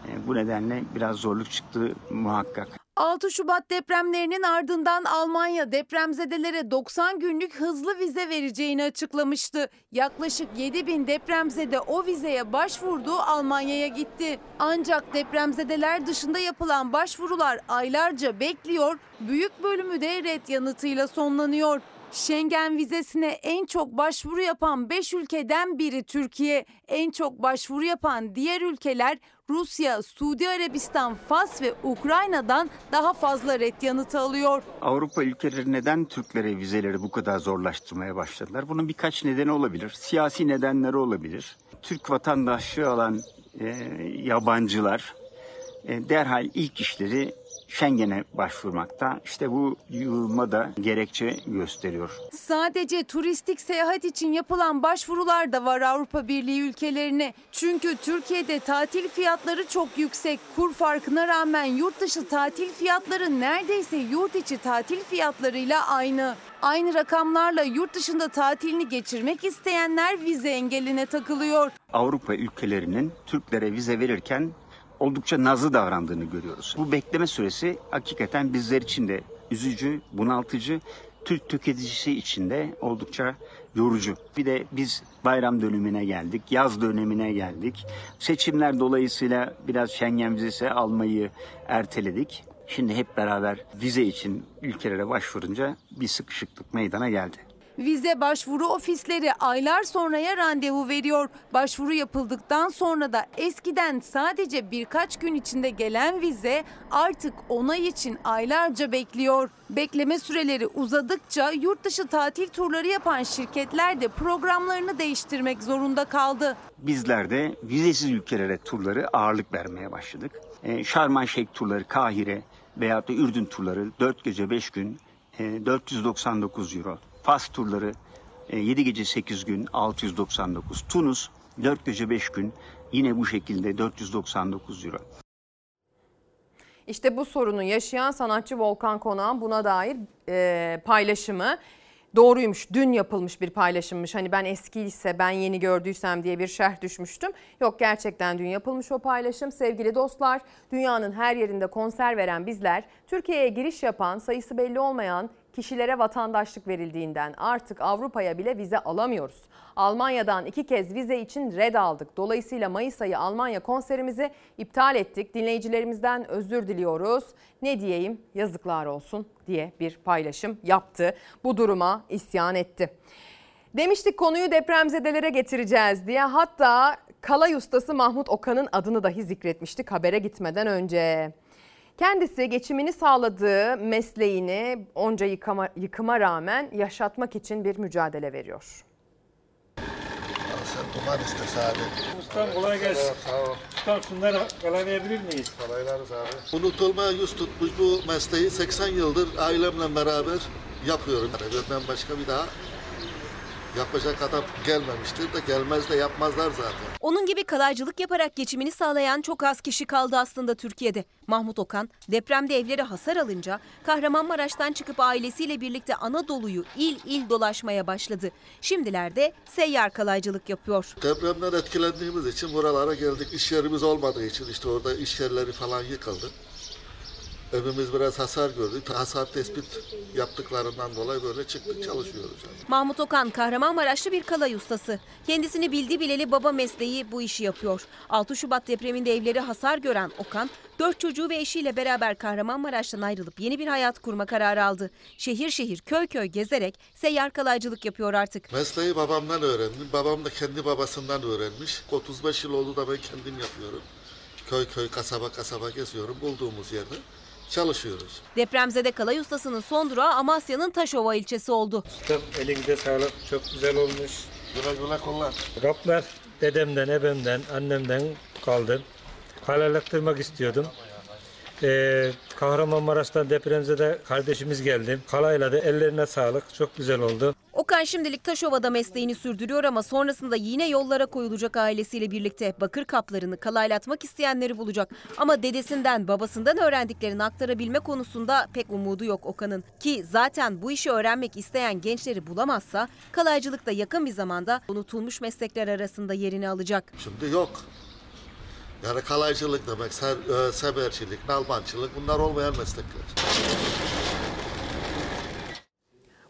E, bu nedenle biraz zorluk çıktığı muhakkak. 6 Şubat depremlerinin ardından Almanya depremzedelere 90 günlük hızlı vize vereceğini açıklamıştı. Yaklaşık 7 bin depremzede o vizeye başvurdu Almanya'ya gitti. Ancak depremzedeler dışında yapılan başvurular aylarca bekliyor, büyük bölümü de red yanıtıyla sonlanıyor. Schengen vizesine en çok başvuru yapan 5 ülkeden biri Türkiye. En çok başvuru yapan diğer ülkeler Rusya, Suudi Arabistan, Fas ve Ukrayna'dan daha fazla ret yanıtı alıyor. Avrupa ülkeleri neden Türklere vizeleri bu kadar zorlaştırmaya başladılar? Bunun birkaç nedeni olabilir. Siyasi nedenleri olabilir. Türk vatandaşlığı alan e, yabancılar e, derhal ilk işleri Schengen'e başvurmakta. İşte bu yığılma da gerekçe gösteriyor. Sadece turistik seyahat için yapılan başvurular da var Avrupa Birliği ülkelerine. Çünkü Türkiye'de tatil fiyatları çok yüksek. Kur farkına rağmen yurt dışı tatil fiyatları neredeyse yurt içi tatil fiyatlarıyla aynı. Aynı rakamlarla yurt dışında tatilini geçirmek isteyenler vize engeline takılıyor. Avrupa ülkelerinin Türklere vize verirken oldukça nazlı davrandığını görüyoruz. Bu bekleme süresi hakikaten bizler için de üzücü, bunaltıcı, Türk tüketicisi için de oldukça yorucu. Bir de biz bayram dönemine geldik, yaz dönemine geldik. Seçimler dolayısıyla biraz Schengen vizesi almayı erteledik. Şimdi hep beraber vize için ülkelere başvurunca bir sıkışıklık meydana geldi. Vize başvuru ofisleri aylar sonraya randevu veriyor. Başvuru yapıldıktan sonra da eskiden sadece birkaç gün içinde gelen vize artık onay için aylarca bekliyor. Bekleme süreleri uzadıkça yurt dışı tatil turları yapan şirketler de programlarını değiştirmek zorunda kaldı. Bizler de vizesiz ülkelere turları ağırlık vermeye başladık. E, Şarm El Şeyh turları, Kahire veyahut da Ürdün turları 4 gece 5 gün e, 499 euro. Fas turları 7 gece 8 gün 699. Tunus 4 gece 5 gün yine bu şekilde 499 euro. İşte bu sorunu yaşayan sanatçı Volkan Konak'ın buna dair e, paylaşımı doğruymuş. Dün yapılmış bir paylaşımmış. Hani ben eskiyse ben yeni gördüysem diye bir şerh düşmüştüm. Yok gerçekten dün yapılmış o paylaşım. Sevgili dostlar dünyanın her yerinde konser veren bizler Türkiye'ye giriş yapan sayısı belli olmayan kişilere vatandaşlık verildiğinden artık Avrupa'ya bile vize alamıyoruz. Almanya'dan iki kez vize için red aldık. Dolayısıyla Mayıs ayı Almanya konserimizi iptal ettik. Dinleyicilerimizden özür diliyoruz. Ne diyeyim yazıklar olsun diye bir paylaşım yaptı. Bu duruma isyan etti. Demiştik konuyu depremzedelere getireceğiz diye hatta kalay ustası Mahmut Okan'ın adını dahi zikretmiştik habere gitmeden önce. Kendisi geçimini sağladığı mesleğini onca yıkama, yıkıma rağmen yaşatmak için bir mücadele veriyor. Sen duman iste abi. Ustam kolay gelsin. Sağ ol. Ustam şunları kalaylayabilir miyiz? Kalaylarız abi. Unutulmaya yüz tutmuş bu mesleği 80 yıldır ailemle beraber yapıyorum. Ben başka bir daha yapacak adam gelmemiştir de gelmez de yapmazlar zaten. Onun gibi kalaycılık yaparak geçimini sağlayan çok az kişi kaldı aslında Türkiye'de. Mahmut Okan depremde evleri hasar alınca Kahramanmaraş'tan çıkıp ailesiyle birlikte Anadolu'yu il il dolaşmaya başladı. Şimdilerde seyyar kalaycılık yapıyor. Depremden etkilendiğimiz için buralara geldik. İş yerimiz olmadığı için işte orada iş yerleri falan yıkıldı. Evimiz biraz hasar gördü. Hasar tespit yaptıklarından dolayı böyle çıktık çalışıyoruz. Yani. Mahmut Okan Kahramanmaraşlı bir kalay ustası. Kendisini bildi bileli baba mesleği bu işi yapıyor. 6 Şubat depreminde evleri hasar gören Okan, 4 çocuğu ve eşiyle beraber Kahramanmaraş'tan ayrılıp yeni bir hayat kurma kararı aldı. Şehir şehir köy köy gezerek seyyar kalaycılık yapıyor artık. Mesleği babamdan öğrendim. Babam da kendi babasından öğrenmiş. 35 yıl oldu da ben kendim yapıyorum. Köy köy kasaba kasaba geziyorum bulduğumuz yerde çalışıyoruz. Depremzede kalay ustasının son durağı Amasya'nın Taşova ilçesi oldu. Ustam elinde sağlık çok güzel olmuş. Güle güle kullan. Kaplar dedemden, ebemden, annemden kaldı. Kalalıktırmak istiyordum. Ee, Kahramanmaraş'tan depremzede kardeşimiz geldi. Kalayla da ellerine sağlık. Çok güzel oldu. Okan şimdilik Taşova'da mesleğini sürdürüyor ama sonrasında yine yollara koyulacak ailesiyle birlikte bakır kaplarını kalaylatmak isteyenleri bulacak. Ama dedesinden babasından öğrendiklerini aktarabilme konusunda pek umudu yok Okan'ın. Ki zaten bu işi öğrenmek isteyen gençleri bulamazsa kalaycılık da yakın bir zamanda unutulmuş meslekler arasında yerini alacak. Şimdi yok. Yani kalaycılık demek, ser, e, nalbancılık bunlar olmayan meslekler.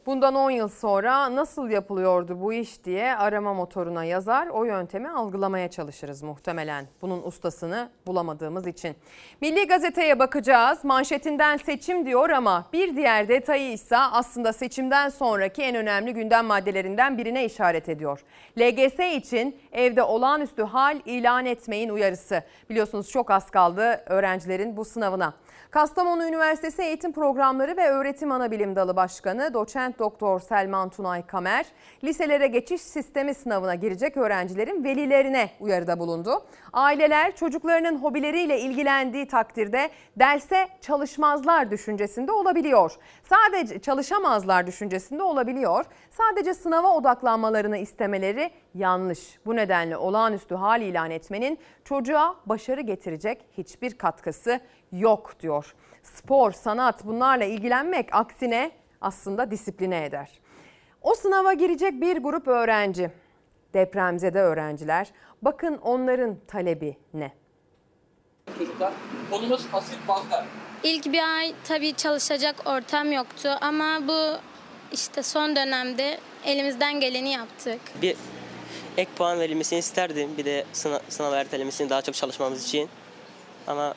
Bundan 10 yıl sonra nasıl yapılıyordu bu iş diye arama motoruna yazar. O yöntemi algılamaya çalışırız muhtemelen. Bunun ustasını bulamadığımız için. Milli Gazete'ye bakacağız. Manşetinden seçim diyor ama bir diğer detayı ise aslında seçimden sonraki en önemli gündem maddelerinden birine işaret ediyor. LGS için evde olağanüstü hal ilan etmeyin uyarısı. Biliyorsunuz çok az kaldı öğrencilerin bu sınavına. Kastamonu Üniversitesi Eğitim Programları ve Öğretim Anabilim Dalı Başkanı Doçent Doktor Selman Tunay Kamer, liselere geçiş sistemi sınavına girecek öğrencilerin velilerine uyarıda bulundu. Aileler çocuklarının hobileriyle ilgilendiği takdirde derse çalışmazlar düşüncesinde olabiliyor. Sadece çalışamazlar düşüncesinde olabiliyor. Sadece sınava odaklanmalarını istemeleri yanlış. Bu nedenle olağanüstü hal ilan etmenin çocuğa başarı getirecek hiçbir katkısı yok diyor. Spor, sanat bunlarla ilgilenmek aksine aslında disipline eder. O sınava girecek bir grup öğrenci, depremzede öğrenciler. Bakın onların talebi ne? Çocuklar konumuz asit bazlar. İlk bir ay tabii çalışacak ortam yoktu ama bu işte son dönemde elimizden geleni yaptık. Bir ek puan verilmesini isterdim. Bir de sınav, sınav ertelemesini daha çok çalışmamız için. Ama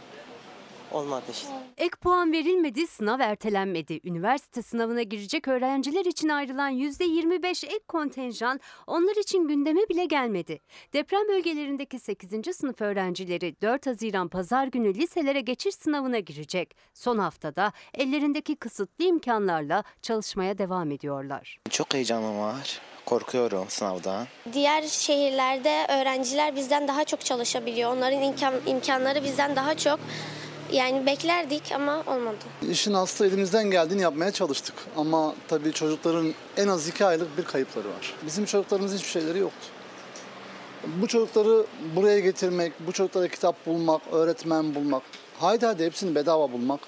olmadı işte. Ek puan verilmedi, sınav ertelenmedi. Üniversite sınavına girecek öğrenciler için ayrılan %25 ek kontenjan onlar için gündeme bile gelmedi. Deprem bölgelerindeki 8. sınıf öğrencileri 4 Haziran pazar günü liselere geçiş sınavına girecek. Son haftada ellerindeki kısıtlı imkanlarla çalışmaya devam ediyorlar. Çok heyecanım var. Korkuyorum sınavdan. Diğer şehirlerde öğrenciler bizden daha çok çalışabiliyor. Onların imkan, imkanları bizden daha çok. Yani beklerdik ama olmadı. İşin aslı elimizden geldiğini yapmaya çalıştık. Ama tabii çocukların en az iki aylık bir kayıpları var. Bizim çocuklarımızın hiçbir şeyleri yoktu. Bu çocukları buraya getirmek, bu çocuklara kitap bulmak, öğretmen bulmak, haydi hadi hepsini bedava bulmak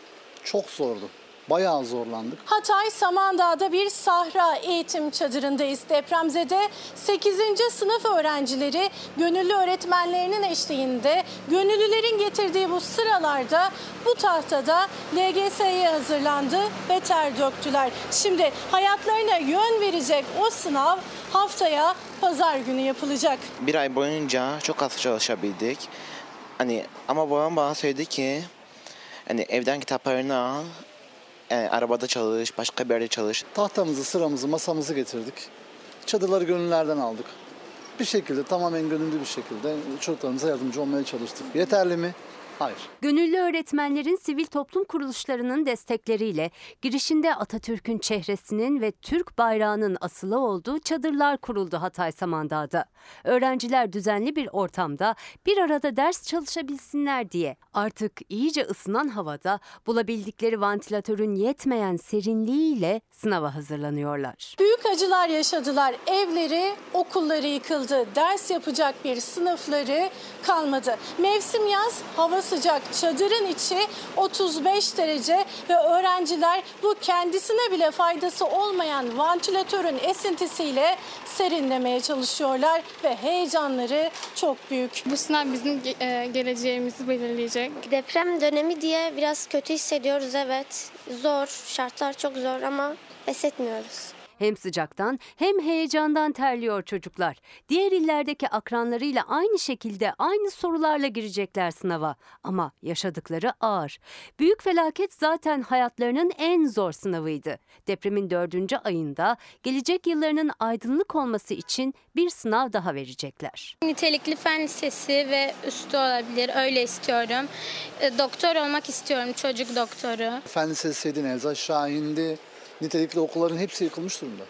çok zordu. Bayağı zorlandık. Hatay Samandağ'da bir sahra eğitim çadırındayız. Depremzede 8. sınıf öğrencileri gönüllü öğretmenlerinin eşliğinde gönüllülerin getirdiği bu sıralarda bu tahtada LGS'ye hazırlandı ve ter döktüler. Şimdi hayatlarına yön verecek o sınav haftaya pazar günü yapılacak. Bir ay boyunca çok az çalışabildik. Hani ama babam bana söyledi ki hani evden kitaplarını al, yani arabada çalış, başka bir yerde çalış. Tahtamızı, sıramızı, masamızı getirdik. Çadırları gönüllerden aldık. Bir şekilde tamamen gönüllü bir şekilde çocuklarımıza yardımcı olmaya çalıştık. Yeterli mi? Hayır. Gönüllü öğretmenlerin sivil toplum kuruluşlarının destekleriyle girişinde Atatürk'ün çehresinin ve Türk bayrağının asılı olduğu çadırlar kuruldu Hatay Samandağ'da. Öğrenciler düzenli bir ortamda bir arada ders çalışabilsinler diye artık iyice ısınan havada bulabildikleri vantilatörün yetmeyen serinliğiyle sınava hazırlanıyorlar. Büyük acılar yaşadılar. Evleri, okulları yıkıldı. Ders yapacak bir sınıfları kalmadı. Mevsim yaz, hava sıcak. Çadırın içi 35 derece ve öğrenciler bu kendisine bile faydası olmayan vantilatörün esintisiyle serinlemeye çalışıyorlar ve heyecanları çok büyük. Bu sınav bizim e, geleceğimizi belirleyecek. Deprem dönemi diye biraz kötü hissediyoruz evet. Zor, şartlar çok zor ama pes etmiyoruz. Hem sıcaktan hem heyecandan terliyor çocuklar. Diğer illerdeki akranlarıyla aynı şekilde aynı sorularla girecekler sınava. Ama yaşadıkları ağır. Büyük felaket zaten hayatlarının en zor sınavıydı. Depremin dördüncü ayında gelecek yıllarının aydınlık olması için bir sınav daha verecekler. Nitelikli fen lisesi ve üstü olabilir öyle istiyorum. E, Doktor olmak istiyorum çocuk doktoru. Fen Lisesi'ydi, Nevzat Şahin'di. Nitelikli okulların hepsi yıkılmış durumda.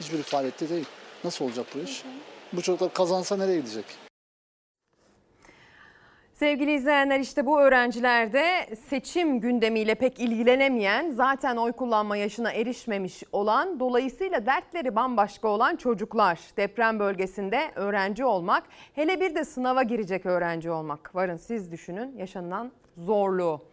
Hiçbir faaliyette değil. Nasıl olacak bu iş? Bu çocuklar kazansa nereye gidecek? Sevgili izleyenler işte bu öğrenciler de seçim gündemiyle pek ilgilenemeyen, zaten oy kullanma yaşına erişmemiş olan, dolayısıyla dertleri bambaşka olan çocuklar. Deprem bölgesinde öğrenci olmak, hele bir de sınava girecek öğrenci olmak. Varın siz düşünün yaşanılan zorluğu.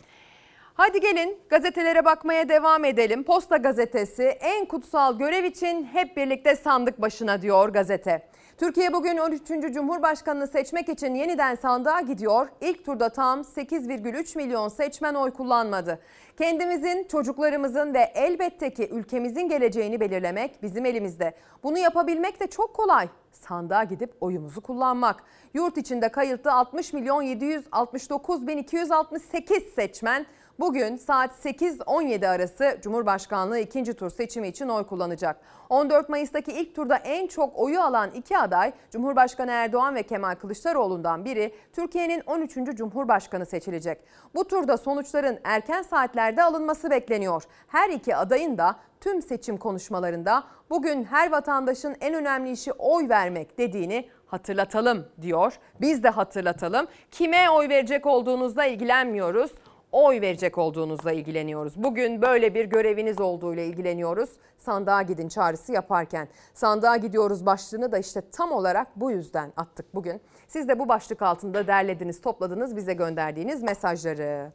Hadi gelin gazetelere bakmaya devam edelim. Posta gazetesi en kutsal görev için hep birlikte sandık başına diyor gazete. Türkiye bugün 13. Cumhurbaşkanını seçmek için yeniden sandığa gidiyor. İlk turda tam 8,3 milyon seçmen oy kullanmadı. Kendimizin, çocuklarımızın ve elbette ki ülkemizin geleceğini belirlemek bizim elimizde. Bunu yapabilmek de çok kolay. Sandığa gidip oyumuzu kullanmak. Yurt içinde kayıtlı 60 milyon 769 bin 268 seçmen Bugün saat 8-17 arası Cumhurbaşkanlığı ikinci tur seçimi için oy kullanacak. 14 Mayıs'taki ilk turda en çok oyu alan iki aday Cumhurbaşkanı Erdoğan ve Kemal Kılıçdaroğlu'ndan biri Türkiye'nin 13. Cumhurbaşkanı seçilecek. Bu turda sonuçların erken saatlerde alınması bekleniyor. Her iki adayın da tüm seçim konuşmalarında bugün her vatandaşın en önemli işi oy vermek dediğini hatırlatalım diyor. Biz de hatırlatalım. Kime oy verecek olduğunuzla ilgilenmiyoruz oy verecek olduğunuzla ilgileniyoruz. Bugün böyle bir göreviniz olduğuyla ilgileniyoruz. Sandığa gidin çağrısı yaparken. Sandığa gidiyoruz başlığını da işte tam olarak bu yüzden attık bugün. Siz de bu başlık altında derlediniz, topladınız bize gönderdiğiniz mesajları.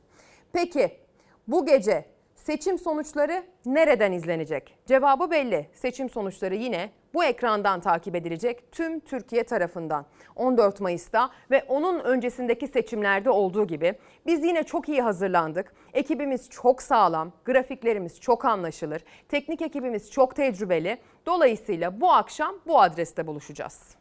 Peki bu gece seçim sonuçları nereden izlenecek? Cevabı belli. Seçim sonuçları yine bu ekrandan takip edilecek tüm Türkiye tarafından. 14 Mayıs'ta ve onun öncesindeki seçimlerde olduğu gibi biz yine çok iyi hazırlandık. Ekibimiz çok sağlam, grafiklerimiz çok anlaşılır, teknik ekibimiz çok tecrübeli. Dolayısıyla bu akşam bu adreste buluşacağız.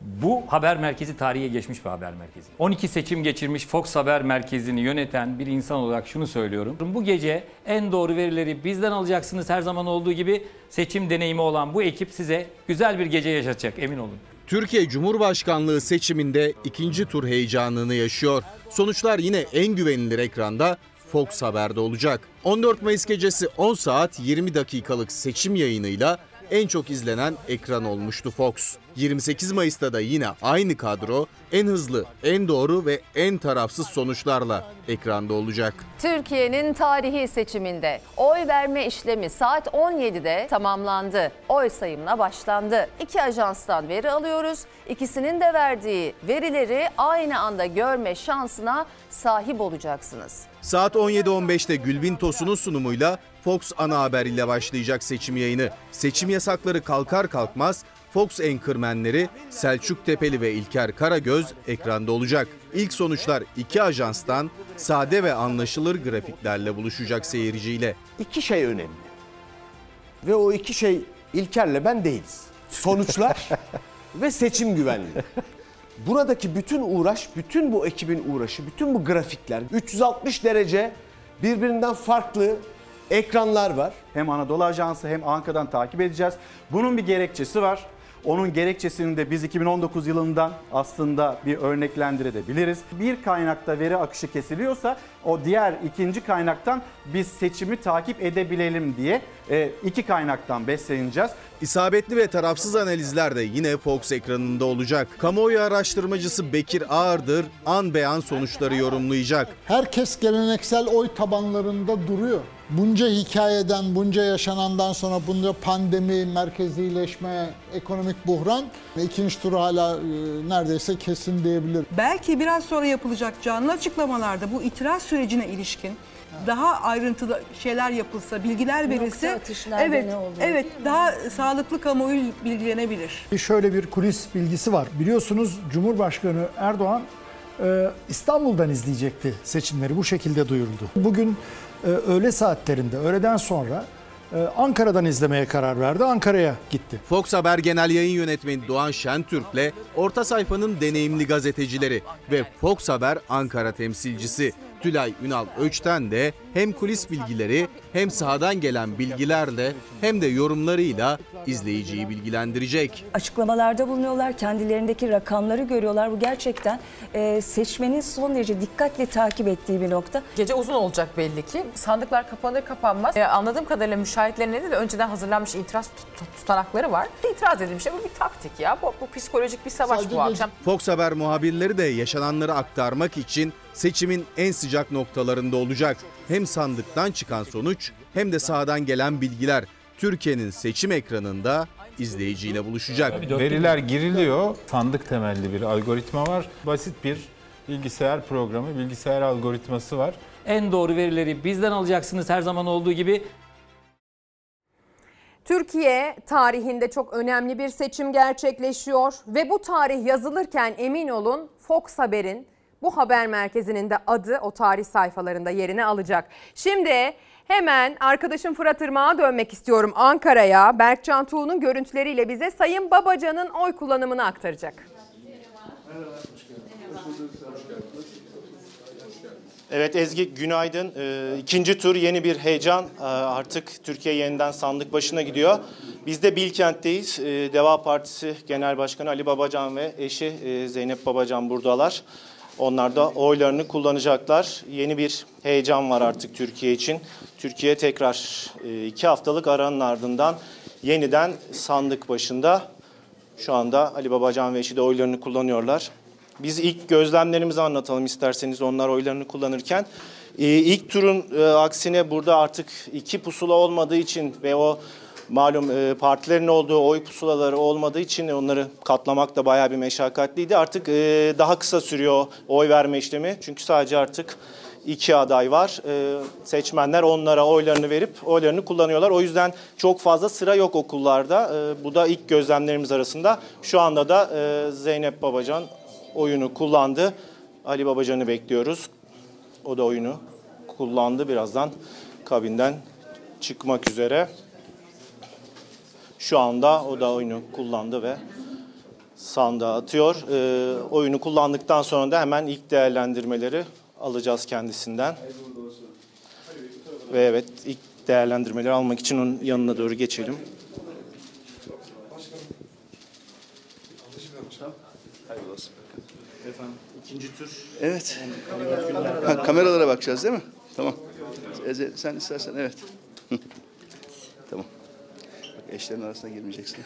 Bu haber merkezi tarihe geçmiş bir haber merkezi. 12 seçim geçirmiş Fox Haber Merkezi'ni yöneten bir insan olarak şunu söylüyorum. Bu gece en doğru verileri bizden alacaksınız her zaman olduğu gibi seçim deneyimi olan bu ekip size güzel bir gece yaşatacak emin olun. Türkiye Cumhurbaşkanlığı seçiminde ikinci tur heyecanını yaşıyor. Sonuçlar yine en güvenilir ekranda Fox Haber'de olacak. 14 Mayıs gecesi 10 saat 20 dakikalık seçim yayınıyla en çok izlenen ekran olmuştu Fox. 28 Mayıs'ta da yine aynı kadro en hızlı, en doğru ve en tarafsız sonuçlarla ekranda olacak. Türkiye'nin tarihi seçiminde oy verme işlemi saat 17'de tamamlandı. Oy sayımına başlandı. İki ajanstan veri alıyoruz. İkisinin de verdiği verileri aynı anda görme şansına sahip olacaksınız. Saat 17.15'te Gülbin Tosun'un sunumuyla Fox ana haber ile başlayacak seçim yayını. Seçim yasakları kalkar kalkmaz Fox enkırmenleri Selçuk Tepeli ve İlker Karagöz ekranda olacak. İlk sonuçlar iki ajanstan sade ve anlaşılır grafiklerle buluşacak seyirciyle. İki şey önemli. Ve o iki şey İlker'le ben değiliz. Sonuçlar ve seçim güvenliği. Buradaki bütün uğraş, bütün bu ekibin uğraşı, bütün bu grafikler 360 derece birbirinden farklı ekranlar var. Hem Anadolu Ajansı hem Ankara'dan takip edeceğiz. Bunun bir gerekçesi var. Onun gerekçesini de biz 2019 yılından aslında bir örneklendirebiliriz. Bir kaynakta veri akışı kesiliyorsa o diğer ikinci kaynaktan biz seçimi takip edebilelim diye e, iki kaynaktan besleneceğiz. İsabetli ve tarafsız analizler de yine Fox ekranında olacak. Kamuoyu araştırmacısı Bekir Ağırdır an beyan sonuçları yorumlayacak. Herkes geleneksel oy tabanlarında duruyor. Bunca hikayeden, bunca yaşanandan sonra bunca pandemi, merkezileşme, ekonomik buhran ikinci tur hala e, neredeyse kesin diyebilirim. Belki biraz sonra yapılacak canlı açıklamalarda bu itiraz sürecine ilişkin daha ayrıntılı şeyler yapılsa, bilgiler verilse atışlarda evet ne oluyor, evet daha sağlıklı kamuoyu bilgilenebilir. Şöyle bir kulis bilgisi var. Biliyorsunuz Cumhurbaşkanı Erdoğan e, İstanbul'dan izleyecekti seçimleri. Bu şekilde duyuruldu. Bugün öğle saatlerinde, öğleden sonra e, Ankara'dan izlemeye karar verdi. Ankara'ya gitti. Fox Haber Genel Yayın Yönetmeni Doğan Şentürk'le orta sayfanın deneyimli gazetecileri ve Fox Haber Ankara temsilcisi Tülay Ünal Öç'ten de hem kulis bilgileri hem sahadan gelen bilgilerle hem de yorumlarıyla izleyiciyi bilgilendirecek. Açıklamalarda bulunuyorlar, kendilerindeki rakamları görüyorlar. Bu gerçekten e, seçmenin son derece dikkatle takip ettiği bir nokta. Gece uzun olacak belli ki. Sandıklar kapanır kapanmaz. Ee, anladığım kadarıyla müşahitlerin de önceden hazırlanmış itiraz tut- tut- tutanakları var. İtiraz edilmiş. Bu bir taktik ya. Bu, bu psikolojik bir savaş bu akşam. Fox Haber muhabirleri de yaşananları aktarmak için seçimin en sıcak noktalarında olacak. Hem sandıktan çıkan sonuç hem de sahadan gelen bilgiler Türkiye'nin seçim ekranında izleyiciyle buluşacak. Veriler giriliyor. Sandık temelli bir algoritma var. Basit bir bilgisayar programı, bilgisayar algoritması var. En doğru verileri bizden alacaksınız her zaman olduğu gibi Türkiye tarihinde çok önemli bir seçim gerçekleşiyor ve bu tarih yazılırken emin olun Fox Haber'in bu haber merkezinin de adı o tarih sayfalarında yerini alacak. Şimdi hemen arkadaşım Fırat Irmak'a dönmek istiyorum Ankara'ya. Berkcan Tuğ'un görüntüleriyle bize Sayın Babacan'ın oy kullanımını aktaracak. Evet Ezgi günaydın. Ee, ikinci tur yeni bir heyecan. Ee, artık Türkiye yeniden sandık başına gidiyor. Biz de Bilkent'teyiz. Ee, Deva Partisi Genel Başkanı Ali Babacan ve eşi e, Zeynep Babacan buradalar. Onlar da oylarını kullanacaklar. Yeni bir heyecan var artık Türkiye için. Türkiye tekrar e, iki haftalık aranın ardından yeniden sandık başında. Şu anda Ali Babacan ve eşi de oylarını kullanıyorlar. Biz ilk gözlemlerimizi anlatalım isterseniz onlar oylarını kullanırken. Ee, ilk turun e, aksine burada artık iki pusula olmadığı için ve o malum e, partilerin olduğu oy pusulaları olmadığı için onları katlamak da bayağı bir meşakkatliydi. Artık e, daha kısa sürüyor oy verme işlemi. Çünkü sadece artık iki aday var. E, seçmenler onlara oylarını verip oylarını kullanıyorlar. O yüzden çok fazla sıra yok okullarda. E, bu da ilk gözlemlerimiz arasında. Şu anda da e, Zeynep Babacan oyunu kullandı. Ali Babacan'ı bekliyoruz. O da oyunu kullandı. Birazdan kabinden çıkmak üzere. Şu anda o da oyunu kullandı ve sandığa atıyor. Ee, oyunu kullandıktan sonra da hemen ilk değerlendirmeleri alacağız kendisinden. Ve evet ilk değerlendirmeleri almak için onun yanına doğru geçelim. Efendim ikinci tur. Evet. Ha, kameralara bakacağız değil mi? Tamam. Sen istersen evet. Eşlerin arasına girmeyeceksin.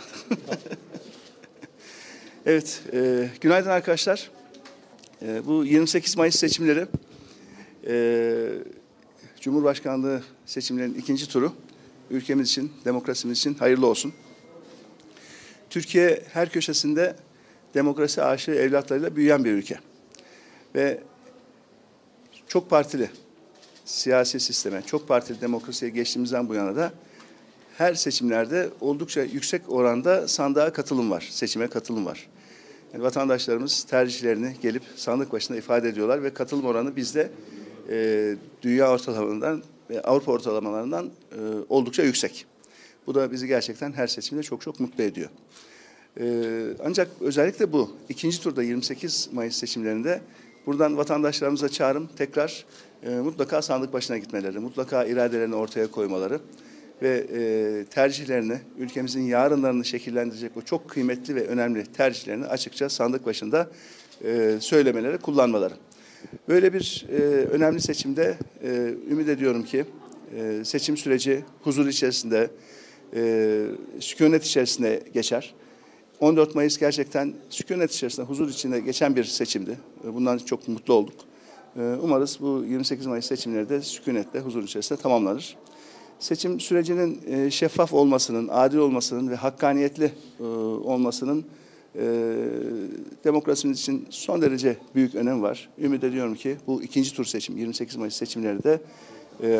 evet. E, günaydın arkadaşlar. E, bu 28 Mayıs seçimleri e, Cumhurbaşkanlığı seçimlerinin ikinci turu ülkemiz için, demokrasimiz için hayırlı olsun. Türkiye her köşesinde demokrasi aşığı evlatlarıyla büyüyen bir ülke. Ve çok partili siyasi sisteme, çok partili demokrasiye geçtiğimizden bu yana da her seçimlerde oldukça yüksek oranda sandığa katılım var, seçime katılım var. Yani vatandaşlarımız tercihlerini gelip sandık başında ifade ediyorlar ve katılım oranı bizde e, dünya ortalamalarından ve Avrupa ortalamalarından e, oldukça yüksek. Bu da bizi gerçekten her seçimde çok çok mutlu ediyor. Ee, ancak özellikle bu ikinci turda 28 Mayıs seçimlerinde buradan vatandaşlarımıza çağrım tekrar e, mutlaka sandık başına gitmeleri, mutlaka iradelerini ortaya koymaları ve e, tercihlerini, ülkemizin yarınlarını şekillendirecek o çok kıymetli ve önemli tercihlerini açıkça sandık başında e, söylemeleri, kullanmaları. Böyle bir e, önemli seçimde e, ümit ediyorum ki e, seçim süreci huzur içerisinde, e, sükunet içerisinde geçer. 14 Mayıs gerçekten sükunet içerisinde, huzur içinde geçen bir seçimdi. Bundan çok mutlu olduk. Umarız bu 28 Mayıs seçimleri de sükunetle, huzur içerisinde tamamlanır. Seçim sürecinin şeffaf olmasının, adil olmasının ve hakkaniyetli olmasının demokrasimiz için son derece büyük önem var. Ümit ediyorum ki bu ikinci tur seçim, 28 Mayıs seçimleri de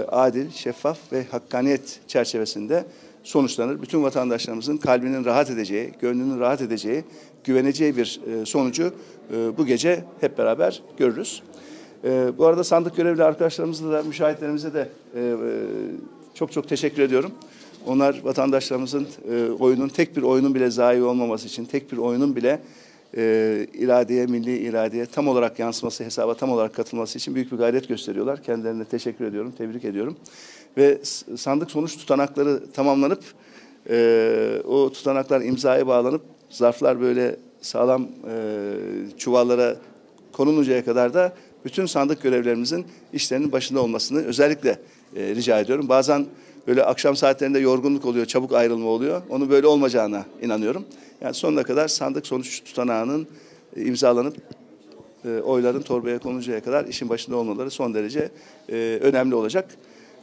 adil, şeffaf ve hakkaniyet çerçevesinde sonuçlanır. Bütün vatandaşlarımızın kalbinin rahat edeceği, gönlünün rahat edeceği, güveneceği bir e, sonucu e, bu gece hep beraber görürüz. E, bu arada sandık görevli arkadaşlarımızla da, müşahitlerimize de çok çok teşekkür ediyorum. Onlar vatandaşlarımızın oyunun, tek bir oyunun bile zayi olmaması için, tek bir oyunun bile iradeye, milli iradeye tam olarak yansıması, hesaba tam olarak katılması için büyük bir gayret gösteriyorlar. Kendilerine teşekkür ediyorum, tebrik ediyorum ve sandık sonuç tutanakları tamamlanıp e, o tutanaklar imzaya bağlanıp zarflar böyle sağlam e, çuvallara konuluncaya kadar da bütün sandık görevlerimizin işlerinin başında olmasını özellikle e, rica ediyorum. Bazen böyle akşam saatlerinde yorgunluk oluyor, çabuk ayrılma oluyor. Onu böyle olmayacağına inanıyorum. Yani sonuna kadar sandık sonuç tutanağının e, imzalanıp e, oyların torbaya konuluncaya kadar işin başında olmaları son derece e, önemli olacak.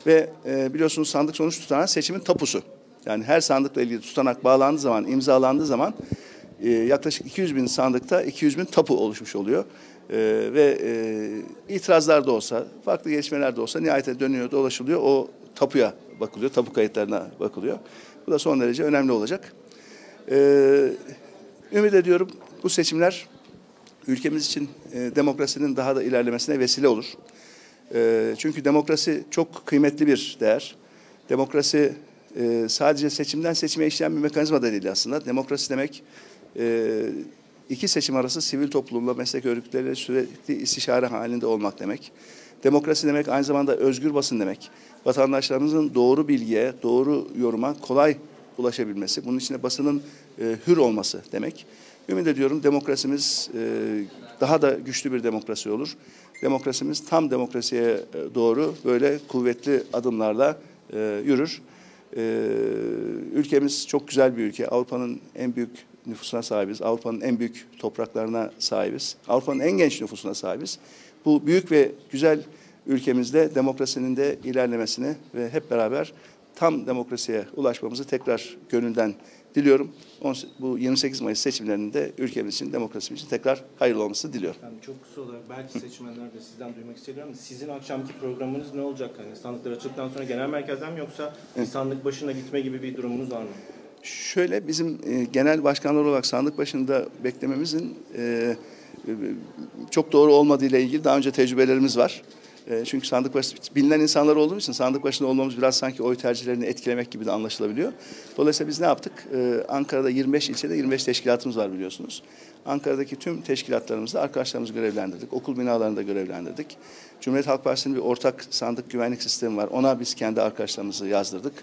Ve e, biliyorsunuz sandık sonuç tutanağı seçimin tapusu. Yani her sandıkla ilgili tutanak bağlandığı zaman, imzalandığı zaman e, yaklaşık 200 bin sandıkta 200 bin tapu oluşmuş oluyor. E, ve e, itirazlar da olsa, farklı gelişmeler de olsa nihayete dönüyor, dolaşılıyor. O tapuya bakılıyor, tapu kayıtlarına bakılıyor. Bu da son derece önemli olacak. Ee, ümit ediyorum bu seçimler ülkemiz için e, demokrasinin daha da ilerlemesine vesile olur. E, çünkü demokrasi çok kıymetli bir değer. Demokrasi e, sadece seçimden seçime işleyen bir mekanizma da değil aslında. Demokrasi demek e, iki seçim arası sivil toplumla, meslek örgütleriyle sürekli istişare halinde olmak demek. Demokrasi demek aynı zamanda özgür basın demek. Vatandaşlarımızın doğru bilgiye, doğru yoruma kolay ulaşabilmesi, bunun içinde basının e, hür olması demek. Ümit ediyorum demokrasimiz e, daha da güçlü bir demokrasi olur. Demokrasimiz tam demokrasiye e, doğru böyle kuvvetli adımlarla e, yürür. E, ülkemiz çok güzel bir ülke. Avrupa'nın en büyük nüfusuna sahibiz. Avrupa'nın en büyük topraklarına sahibiz. Avrupa'nın en genç nüfusuna sahibiz. Bu büyük ve güzel ülkemizde demokrasinin de ilerlemesini ve hep beraber tam demokrasiye ulaşmamızı tekrar gönülden diliyorum. Bu 28 Mayıs seçimlerinde ülkemiz için, demokrasimiz için tekrar hayırlı olması diliyorum. Yani çok kısa olarak belki seçmenler de sizden duymak istiyorum. Sizin akşamki programınız ne olacak? Hani sandıklar açıldıktan sonra genel merkezden mi yoksa bir sandık başına gitme gibi bir durumunuz var mı? Şöyle bizim e, genel başkanlar olarak sandık başında beklememizin e, e, çok doğru olmadığı ile ilgili daha önce tecrübelerimiz var. Çünkü sandık başı bilinen insanlar olduğumuz için sandık başında olmamız biraz sanki oy tercihlerini etkilemek gibi de anlaşılabiliyor. Dolayısıyla biz ne yaptık? Ankara'da 25 ilçede 25 teşkilatımız var biliyorsunuz. Ankara'daki tüm teşkilatlarımızda arkadaşlarımızı görevlendirdik. Okul binalarında görevlendirdik. Cumhuriyet Halk Partisi'nin bir ortak sandık güvenlik sistemi var. Ona biz kendi arkadaşlarımızı yazdırdık.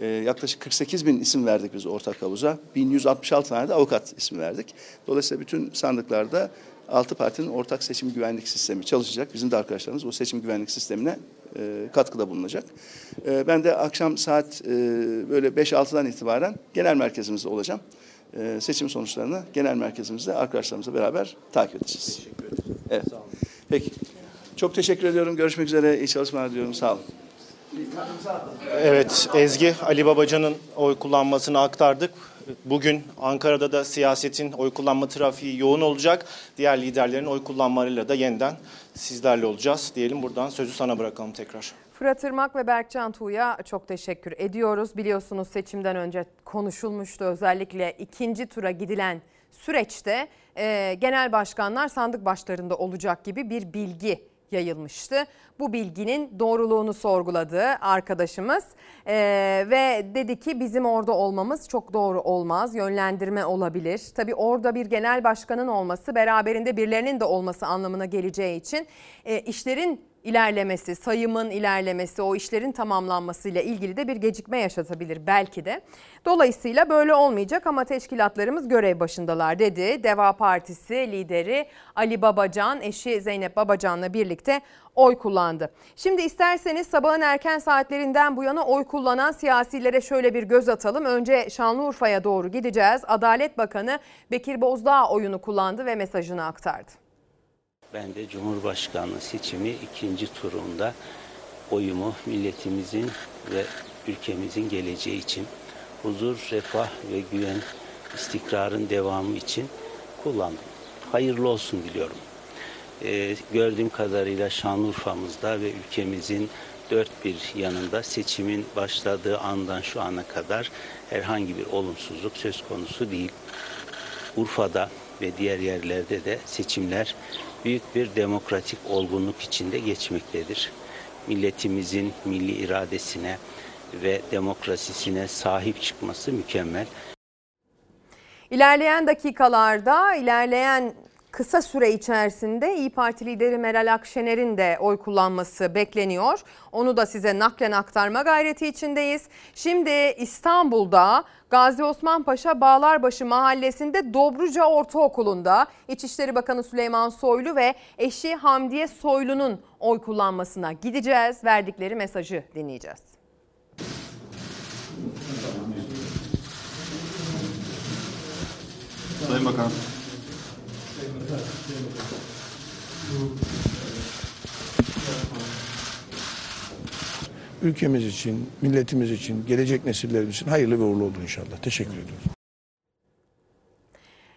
Ee, yaklaşık 48 bin isim verdik biz ortak havuza. 1166 tane de avukat ismi verdik. Dolayısıyla bütün sandıklarda altı partinin ortak seçim güvenlik sistemi çalışacak. Bizim de arkadaşlarımız o seçim güvenlik sistemine e, katkıda bulunacak. E, ben de akşam saat e, böyle 5-6'dan itibaren genel merkezimizde olacağım. E, seçim sonuçlarını genel merkezimizde arkadaşlarımızla beraber takip edeceğiz. Teşekkür ederim. Evet. Peki. Çok teşekkür ediyorum. Görüşmek üzere. İyi çalışmalar diliyorum. Sağ olun. Evet Ezgi Ali Babacan'ın oy kullanmasını aktardık. Bugün Ankara'da da siyasetin oy kullanma trafiği yoğun olacak. Diğer liderlerin oy kullanmalarıyla da yeniden sizlerle olacağız. Diyelim buradan sözü sana bırakalım tekrar. Fırat Irmak ve Berkcan Tuğ'ya çok teşekkür ediyoruz. Biliyorsunuz seçimden önce konuşulmuştu özellikle ikinci tura gidilen süreçte e, genel başkanlar sandık başlarında olacak gibi bir bilgi yayılmıştı. Bu bilginin doğruluğunu sorguladı arkadaşımız ee, ve dedi ki bizim orada olmamız çok doğru olmaz, yönlendirme olabilir. Tabii orada bir genel başkanın olması beraberinde birilerinin de olması anlamına geleceği için e, işlerin ilerlemesi, sayımın ilerlemesi, o işlerin tamamlanmasıyla ilgili de bir gecikme yaşatabilir belki de. Dolayısıyla böyle olmayacak ama teşkilatlarımız görev başındalar dedi. Deva Partisi lideri Ali Babacan, eşi Zeynep Babacan'la birlikte oy kullandı. Şimdi isterseniz sabahın erken saatlerinden bu yana oy kullanan siyasilere şöyle bir göz atalım. Önce Şanlıurfa'ya doğru gideceğiz. Adalet Bakanı Bekir Bozdağ oyunu kullandı ve mesajını aktardı. Ben de Cumhurbaşkanlığı seçimi ikinci turunda oyumu milletimizin ve ülkemizin geleceği için huzur, refah ve güven, istikrarın devamı için kullandım. Hayırlı olsun diliyorum. Ee, gördüğüm kadarıyla Şanlıurfa'mızda ve ülkemizin dört bir yanında seçimin başladığı andan şu ana kadar herhangi bir olumsuzluk söz konusu değil. Urfa'da ve diğer yerlerde de seçimler büyük bir demokratik olgunluk içinde geçmektedir. Milletimizin milli iradesine ve demokrasisine sahip çıkması mükemmel. İlerleyen dakikalarda, ilerleyen kısa süre içerisinde İyi Parti lideri Meral Akşener'in de oy kullanması bekleniyor. Onu da size naklen aktarma gayreti içindeyiz. Şimdi İstanbul'da Gazi Osman Paşa Bağlarbaşı Mahallesi'nde Dobruca Ortaokulu'nda İçişleri Bakanı Süleyman Soylu ve eşi Hamdiye Soylu'nun oy kullanmasına gideceğiz. Verdikleri mesajı dinleyeceğiz. Sayın Bakanım. Ülkemiz için, milletimiz için, gelecek nesillerimiz için hayırlı ve uğurlu oldu inşallah. Teşekkür ediyorum.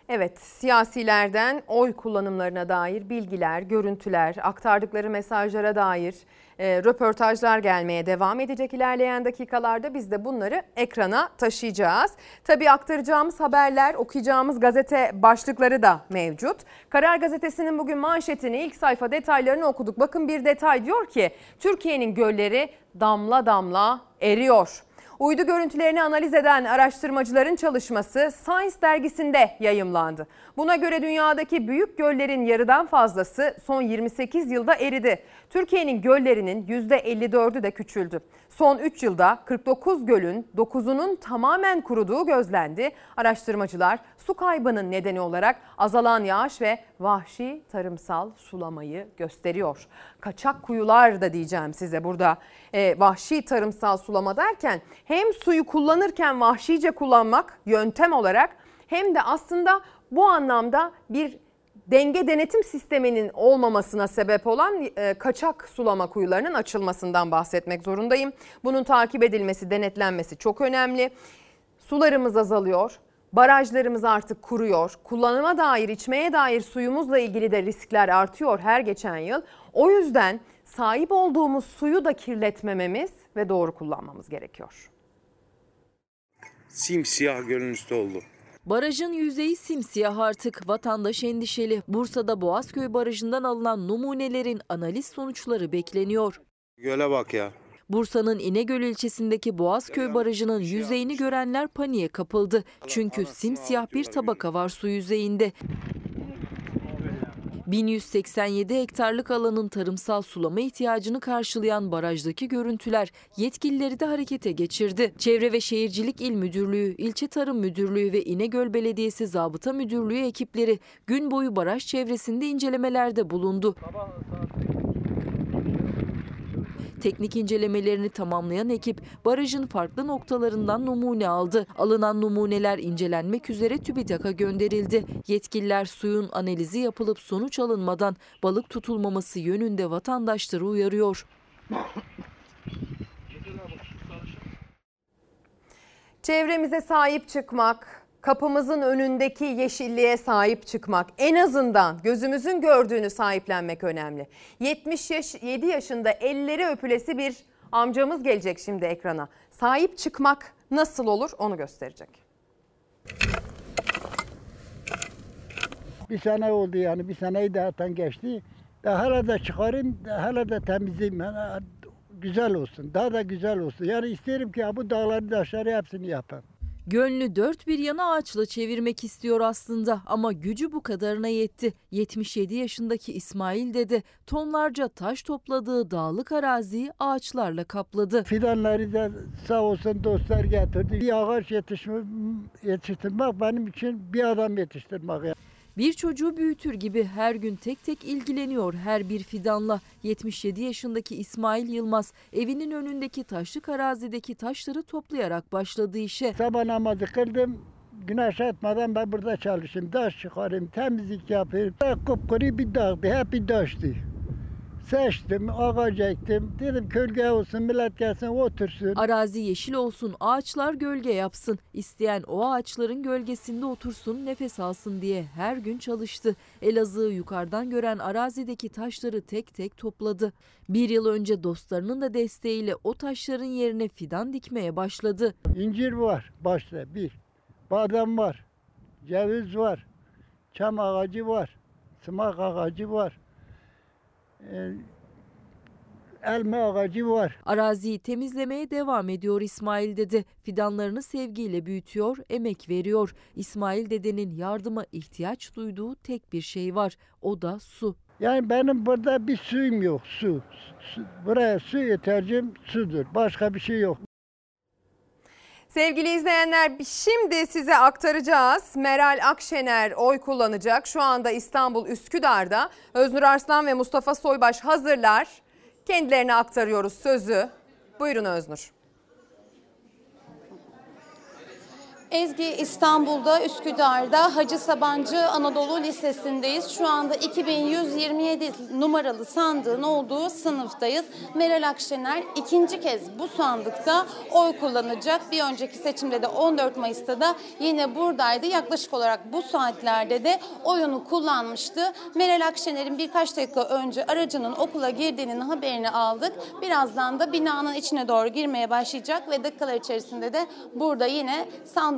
Evet, siyasilerden oy kullanımlarına dair bilgiler, görüntüler, aktardıkları mesajlara dair e, röportajlar gelmeye devam edecek ilerleyen dakikalarda biz de bunları ekrana taşıyacağız. Tabii aktaracağımız haberler, okuyacağımız gazete başlıkları da mevcut. Karar Gazetesi'nin bugün manşetini, ilk sayfa detaylarını okuduk. Bakın bir detay diyor ki Türkiye'nin gölleri damla damla eriyor. Uydu görüntülerini analiz eden araştırmacıların çalışması Science dergisinde yayımlandı. Buna göre dünyadaki büyük göllerin yarıdan fazlası son 28 yılda eridi. Türkiye'nin göllerinin %54'ü de küçüldü. Son 3 yılda 49 gölün 9'unun tamamen kuruduğu gözlendi. Araştırmacılar su kaybının nedeni olarak azalan yağış ve vahşi tarımsal sulamayı gösteriyor. Kaçak kuyular da diyeceğim size burada e, vahşi tarımsal sulama derken hem suyu kullanırken vahşice kullanmak yöntem olarak hem de aslında bu anlamda bir denge denetim sisteminin olmamasına sebep olan e, kaçak sulama kuyularının açılmasından bahsetmek zorundayım. Bunun takip edilmesi, denetlenmesi çok önemli. Sularımız azalıyor. Barajlarımız artık kuruyor. Kullanıma dair, içmeye dair suyumuzla ilgili de riskler artıyor her geçen yıl. O yüzden sahip olduğumuz suyu da kirletmememiz ve doğru kullanmamız gerekiyor. Simsiyah gölün üstü oldu. Barajın yüzeyi simsiyah artık. Vatandaş endişeli. Bursa'da Boğazköy Barajı'ndan alınan numunelerin analiz sonuçları bekleniyor. Göle bak ya. Bursa'nın İnegöl ilçesindeki Boğazköy Barajı'nın yüzeyini görenler paniğe kapıldı. Çünkü simsiyah bir tabaka var su yüzeyinde. 1187 hektarlık alanın tarımsal sulama ihtiyacını karşılayan barajdaki görüntüler yetkilileri de harekete geçirdi. Çevre ve Şehircilik İl Müdürlüğü, İlçe Tarım Müdürlüğü ve İnegöl Belediyesi Zabıta Müdürlüğü ekipleri gün boyu baraj çevresinde incelemelerde bulundu. Teknik incelemelerini tamamlayan ekip barajın farklı noktalarından numune aldı. Alınan numuneler incelenmek üzere TÜBİTAK'a gönderildi. Yetkililer suyun analizi yapılıp sonuç alınmadan balık tutulmaması yönünde vatandaşları uyarıyor. Çevremize sahip çıkmak, kapımızın önündeki yeşilliğe sahip çıkmak, en azından gözümüzün gördüğünü sahiplenmek önemli. 77 yaşında elleri öpülesi bir amcamız gelecek şimdi ekrana. Sahip çıkmak nasıl olur onu gösterecek. Bir sene oldu yani bir seneyi zaten geçti. Daha hala da çıkarayım, hala da temizleyeyim. Yani güzel olsun, daha da güzel olsun. Yani isterim ki bu dağları taşları hepsini yapayım. Gönlü dört bir yana ağaçla çevirmek istiyor aslında ama gücü bu kadarına yetti. 77 yaşındaki İsmail dede tonlarca taş topladığı dağlık araziyi ağaçlarla kapladı. Fidanları da sağ olsun dostlar getirdi. Bir ağaç yetiştirmek benim için bir adam yetiştirmek. Yani. Bir çocuğu büyütür gibi her gün tek tek ilgileniyor her bir fidanla. 77 yaşındaki İsmail Yılmaz evinin önündeki taşlık arazideki taşları toplayarak başladı işe. Sabah namazı kıldım. Güneş atmadan ben burada çalışayım. Taş çıkarayım, temizlik yapayım. Kupkuru bir dağdı, hep bir taştı. Seçtim, ağaç ektim. Dedim gölge olsun, millet gelsin otursun. Arazi yeşil olsun, ağaçlar gölge yapsın. İsteyen o ağaçların gölgesinde otursun, nefes alsın diye her gün çalıştı. Elazığ'ı yukarıdan gören arazideki taşları tek tek topladı. Bir yıl önce dostlarının da desteğiyle o taşların yerine fidan dikmeye başladı. İncir var başta bir. Badem var. Ceviz var. Çam ağacı var. Sımak ağacı var. Ee, elma ağacı var. Araziyi temizlemeye devam ediyor İsmail dede. Fidanlarını sevgiyle büyütüyor, emek veriyor. İsmail dedenin yardıma ihtiyaç duyduğu tek bir şey var. O da su. Yani benim burada bir suyum yok, su. su. Buraya su ihtiyacım sudur. Başka bir şey yok. Sevgili izleyenler şimdi size aktaracağız. Meral Akşener oy kullanacak. Şu anda İstanbul Üsküdar'da. Öznur Arslan ve Mustafa Soybaş hazırlar. Kendilerine aktarıyoruz sözü. Buyurun Öznur. Ezgi İstanbul'da Üsküdar'da Hacı Sabancı Anadolu Lisesi'ndeyiz. Şu anda 2127 numaralı sandığın olduğu sınıftayız. Meral Akşener ikinci kez bu sandıkta oy kullanacak. Bir önceki seçimde de 14 Mayıs'ta da yine buradaydı. Yaklaşık olarak bu saatlerde de oyunu kullanmıştı. Meral Akşener'in birkaç dakika önce aracının okula girdiğinin haberini aldık. Birazdan da binanın içine doğru girmeye başlayacak ve dakikalar içerisinde de burada yine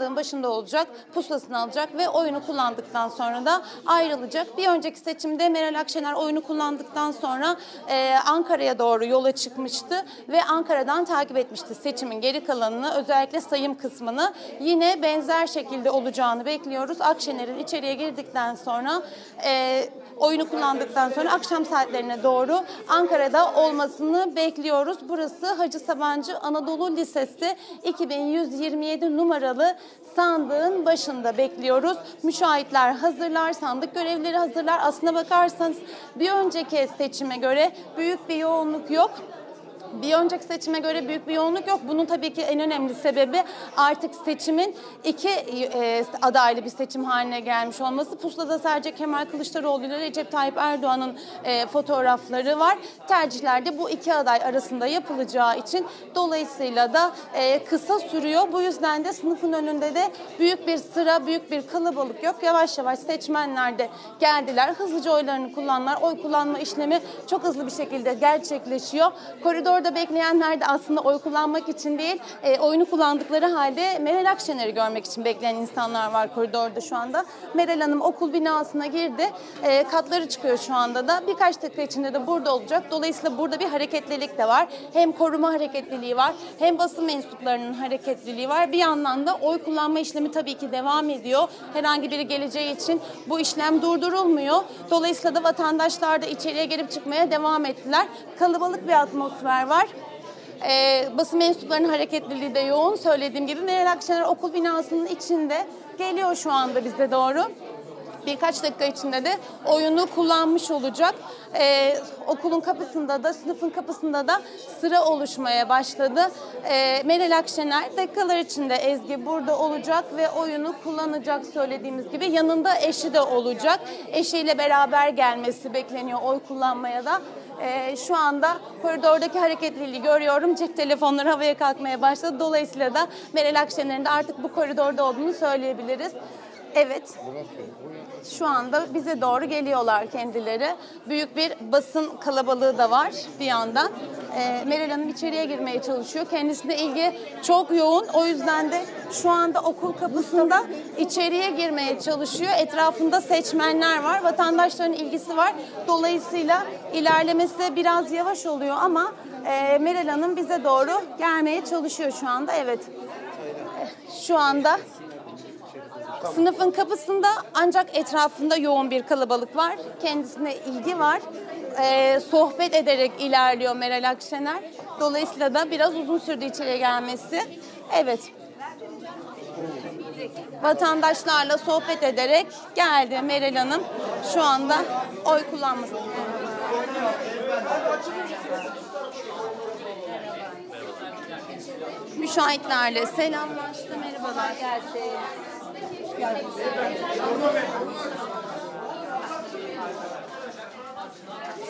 sandığın başında olacak, pusulasını alacak ve oyunu kullandıktan sonra da ayrılacak. Bir önceki seçimde Meral Akşener oyunu kullandıktan sonra e, Ankara'ya doğru yola çıkmıştı ve Ankara'dan takip etmişti seçimin geri kalanını, özellikle sayım kısmını. Yine benzer şekilde olacağını bekliyoruz. Akşener'in içeriye girdikten sonra e, oyunu kullandıktan sonra akşam saatlerine doğru Ankara'da olmasını bekliyoruz. Burası Hacı Sabancı Anadolu Lisesi 2127 numaralı sandığın başında bekliyoruz. Müşahitler hazırlar, sandık görevlileri hazırlar. Aslına bakarsanız bir önceki seçime göre büyük bir yoğunluk yok. Bir önceki seçime göre büyük bir yoğunluk yok. Bunun tabii ki en önemli sebebi artık seçimin iki e, adaylı bir seçim haline gelmiş olması. Pusulada sadece Kemal Kılıçdaroğlu ile Recep Tayyip Erdoğan'ın e, fotoğrafları var. Tercihler de bu iki aday arasında yapılacağı için dolayısıyla da e, kısa sürüyor. Bu yüzden de sınıfın önünde de büyük bir sıra, büyük bir kalabalık yok. Yavaş yavaş seçmenler de geldiler. Hızlıca oylarını kullanlar. Oy kullanma işlemi çok hızlı bir şekilde gerçekleşiyor. Koridorda bekleyenler de aslında oy kullanmak için değil, e, oyunu kullandıkları halde Meral Akşener'i görmek için bekleyen insanlar var koridorda şu anda. Meral Hanım okul binasına girdi. E, katları çıkıyor şu anda da. Birkaç dakika içinde de burada olacak. Dolayısıyla burada bir hareketlilik de var. Hem koruma hareketliliği var, hem basın mensuplarının hareketliliği var. Bir yandan da oy kullanma işlemi tabii ki devam ediyor. Herhangi biri geleceği için bu işlem durdurulmuyor. Dolayısıyla da vatandaşlar da içeriye girip çıkmaya devam ettiler. Kalabalık bir atmosfer var. Ee, basın mensuplarının hareketliliği de yoğun. Söylediğim gibi Meral Akşener okul binasının içinde geliyor şu anda bize doğru. Birkaç dakika içinde de oyunu kullanmış olacak. Ee, okulun kapısında da, sınıfın kapısında da sıra oluşmaya başladı. Ee, Meral Akşener dakikalar içinde Ezgi burada olacak ve oyunu kullanacak söylediğimiz gibi. Yanında eşi de olacak. Eşiyle beraber gelmesi bekleniyor oy kullanmaya da. Ee, şu anda koridordaki hareketliliği görüyorum. Cep telefonları havaya kalkmaya başladı. Dolayısıyla da Meral Akşener'in de artık bu koridorda olduğunu söyleyebiliriz. Evet. Şu anda bize doğru geliyorlar kendileri. Büyük bir basın kalabalığı da var bir yandan. Ee, Meral Hanım içeriye girmeye çalışıyor. Kendisine ilgi çok yoğun. O yüzden de şu anda okul kapısında içeriye girmeye çalışıyor. Etrafında seçmenler var. Vatandaşların ilgisi var. Dolayısıyla ilerlemesi biraz yavaş oluyor ama e, Meral Hanım bize doğru gelmeye çalışıyor şu anda. Evet. Şu anda Sınıfın kapısında ancak etrafında yoğun bir kalabalık var. Kendisine ilgi var. Ee, sohbet ederek ilerliyor Meral Akşener. Dolayısıyla da biraz uzun sürdü içeriye gelmesi. Evet. Vatandaşlarla sohbet ederek geldi Meral Hanım. Şu anda oy kullanması. Müşahitlerle selamlaştı. Merhabalar.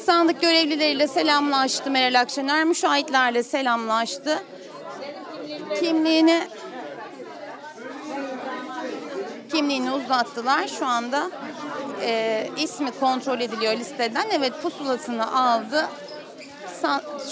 Sandık görevlileriyle selamlaştı Meral Akşener. Müşahitlerle selamlaştı. Kimliğini kimliğini uzattılar. Şu anda e, ismi kontrol ediliyor listeden. Evet pusulasını aldı.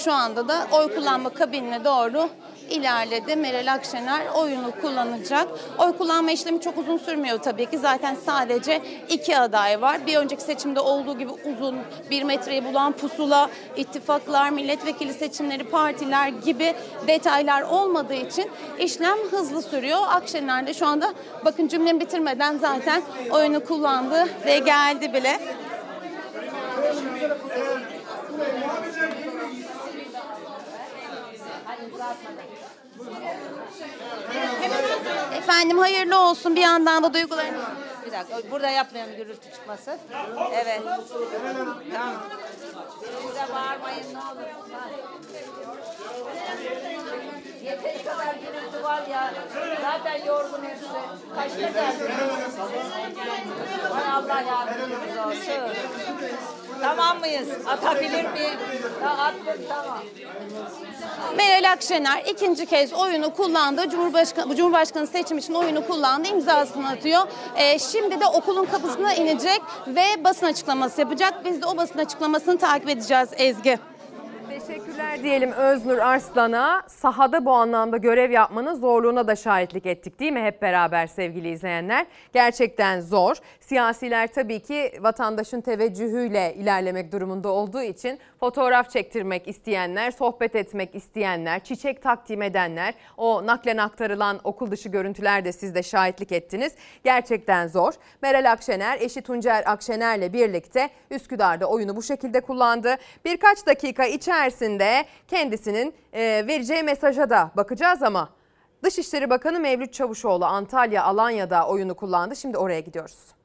Şu anda da oy kullanma kabinine doğru ilerledi. Meral Akşener oyunu kullanacak. Oy kullanma işlemi çok uzun sürmüyor tabii ki. Zaten sadece iki aday var. Bir önceki seçimde olduğu gibi uzun bir metreyi bulan pusula, ittifaklar, milletvekili seçimleri, partiler gibi detaylar olmadığı için işlem hızlı sürüyor. Akşener de şu anda bakın cümlemi bitirmeden zaten oyunu kullandı ve geldi bile. Efendim hayırlı olsun bir yandan da duygularını... Bir dakika burada yapmayalım gürültü çıkmasın. Evet. Tamam. Bağırmayın ne olur. Yeteri kadar gürültü var ya. Zaten yorgun hepsi. Kaçta geldiniz? Allah yardımcınız olsun. Tamam mıyız? Atabilir miyim? Ya attım tamam. Meral Akşener ikinci kez oyunu kullandı. Cumhurbaşkanı, Cumhurbaşkanı seçim için oyunu kullandı. imzasını atıyor. Ee, şimdi de okulun kapısına inecek ve basın açıklaması yapacak. Biz de o basın açıklamasını takip edeceğiz Ezgi. Teşekkürler diyelim Öznur Arslan'a. Sahada bu anlamda görev yapmanın zorluğuna da şahitlik ettik değil mi hep beraber sevgili izleyenler? Gerçekten zor. Siyasiler tabii ki vatandaşın teveccühüyle ilerlemek durumunda olduğu için fotoğraf çektirmek isteyenler, sohbet etmek isteyenler, çiçek takdim edenler, o naklen aktarılan okul dışı görüntüler de siz de şahitlik ettiniz. Gerçekten zor. Meral Akşener, eşi Tuncer Akşener'le birlikte Üsküdar'da oyunu bu şekilde kullandı. Birkaç dakika içerisinde kendisinin e, vereceği mesaja da bakacağız ama Dışişleri Bakanı Mevlüt Çavuşoğlu Antalya, Alanya'da oyunu kullandı. Şimdi oraya gidiyoruz.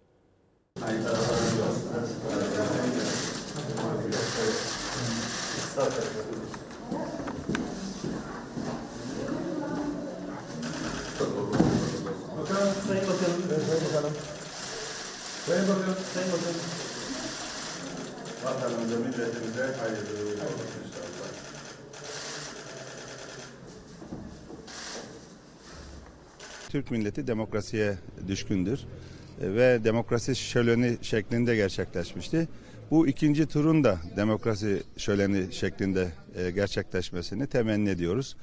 Türk milleti demokrasiye düşkündür ve demokrasi şöleni şeklinde gerçekleşmişti. Bu ikinci turun da demokrasi şöleni şeklinde e, gerçekleşmesini temenni ediyoruz.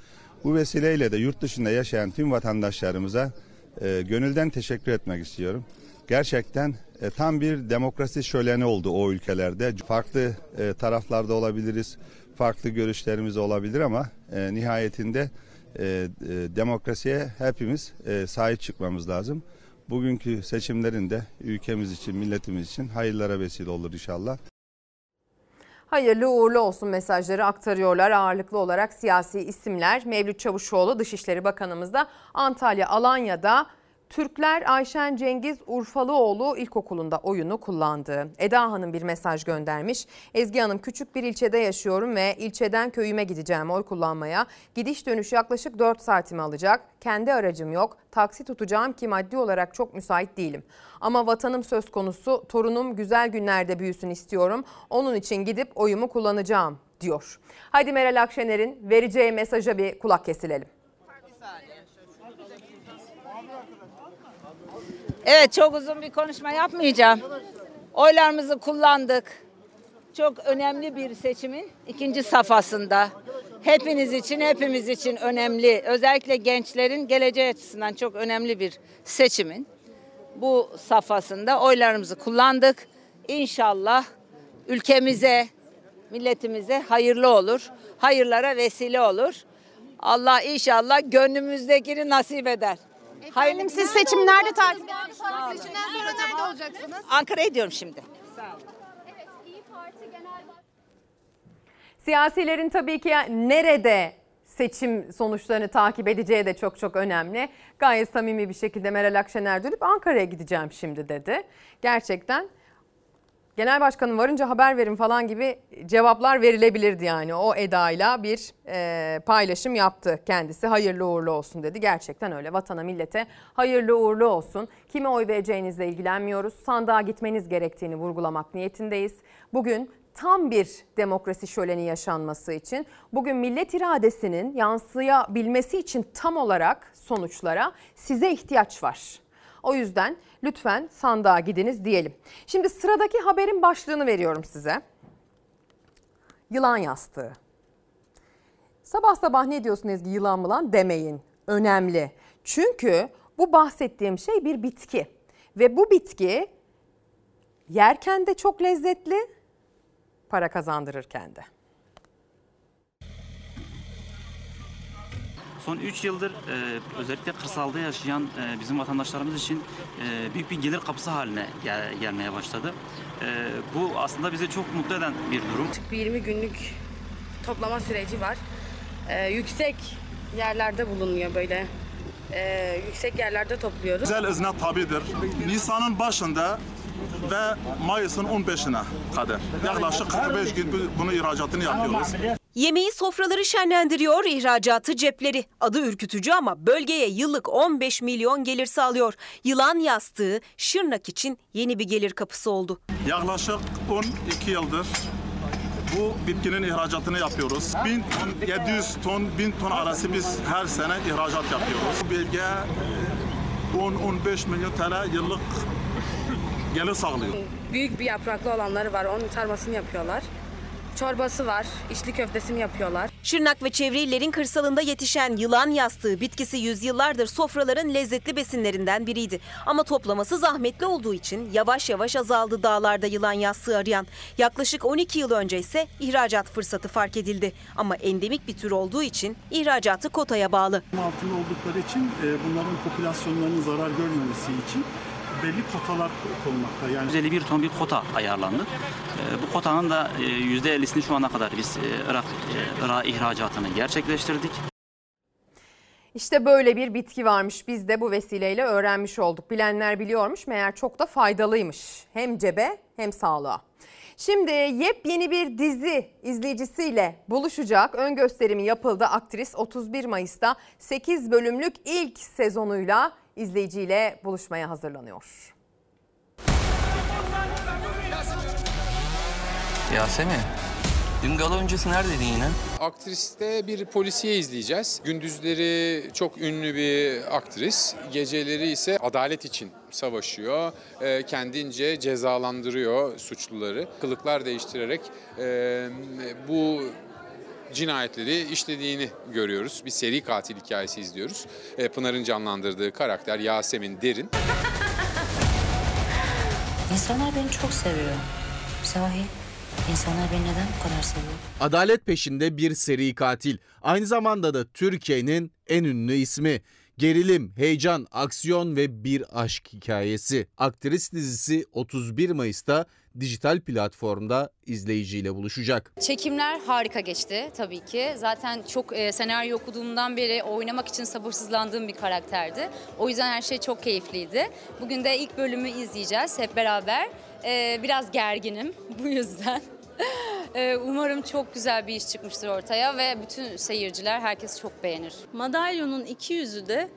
Bu vesileyle de yurt dışında yaşayan tüm vatandaşlarımıza e, gönülden teşekkür etmek istiyorum. Gerçekten e, tam bir demokrasi şöleni oldu o ülkelerde. Farklı taraflarda olabiliriz, farklı görüşlerimiz olabilir ama nihayetinde demokrasiye hepimiz sahip çıkmamız lazım. Bugünkü seçimlerin de ülkemiz için, milletimiz için hayırlara vesile olur inşallah. Hayırlı uğurlu olsun mesajları aktarıyorlar ağırlıklı olarak siyasi isimler. Mevlüt Çavuşoğlu Dışişleri Bakanımız da Antalya, Alanya'da Türkler Ayşen Cengiz Urfalıoğlu İlkokulu'nda oyunu kullandı. Eda Hanım bir mesaj göndermiş. Ezgi Hanım küçük bir ilçede yaşıyorum ve ilçeden köyüme gideceğim oy kullanmaya. Gidiş dönüş yaklaşık 4 saatimi alacak. Kendi aracım yok. Taksi tutacağım ki maddi olarak çok müsait değilim. Ama vatanım söz konusu. Torunum güzel günlerde büyüsün istiyorum. Onun için gidip oyumu kullanacağım diyor. Haydi Meral Akşener'in vereceği mesaja bir kulak kesilelim. Evet çok uzun bir konuşma yapmayacağım. Oylarımızı kullandık. Çok önemli bir seçimin ikinci safhasında. Hepiniz için, hepimiz için önemli. Özellikle gençlerin geleceği açısından çok önemli bir seçimin bu safhasında oylarımızı kullandık. İnşallah ülkemize, milletimize hayırlı olur. Hayırlara vesile olur. Allah inşallah gönlümüzdekini nasip eder. Efendim siz seçimlerde takip ediyorsunuz. Seçimden sonra nerede olacaksınız? Ankara'ya gidiyorum şimdi. Siyasilerin tabii ki nerede seçim sonuçlarını takip edeceği de çok çok önemli. Gayet samimi bir şekilde Meral Akşener dönüp Ankara'ya gideceğim şimdi dedi. Gerçekten genel başkanım varınca haber verin falan gibi cevaplar verilebilirdi yani. O edayla bir e, paylaşım yaptı kendisi. Hayırlı uğurlu olsun dedi. Gerçekten öyle. Vatana millete hayırlı uğurlu olsun. Kime oy vereceğinizle ilgilenmiyoruz. Sandığa gitmeniz gerektiğini vurgulamak niyetindeyiz. Bugün tam bir demokrasi şöleni yaşanması için bugün millet iradesinin yansıyabilmesi için tam olarak sonuçlara size ihtiyaç var. O yüzden lütfen sandığa gidiniz diyelim. Şimdi sıradaki haberin başlığını veriyorum size. Yılan yastığı. Sabah sabah ne diyorsun Ezgi yılan mı lan demeyin. Önemli. Çünkü bu bahsettiğim şey bir bitki. Ve bu bitki yerken de çok lezzetli, para kazandırırken de. Son 3 yıldır e, özellikle kırsalda yaşayan e, bizim vatandaşlarımız için e, büyük bir gelir kapısı haline gel- gelmeye başladı. E, bu aslında bizi çok mutlu eden bir durum. Bir 20 günlük toplama süreci var. Ee, yüksek yerlerde bulunuyor böyle. Ee, yüksek yerlerde topluyoruz. Güzel izne tabidir. Nisan'ın başında ve Mayıs'ın 15'ine kadar. Yaklaşık 45 gün bu- bunu ihracatını yapıyoruz. Yemeği sofraları şenlendiriyor, ihracatı cepleri. Adı ürkütücü ama bölgeye yıllık 15 milyon gelir sağlıyor. Yılan yastığı Şırnak için yeni bir gelir kapısı oldu. Yaklaşık 12 yıldır bu bitkinin ihracatını yapıyoruz. 1000 ton, 700 ton, 1000 ton arası biz her sene ihracat yapıyoruz. Bu bölge 10-15 milyon TL yıllık gelir sağlıyor. Büyük bir yapraklı olanları var. Onun sarmasını yapıyorlar. Çorbası var. içli köftesini yapıyorlar. Şırnak ve çevre illerin kırsalında yetişen yılan yastığı bitkisi yüzyıllardır sofraların lezzetli besinlerinden biriydi. Ama toplaması zahmetli olduğu için yavaş yavaş azaldı dağlarda yılan yastığı arayan. Yaklaşık 12 yıl önce ise ihracat fırsatı fark edildi. Ama endemik bir tür olduğu için ihracatı kotaya bağlı. altında oldukları için e, bunların popülasyonlarının zarar görmemesi için belli kotalar konulmakta. Yani 151 ton bir kota ayarlandı. Ee, Bu kotanın da e, %50'sini şu ana kadar biz e, Irak, e, Irak ihracatını gerçekleştirdik. İşte böyle bir bitki varmış. Biz de bu vesileyle öğrenmiş olduk. Bilenler biliyormuş meğer çok da faydalıymış. Hem cebe hem sağlığa. Şimdi yepyeni bir dizi izleyicisiyle buluşacak. Ön gösterimi yapıldı. Aktris 31 Mayıs'ta 8 bölümlük ilk sezonuyla izleyiciyle buluşmaya hazırlanıyor. Yasemin, dün gala öncesi neredeydin yine? Aktris'te bir polisiye izleyeceğiz. Gündüzleri çok ünlü bir aktris. Geceleri ise adalet için savaşıyor. Ee, kendince cezalandırıyor suçluları. Kılıklar değiştirerek e, bu cinayetleri işlediğini görüyoruz. Bir seri katil hikayesi izliyoruz. Ee, Pınar'ın canlandırdığı karakter Yasemin Derin. İnsanlar beni çok seviyor. Sahi, insanlar beni neden bu kadar seviyor? Adalet peşinde bir seri katil. Aynı zamanda da Türkiye'nin en ünlü ismi. Gerilim, heyecan, aksiyon ve bir aşk hikayesi. Aktris dizisi 31 Mayıs'ta dijital platformda izleyiciyle buluşacak. Çekimler harika geçti tabii ki. Zaten çok e, senaryo okuduğumdan beri oynamak için sabırsızlandığım bir karakterdi. O yüzden her şey çok keyifliydi. Bugün de ilk bölümü izleyeceğiz hep beraber. E, biraz gerginim bu yüzden. E, Umarım çok güzel bir iş çıkmıştır ortaya ve bütün seyirciler herkes çok beğenir. Madalyonun iki yüzü de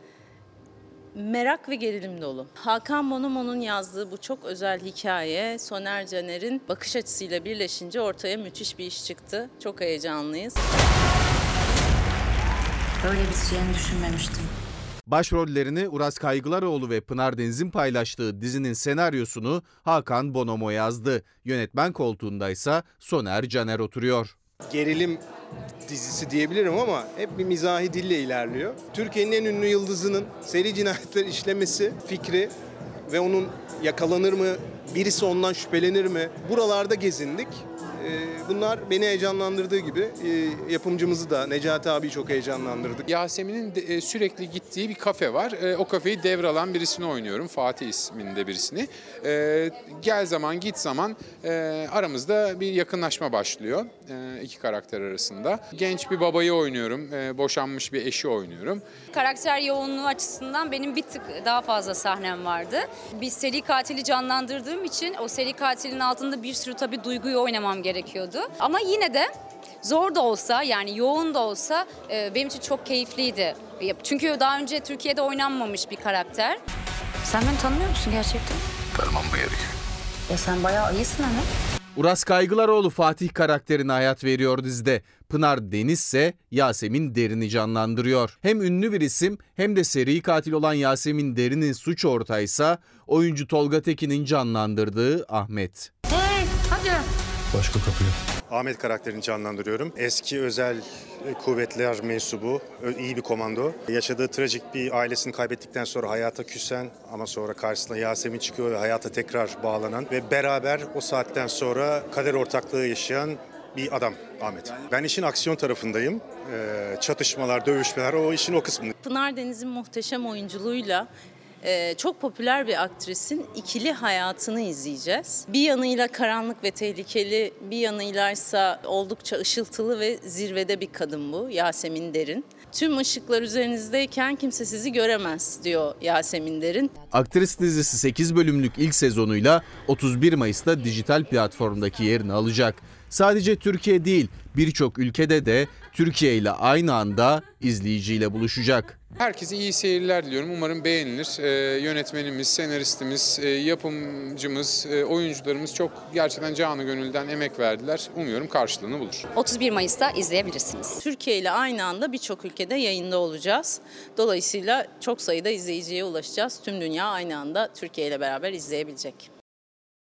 merak ve gerilim dolu. Hakan Bonomo'nun yazdığı bu çok özel hikaye Soner Caner'in bakış açısıyla birleşince ortaya müthiş bir iş çıktı. Çok heyecanlıyız. Böyle biteceğini düşünmemiştim. Başrollerini Uras Kaygılaroğlu ve Pınar Deniz'in paylaştığı dizinin senaryosunu Hakan Bonomo yazdı. Yönetmen koltuğundaysa Soner Caner oturuyor. Gerilim dizisi diyebilirim ama hep bir mizahi dille ilerliyor. Türkiye'nin en ünlü yıldızının seri cinayetler işlemesi fikri ve onun yakalanır mı, birisi ondan şüphelenir mi? Buralarda gezindik. Ee, Bunlar beni heyecanlandırdığı gibi e, yapımcımızı da Necati abi çok heyecanlandırdık. Yasemin'in e, sürekli gittiği bir kafe var. E, O kafeyi devralan birisini oynuyorum. Fatih isminde birisini. E, Gel zaman git zaman aramızda bir yakınlaşma başlıyor. iki karakter arasında. Genç bir babayı oynuyorum. Boşanmış bir eşi oynuyorum. Karakter yoğunluğu açısından benim bir tık daha fazla sahnem vardı. Bir seri katili canlandırdığım için o seri katilin altında bir sürü tabii duyguyu oynamam gerekiyordu. Ama yine de zor da olsa yani yoğun da olsa e, benim için çok keyifliydi. Çünkü daha önce Türkiye'de oynanmamış bir karakter. Sen beni tanımıyor musun gerçekten? Tanımam mı gerekiyor? Ya sen bayağı iyisin ama. Uras Kaygılaroğlu Fatih karakterine hayat veriyor dizide. Pınar Deniz ise Yasemin Derin'i canlandırıyor. Hem ünlü bir isim hem de seri katil olan Yasemin Derin'in suç ortağıysa oyuncu Tolga Tekin'in canlandırdığı Ahmet. Başka kapıya. Ahmet karakterini canlandırıyorum. Eski özel kuvvetler mensubu, iyi bir komando. Yaşadığı trajik bir ailesini kaybettikten sonra hayata küsen ama sonra karşısına Yasemin çıkıyor ve hayata tekrar bağlanan ve beraber o saatten sonra kader ortaklığı yaşayan bir adam Ahmet. Ben işin aksiyon tarafındayım. Ee, çatışmalar, dövüşmeler o işin o kısmında. Pınar Deniz'in muhteşem oyunculuğuyla e, çok popüler bir aktrisin ikili hayatını izleyeceğiz. Bir yanıyla karanlık ve tehlikeli, bir yanıylaysa oldukça ışıltılı ve zirvede bir kadın bu Yasemin Derin. Tüm ışıklar üzerinizdeyken kimse sizi göremez diyor Yasemin Derin. Aktris dizisi 8 bölümlük ilk sezonuyla 31 Mayıs'ta dijital platformdaki yerini alacak. Sadece Türkiye değil birçok ülkede de Türkiye ile aynı anda izleyiciyle buluşacak. Herkese iyi seyirler diliyorum. Umarım beğenilir. Ee, yönetmenimiz, senaristimiz, e, yapımcımız, e, oyuncularımız çok gerçekten canı gönülden emek verdiler. Umuyorum karşılığını bulur. 31 Mayıs'ta izleyebilirsiniz. Türkiye ile aynı anda birçok ülkede yayında olacağız. Dolayısıyla çok sayıda izleyiciye ulaşacağız. Tüm dünya aynı anda Türkiye ile beraber izleyebilecek.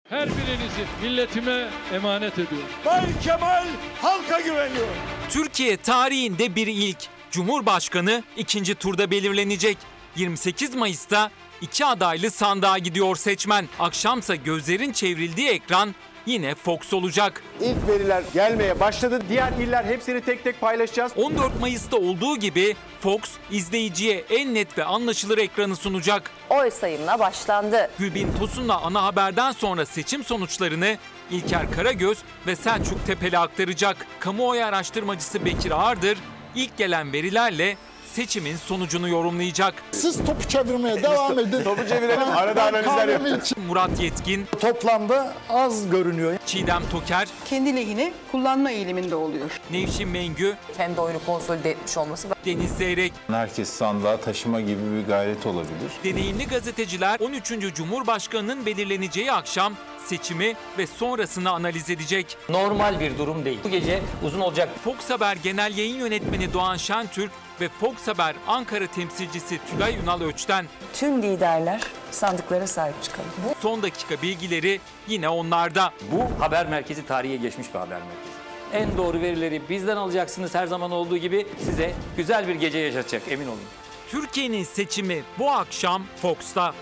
Her birinizi milletime emanet ediyorum. Bay Kemal halka güveniyor. Türkiye tarihinde bir ilk. Cumhurbaşkanı ikinci turda belirlenecek. 28 Mayıs'ta iki adaylı sandığa gidiyor seçmen. Akşamsa gözlerin çevrildiği ekran yine Fox olacak. İlk veriler gelmeye başladı. Diğer iller hepsini tek tek paylaşacağız. 14 Mayıs'ta olduğu gibi Fox izleyiciye en net ve anlaşılır ekranı sunacak. Oy sayımına başlandı. Gülbin Tosun'la ana haberden sonra seçim sonuçlarını İlker Karagöz ve Selçuk Tepeli aktaracak. Kamuoyu araştırmacısı Bekir Ağırdır ilk gelen verilerle seçimin sonucunu yorumlayacak. Siz topu çevirmeye devam edin. Topu çevirelim. Arada analizler yapacağız. Murat Yetkin, Toplamda az görünüyor. Çiğdem Toker, kendi lehine kullanma eğiliminde oluyor. Nevşin Mengü, Kendi oyunu konsolide etmiş olması Deniz Zeyrek, Herkes sandığa taşıma gibi bir gayret olabilir. deneyimli gazeteciler 13. Cumhurbaşkanının belirleneceği akşam seçimi ve sonrasını analiz edecek. Normal bir durum değil. Bu gece uzun olacak. Fox Haber Genel Yayın Yönetmeni Doğan Şentürk ve Fox Haber Ankara temsilcisi Tülay Ünal Öç'ten Tüm liderler sandıklara sahip çıkalım. Bu son dakika bilgileri yine onlarda. Bu haber merkezi tarihe geçmiş bir haber merkezi. En doğru verileri bizden alacaksınız her zaman olduğu gibi size güzel bir gece yaşatacak emin olun. Türkiye'nin seçimi bu akşam Fox'ta.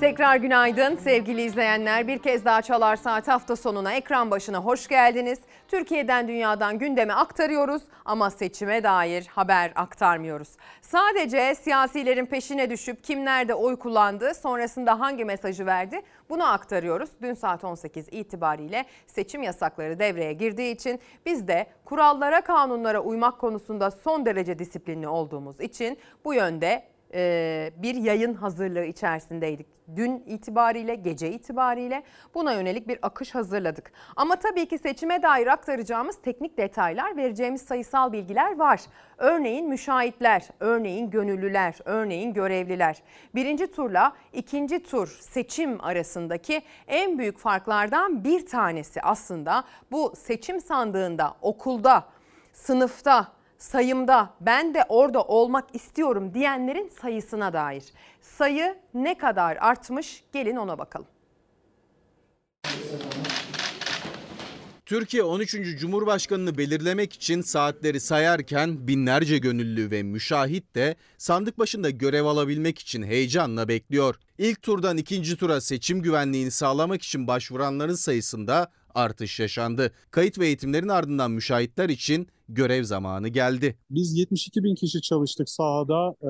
Tekrar günaydın sevgili izleyenler. Bir kez daha Çalar Saat hafta sonuna ekran başına hoş geldiniz. Türkiye'den dünyadan gündeme aktarıyoruz ama seçime dair haber aktarmıyoruz. Sadece siyasilerin peşine düşüp kim nerede oy kullandı, sonrasında hangi mesajı verdi bunu aktarıyoruz. Dün saat 18 itibariyle seçim yasakları devreye girdiği için biz de kurallara, kanunlara uymak konusunda son derece disiplinli olduğumuz için bu yönde bir yayın hazırlığı içerisindeydik. Dün itibariyle, gece itibariyle buna yönelik bir akış hazırladık. Ama tabii ki seçime dair aktaracağımız teknik detaylar, vereceğimiz sayısal bilgiler var. Örneğin müşahitler, örneğin gönüllüler, örneğin görevliler. Birinci turla ikinci tur seçim arasındaki en büyük farklardan bir tanesi aslında bu seçim sandığında, okulda, sınıfta, sayımda ben de orada olmak istiyorum diyenlerin sayısına dair. Sayı ne kadar artmış gelin ona bakalım. Türkiye 13. Cumhurbaşkanını belirlemek için saatleri sayarken binlerce gönüllü ve müşahit de sandık başında görev alabilmek için heyecanla bekliyor. İlk turdan ikinci tura seçim güvenliğini sağlamak için başvuranların sayısında artış yaşandı. Kayıt ve eğitimlerin ardından müşahitler için görev zamanı geldi. Biz 72 bin kişi çalıştık sahada. Ee,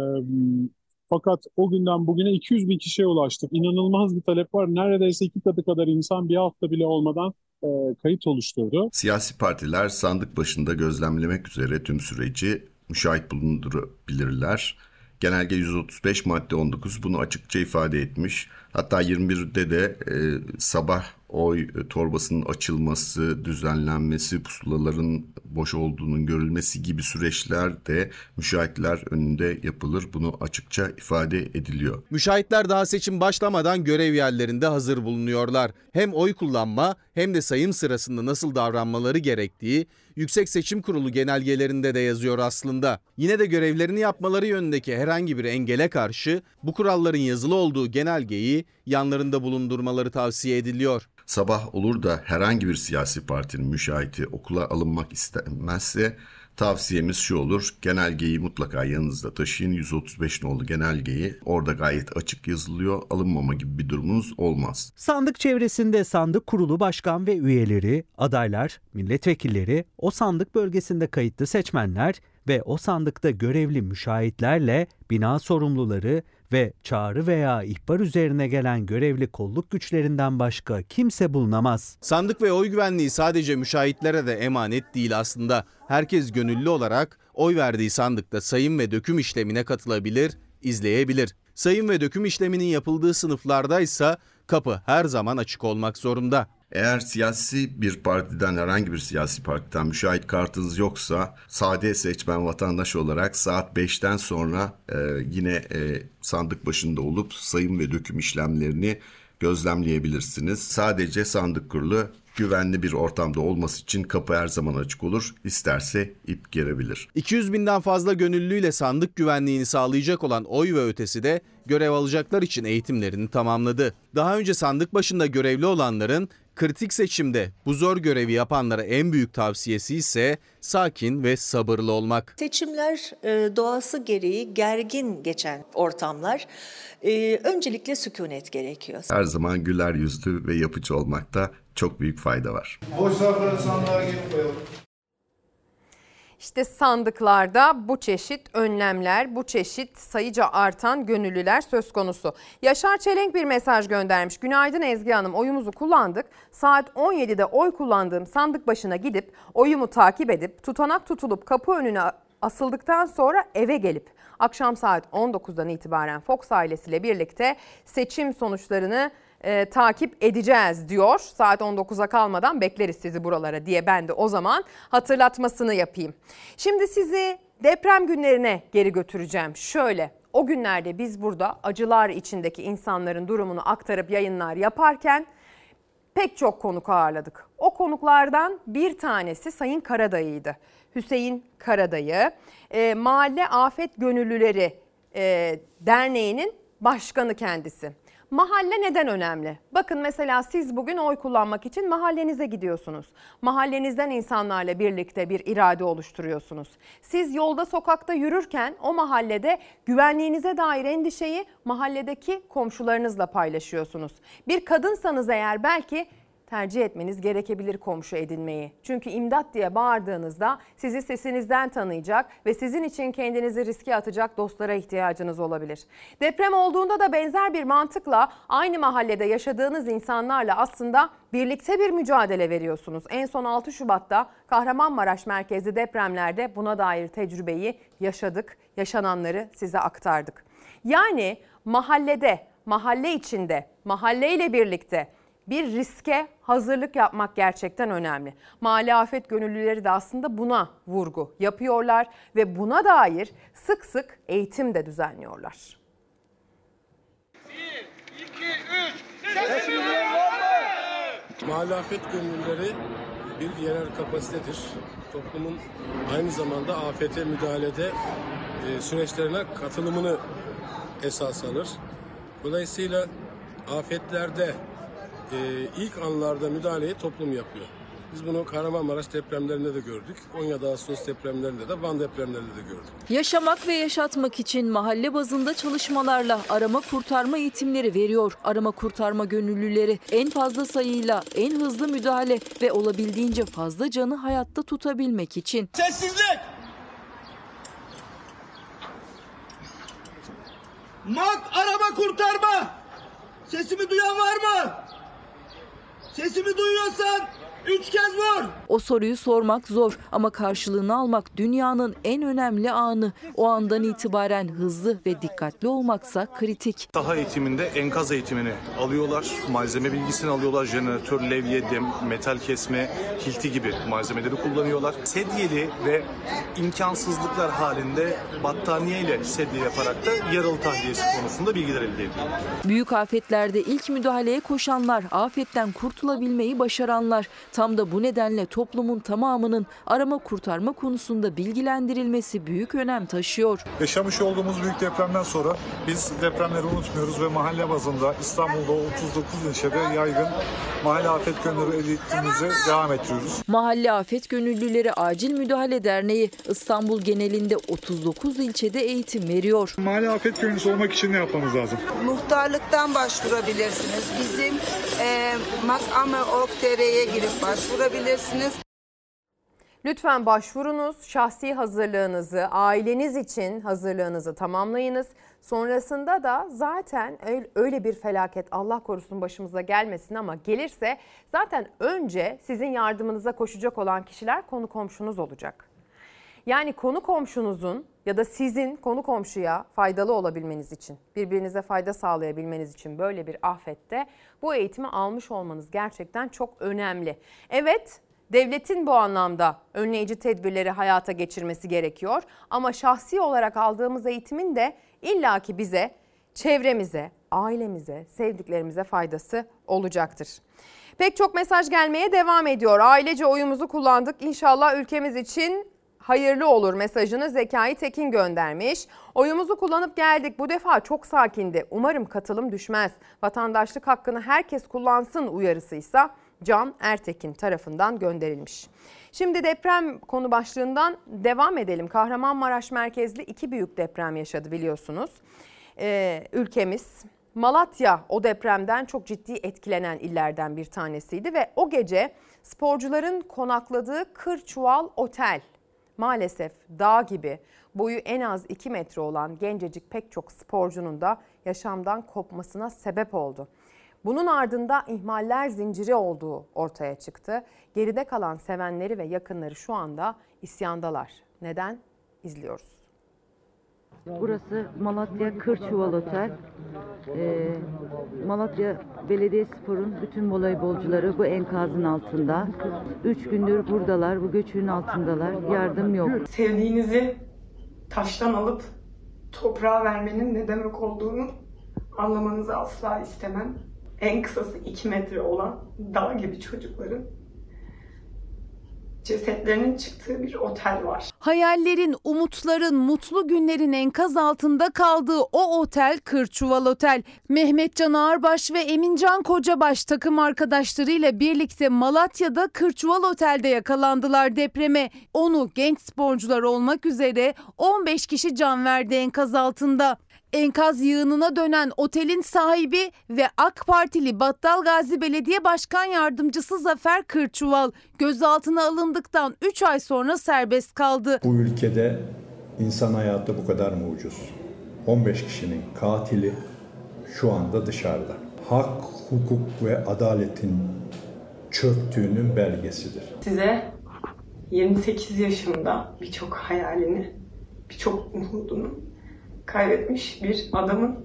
fakat o günden bugüne 200 bin kişiye ulaştık. İnanılmaz bir talep var. Neredeyse iki katı kadar insan bir hafta bile olmadan e, kayıt oluşturdu. Siyasi partiler sandık başında gözlemlemek üzere tüm süreci müşahit bulundurabilirler. Genelge 135 madde 19 bunu açıkça ifade etmiş. Hatta 21'de de e, sabah oy torbasının açılması, düzenlenmesi, pusulaların boş olduğunun görülmesi gibi süreçler de müşahitler önünde yapılır. Bunu açıkça ifade ediliyor. Müşahitler daha seçim başlamadan görev yerlerinde hazır bulunuyorlar. Hem oy kullanma hem de sayım sırasında nasıl davranmaları gerektiği Yüksek Seçim Kurulu genelgelerinde de yazıyor aslında. Yine de görevlerini yapmaları yönündeki herhangi bir engele karşı bu kuralların yazılı olduğu genelgeyi yanlarında bulundurmaları tavsiye ediliyor. Sabah olur da herhangi bir siyasi partinin müşahiti okula alınmak istemezse tavsiyemiz şu olur. Genelgeyi mutlaka yanınızda taşıyın. 135 nolu genelgeyi orada gayet açık yazılıyor. Alınmama gibi bir durumunuz olmaz. Sandık çevresinde sandık kurulu başkan ve üyeleri, adaylar, milletvekilleri, o sandık bölgesinde kayıtlı seçmenler ve o sandıkta görevli müşahitlerle bina sorumluları ve çağrı veya ihbar üzerine gelen görevli kolluk güçlerinden başka kimse bulunamaz. Sandık ve oy güvenliği sadece müşahitlere de emanet değil aslında. Herkes gönüllü olarak oy verdiği sandıkta sayım ve döküm işlemine katılabilir, izleyebilir. Sayım ve döküm işleminin yapıldığı sınıflarda ise kapı her zaman açık olmak zorunda. Eğer siyasi bir partiden herhangi bir siyasi partiden müşahit kartınız yoksa sade seçmen vatandaş olarak saat 5'ten sonra e, yine e, sandık başında olup sayım ve döküm işlemlerini gözlemleyebilirsiniz. Sadece sandık kurulu güvenli bir ortamda olması için kapı her zaman açık olur. İsterse ip gerebilir. 200 binden fazla gönüllüyle sandık güvenliğini sağlayacak olan oy ve ötesi de görev alacaklar için eğitimlerini tamamladı. Daha önce sandık başında görevli olanların kritik seçimde bu zor görevi yapanlara en büyük tavsiyesi ise sakin ve sabırlı olmak. Seçimler e, doğası gereği gergin geçen ortamlar. E, öncelikle sükunet gerekiyor. Her zaman güler yüzlü ve yapıcı olmakta çok büyük fayda var. Boş zarfları sandığa geri koyalım. İşte sandıklarda bu çeşit önlemler, bu çeşit sayıca artan gönüllüler söz konusu. Yaşar Çelenk bir mesaj göndermiş. Günaydın Ezgi Hanım oyumuzu kullandık. Saat 17'de oy kullandığım sandık başına gidip oyumu takip edip tutanak tutulup kapı önüne asıldıktan sonra eve gelip akşam saat 19'dan itibaren Fox ailesiyle birlikte seçim sonuçlarını e, takip edeceğiz diyor. Saat 19'a kalmadan bekleriz sizi buralara diye ben de o zaman hatırlatmasını yapayım. Şimdi sizi deprem günlerine geri götüreceğim. Şöyle o günlerde biz burada acılar içindeki insanların durumunu aktarıp yayınlar yaparken pek çok konuk ağırladık. O konuklardan bir tanesi Sayın Karadayı'ydı. Hüseyin Karadayı, e, Mahalle Afet Gönüllüleri e, Derneği'nin başkanı kendisi. Mahalle neden önemli? Bakın mesela siz bugün oy kullanmak için mahallenize gidiyorsunuz. Mahallenizden insanlarla birlikte bir irade oluşturuyorsunuz. Siz yolda sokakta yürürken o mahallede güvenliğinize dair endişeyi mahalledeki komşularınızla paylaşıyorsunuz. Bir kadınsanız eğer belki tercih etmeniz gerekebilir komşu edinmeyi. Çünkü imdat diye bağırdığınızda sizi sesinizden tanıyacak ve sizin için kendinizi riske atacak dostlara ihtiyacınız olabilir. Deprem olduğunda da benzer bir mantıkla aynı mahallede yaşadığınız insanlarla aslında birlikte bir mücadele veriyorsunuz. En son 6 Şubat'ta Kahramanmaraş merkezli depremlerde buna dair tecrübeyi yaşadık, yaşananları size aktardık. Yani mahallede, mahalle içinde, mahalleyle birlikte bir riske hazırlık yapmak gerçekten önemli. Mahalle afet gönüllüleri de aslında buna vurgu yapıyorlar ve buna dair sık sık eğitim de düzenliyorlar. 1, 2, 3, Mahalle afet gönüllüleri bir yerel kapasitedir. Toplumun aynı zamanda afete müdahalede e, süreçlerine katılımını esas alır. Dolayısıyla afetlerde e, ilk anlarda müdahaleyi toplum yapıyor. Biz bunu Kahramanmaraş depremlerinde de gördük. 17 Ağustos depremlerinde de Van depremlerinde de gördük. Yaşamak ve yaşatmak için mahalle bazında çalışmalarla arama kurtarma eğitimleri veriyor. Arama kurtarma gönüllüleri en fazla sayıyla en hızlı müdahale ve olabildiğince fazla canı hayatta tutabilmek için. Sessizlik! Mak araba kurtarma! Sesimi duyan var mı? Sesimi duyuyorsan üç kez vur! O soruyu sormak zor ama karşılığını almak dünyanın en önemli anı. O andan itibaren hızlı ve dikkatli olmaksa kritik. Saha eğitiminde enkaz eğitimini alıyorlar. Malzeme bilgisini alıyorlar. Jeneratör, levye, dem, metal kesme, hilti gibi malzemeleri kullanıyorlar. Sedyeli ve imkansızlıklar halinde battaniye ile sedye yaparak da yaralı tahliyesi konusunda bilgiler elde ediyorlar. Büyük afetlerde ilk müdahaleye koşanlar, afetten kurtulabilmeyi başaranlar. Tam da bu nedenle toplumun tamamının arama kurtarma konusunda bilgilendirilmesi büyük önem taşıyor. Yaşamış olduğumuz büyük depremden sonra biz depremleri unutmuyoruz ve mahalle bazında İstanbul'da 39 ilçede yaygın mahalle afet gönüllü eğitimimize devam ettiriyoruz. Mahalle Afet Gönüllüleri Acil Müdahale Derneği İstanbul genelinde 39 ilçede eğitim veriyor. Mahalle afet gönüllüsü olmak için ne yapmamız lazım? Muhtarlıktan başvurabilirsiniz. Bizim e, makame.org.tr'ye girip başvurabilirsiniz. Lütfen başvurunuz, şahsi hazırlığınızı, aileniz için hazırlığınızı tamamlayınız. Sonrasında da zaten öyle bir felaket Allah korusun başımıza gelmesin ama gelirse zaten önce sizin yardımınıza koşacak olan kişiler konu komşunuz olacak. Yani konu komşunuzun ya da sizin konu komşuya faydalı olabilmeniz için, birbirinize fayda sağlayabilmeniz için böyle bir afette bu eğitimi almış olmanız gerçekten çok önemli. Evet, devletin bu anlamda önleyici tedbirleri hayata geçirmesi gerekiyor ama şahsi olarak aldığımız eğitimin de illaki bize, çevremize, ailemize, sevdiklerimize faydası olacaktır. Pek çok mesaj gelmeye devam ediyor. Ailece oyumuzu kullandık. İnşallah ülkemiz için hayırlı olur mesajını Zekai Tekin göndermiş. Oyumuzu kullanıp geldik. Bu defa çok sakindi. Umarım katılım düşmez. Vatandaşlık hakkını herkes kullansın uyarısıysa Can Ertekin tarafından gönderilmiş. Şimdi deprem konu başlığından devam edelim. Kahramanmaraş merkezli iki büyük deprem yaşadı biliyorsunuz. Ee, ülkemiz Malatya o depremden çok ciddi etkilenen illerden bir tanesiydi ve o gece sporcuların konakladığı Kırçuval Otel maalesef dağ gibi boyu en az 2 metre olan gencecik pek çok sporcunun da yaşamdan kopmasına sebep oldu. Bunun ardında ihmaller zinciri olduğu ortaya çıktı. Geride kalan sevenleri ve yakınları şu anda isyandalar. Neden? İzliyoruz. Burası Malatya Kırçuval Otel. Ee, Malatya Belediyespor'un bütün voleybolcuları bu enkazın altında. Üç gündür buradalar, bu göçün altındalar. Yardım yok. Sevdiğinizi taştan alıp toprağa vermenin ne demek olduğunu anlamanızı asla istemem. En kısası 2 metre olan dağ gibi çocukların cesetlerinin çıktığı bir otel var. Hayallerin, umutların, mutlu günlerin enkaz altında kaldığı o otel Kırçuval Otel. Mehmet Can Ağarbaş ve Emincan Kocabaş takım arkadaşlarıyla birlikte Malatya'da Kırçuval Otel'de yakalandılar depreme. Onu genç sporcular olmak üzere 15 kişi can verdi enkaz altında. Enkaz yığınına dönen otelin sahibi ve AK Partili Battal Gazi Belediye Başkan Yardımcısı Zafer Kırçuval gözaltına alındıktan 3 ay sonra serbest kaldı. Bu ülkede insan hayatı bu kadar mı ucuz? 15 kişinin katili şu anda dışarıda. Hak, hukuk ve adaletin çöktüğünün belgesidir. Size 28 yaşında birçok hayalini, birçok umudunu kaybetmiş bir adamın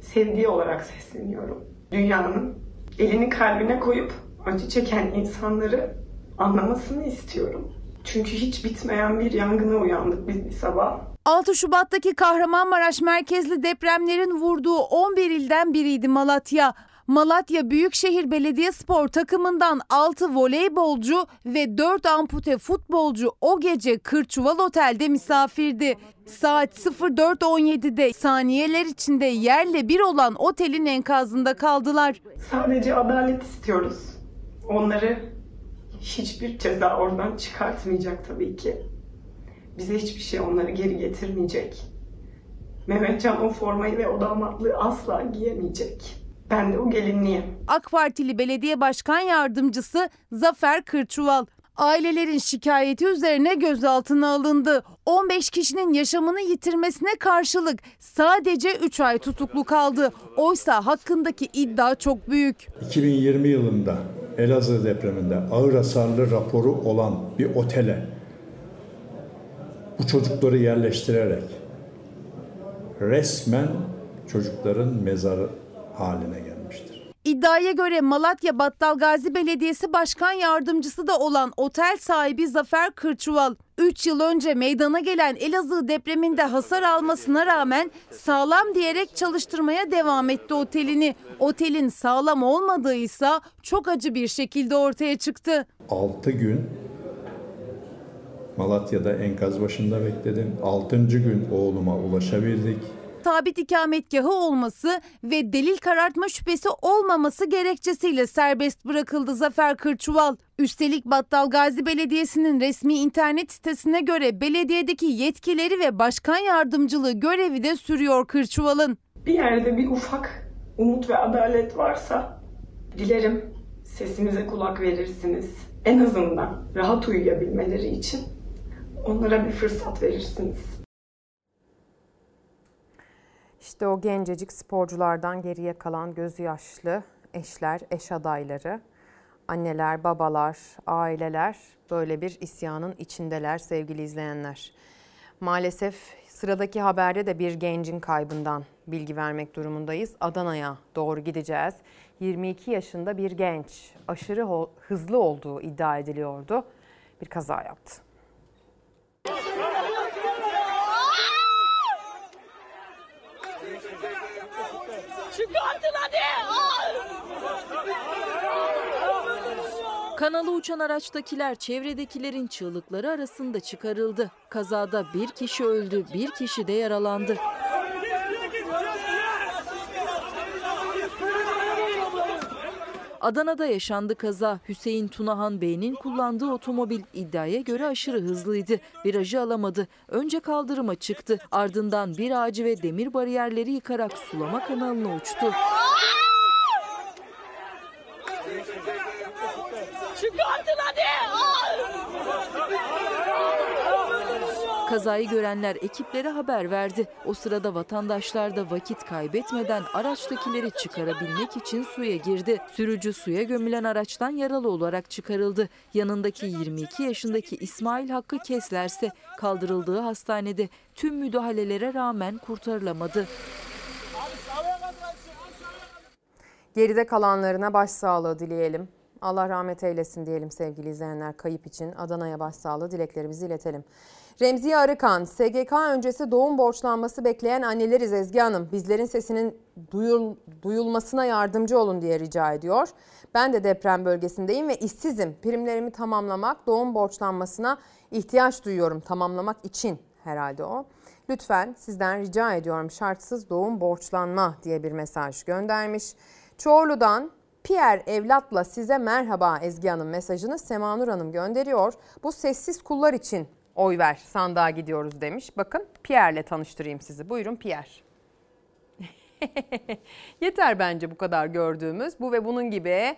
sevdiği olarak sesleniyorum. Dünyanın elini kalbine koyup acı çeken insanları anlamasını istiyorum. Çünkü hiç bitmeyen bir yangına uyandık biz bir sabah. 6 Şubat'taki Kahramanmaraş merkezli depremlerin vurduğu 11 ilden biriydi Malatya. Malatya Büyükşehir Belediyespor takımından 6 voleybolcu ve 4 ampute futbolcu o gece Kırçuval Otel'de misafirdi. Saat 04.17'de saniyeler içinde yerle bir olan otelin enkazında kaldılar. Sadece adalet istiyoruz. Onları hiçbir ceza oradan çıkartmayacak tabii ki. Bize hiçbir şey onları geri getirmeyecek. Mehmetcan o formayı ve o damatlığı asla giyemeyecek. Ben de o gelinliğim. AK Partili Belediye Başkan Yardımcısı Zafer Kırçuval ailelerin şikayeti üzerine gözaltına alındı. 15 kişinin yaşamını yitirmesine karşılık sadece 3 ay tutuklu kaldı. Oysa hakkındaki iddia çok büyük. 2020 yılında Elazığ depreminde ağır hasarlı raporu olan bir otele bu çocukları yerleştirerek resmen çocukların mezarı haline gelmiştir. İddiaya göre Malatya Battal Gazi Belediyesi Başkan Yardımcısı da olan otel sahibi Zafer Kırçuval 3 yıl önce meydana gelen Elazığ depreminde hasar almasına rağmen sağlam diyerek çalıştırmaya devam etti otelini. Otelin sağlam olmadığı ise çok acı bir şekilde ortaya çıktı. 6 gün Malatya'da enkaz başında bekledim. 6. gün oğluma ulaşabildik sabit ikametgahı olması ve delil karartma şüphesi olmaması gerekçesiyle serbest bırakıldı Zafer Kırçuval. Üstelik Battal Gazi Belediyesi'nin resmi internet sitesine göre belediyedeki yetkileri ve başkan yardımcılığı görevi de sürüyor Kırçuval'ın. Bir yerde bir ufak umut ve adalet varsa dilerim sesimize kulak verirsiniz. En azından rahat uyuyabilmeleri için onlara bir fırsat verirsiniz. İşte o gencecik sporculardan geriye kalan gözü yaşlı eşler, eş adayları. anneler, babalar, aileler böyle bir isyanın içindeler sevgili izleyenler. Maalesef sıradaki haberde de bir gencin kaybından bilgi vermek durumundayız. Adana'ya doğru gideceğiz. 22 yaşında bir genç aşırı hızlı olduğu iddia ediliyordu. Bir kaza yaptı. Çıkartın hadi! Kanalı uçan araçtakiler çevredekilerin çığlıkları arasında çıkarıldı. Kazada bir kişi öldü, bir kişi de yaralandı. Adana'da yaşandı kaza. Hüseyin Tunahan Bey'in kullandığı otomobil iddiaya göre aşırı hızlıydı. Virajı alamadı. Önce kaldırıma çıktı. Ardından bir ağacı ve demir bariyerleri yıkarak sulama kanalına uçtu. Çıkartın Kazayı görenler ekiplere haber verdi. O sırada vatandaşlar da vakit kaybetmeden araçtakileri çıkarabilmek için suya girdi. Sürücü suya gömülen araçtan yaralı olarak çıkarıldı. Yanındaki 22 yaşındaki İsmail Hakkı Keslerse kaldırıldığı hastanede tüm müdahalelere rağmen kurtarılamadı. Geride kalanlarına başsağlığı dileyelim. Allah rahmet eylesin diyelim sevgili izleyenler kayıp için. Adana'ya başsağlığı dileklerimizi iletelim. Remziye Arıkan, SGK öncesi doğum borçlanması bekleyen anneleriz Ezgi Hanım. Bizlerin sesinin duyul, duyulmasına yardımcı olun diye rica ediyor. Ben de deprem bölgesindeyim ve işsizim. Primlerimi tamamlamak, doğum borçlanmasına ihtiyaç duyuyorum tamamlamak için herhalde o. Lütfen sizden rica ediyorum şartsız doğum borçlanma diye bir mesaj göndermiş. Çorlu'dan Pierre evlatla size merhaba Ezgi Hanım mesajını Semanur Hanım gönderiyor. Bu sessiz kullar için oy ver sandığa gidiyoruz demiş. Bakın Pierre'le tanıştırayım sizi. Buyurun Pierre. Yeter bence bu kadar gördüğümüz. Bu ve bunun gibi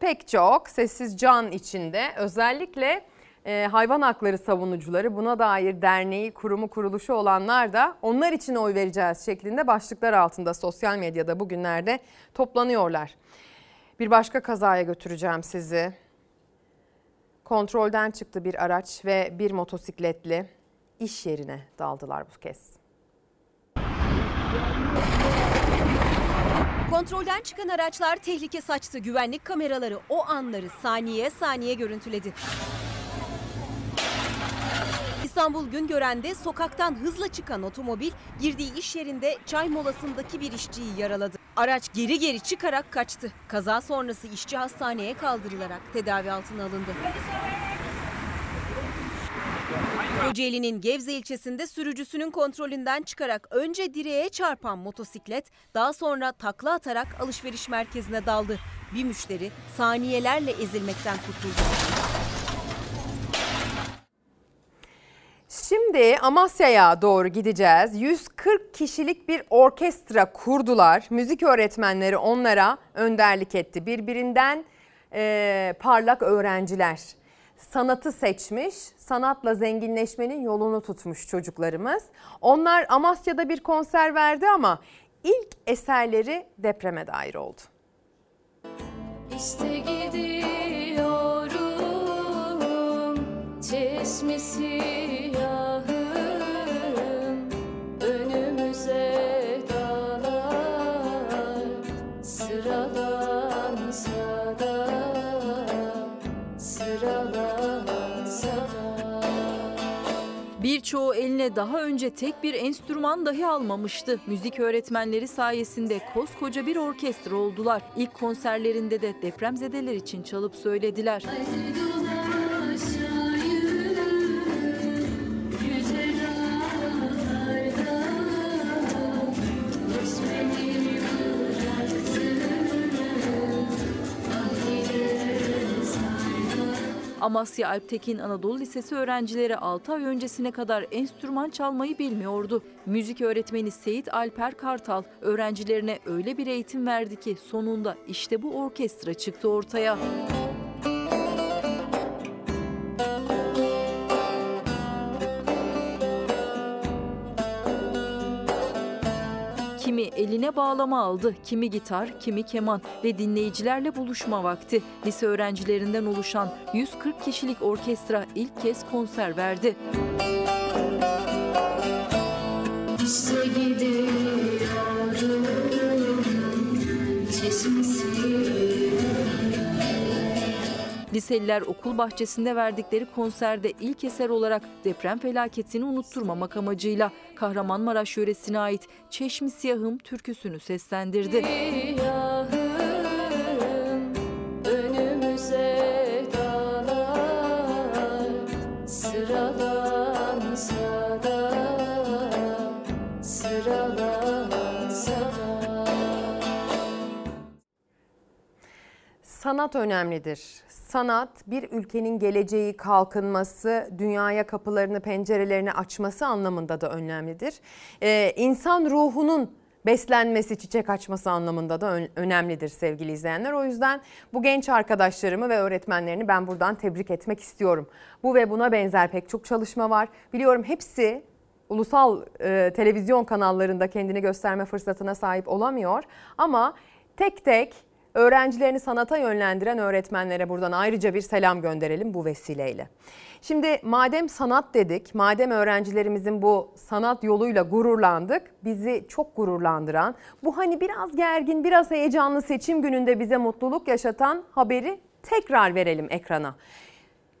pek çok sessiz can içinde özellikle e, hayvan hakları savunucuları buna dair derneği, kurumu, kuruluşu olanlar da onlar için oy vereceğiz şeklinde başlıklar altında sosyal medyada bugünlerde toplanıyorlar. Bir başka kazaya götüreceğim sizi. Kontrolden çıktı bir araç ve bir motosikletli iş yerine daldılar bu kez. Kontrolden çıkan araçlar tehlike saçtı. Güvenlik kameraları o anları saniye saniye görüntüledi. İstanbul Güngören'de sokaktan hızla çıkan otomobil girdiği iş yerinde çay molasındaki bir işçiyi yaraladı. Araç geri geri çıkarak kaçtı. Kaza sonrası işçi hastaneye kaldırılarak tedavi altına alındı. Kocaeli'nin Gevze ilçesinde sürücüsünün kontrolünden çıkarak önce direğe çarpan motosiklet daha sonra takla atarak alışveriş merkezine daldı. Bir müşteri saniyelerle ezilmekten kurtuldu. Şimdi Amasya'ya doğru gideceğiz. 140 kişilik bir orkestra kurdular. Müzik öğretmenleri onlara önderlik etti. Birbirinden e, parlak öğrenciler. Sanatı seçmiş, sanatla zenginleşmenin yolunu tutmuş çocuklarımız. Onlar Amasya'da bir konser verdi ama ilk eserleri depreme dair oldu. İşte gidiyorum çeşmesi Birçoğu eline daha önce tek bir enstrüman dahi almamıştı. Müzik öğretmenleri sayesinde koskoca bir orkestra oldular. İlk konserlerinde de depremzedeler için çalıp söylediler. Amasya Alptekin Anadolu Lisesi öğrencileri 6 ay öncesine kadar enstrüman çalmayı bilmiyordu. Müzik öğretmeni Seyit Alper Kartal öğrencilerine öyle bir eğitim verdi ki sonunda işte bu orkestra çıktı ortaya. Kimi eline bağlama aldı, kimi gitar, kimi keman ve dinleyicilerle buluşma vakti. Lise öğrencilerinden oluşan 140 kişilik orkestra ilk kez konser verdi. İşte gidiyorum Liseliler okul bahçesinde verdikleri konserde ilk eser olarak deprem felaketini unutturmamak amacıyla Kahramanmaraş yöresine ait Çeşmi Siyahım türküsünü seslendirdi. Siyahım önümüze dağlar sıralansa da sıralansa da Sanat önemlidir. Sanat bir ülkenin geleceği, kalkınması, dünyaya kapılarını, pencerelerini açması anlamında da önemlidir. Ee, insan ruhunun beslenmesi, çiçek açması anlamında da ön- önemlidir sevgili izleyenler. O yüzden bu genç arkadaşlarımı ve öğretmenlerini ben buradan tebrik etmek istiyorum. Bu ve buna benzer pek çok çalışma var. Biliyorum hepsi ulusal e, televizyon kanallarında kendini gösterme fırsatına sahip olamıyor. Ama tek tek öğrencilerini sanata yönlendiren öğretmenlere buradan ayrıca bir selam gönderelim bu vesileyle. Şimdi madem sanat dedik, madem öğrencilerimizin bu sanat yoluyla gururlandık, bizi çok gururlandıran, bu hani biraz gergin, biraz heyecanlı seçim gününde bize mutluluk yaşatan haberi tekrar verelim ekrana.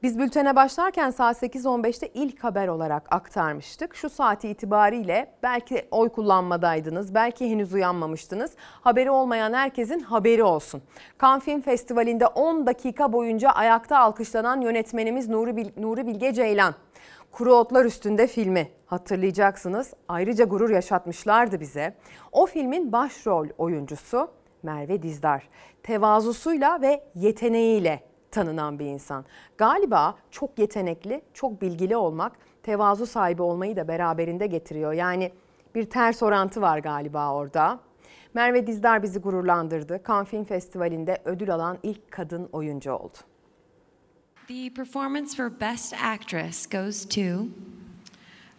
Biz bültene başlarken saat 8.15'te ilk haber olarak aktarmıştık. Şu saati itibariyle belki oy kullanmadaydınız, belki henüz uyanmamıştınız. Haberi olmayan herkesin haberi olsun. Cannes Film Festivali'nde 10 dakika boyunca ayakta alkışlanan yönetmenimiz Nuri, Bil- Nuri Bilge Ceylan. Kuru Otlar Üstünde filmi hatırlayacaksınız. Ayrıca gurur yaşatmışlardı bize. O filmin başrol oyuncusu Merve Dizdar. Tevazusuyla ve yeteneğiyle tanınan bir insan. Galiba çok yetenekli, çok bilgili olmak tevazu sahibi olmayı da beraberinde getiriyor. Yani bir ters orantı var galiba orada. Merve Dizdar bizi gururlandırdı. Cannes Film Festivali'nde ödül alan ilk kadın oyuncu oldu. The performance for Best Actress goes to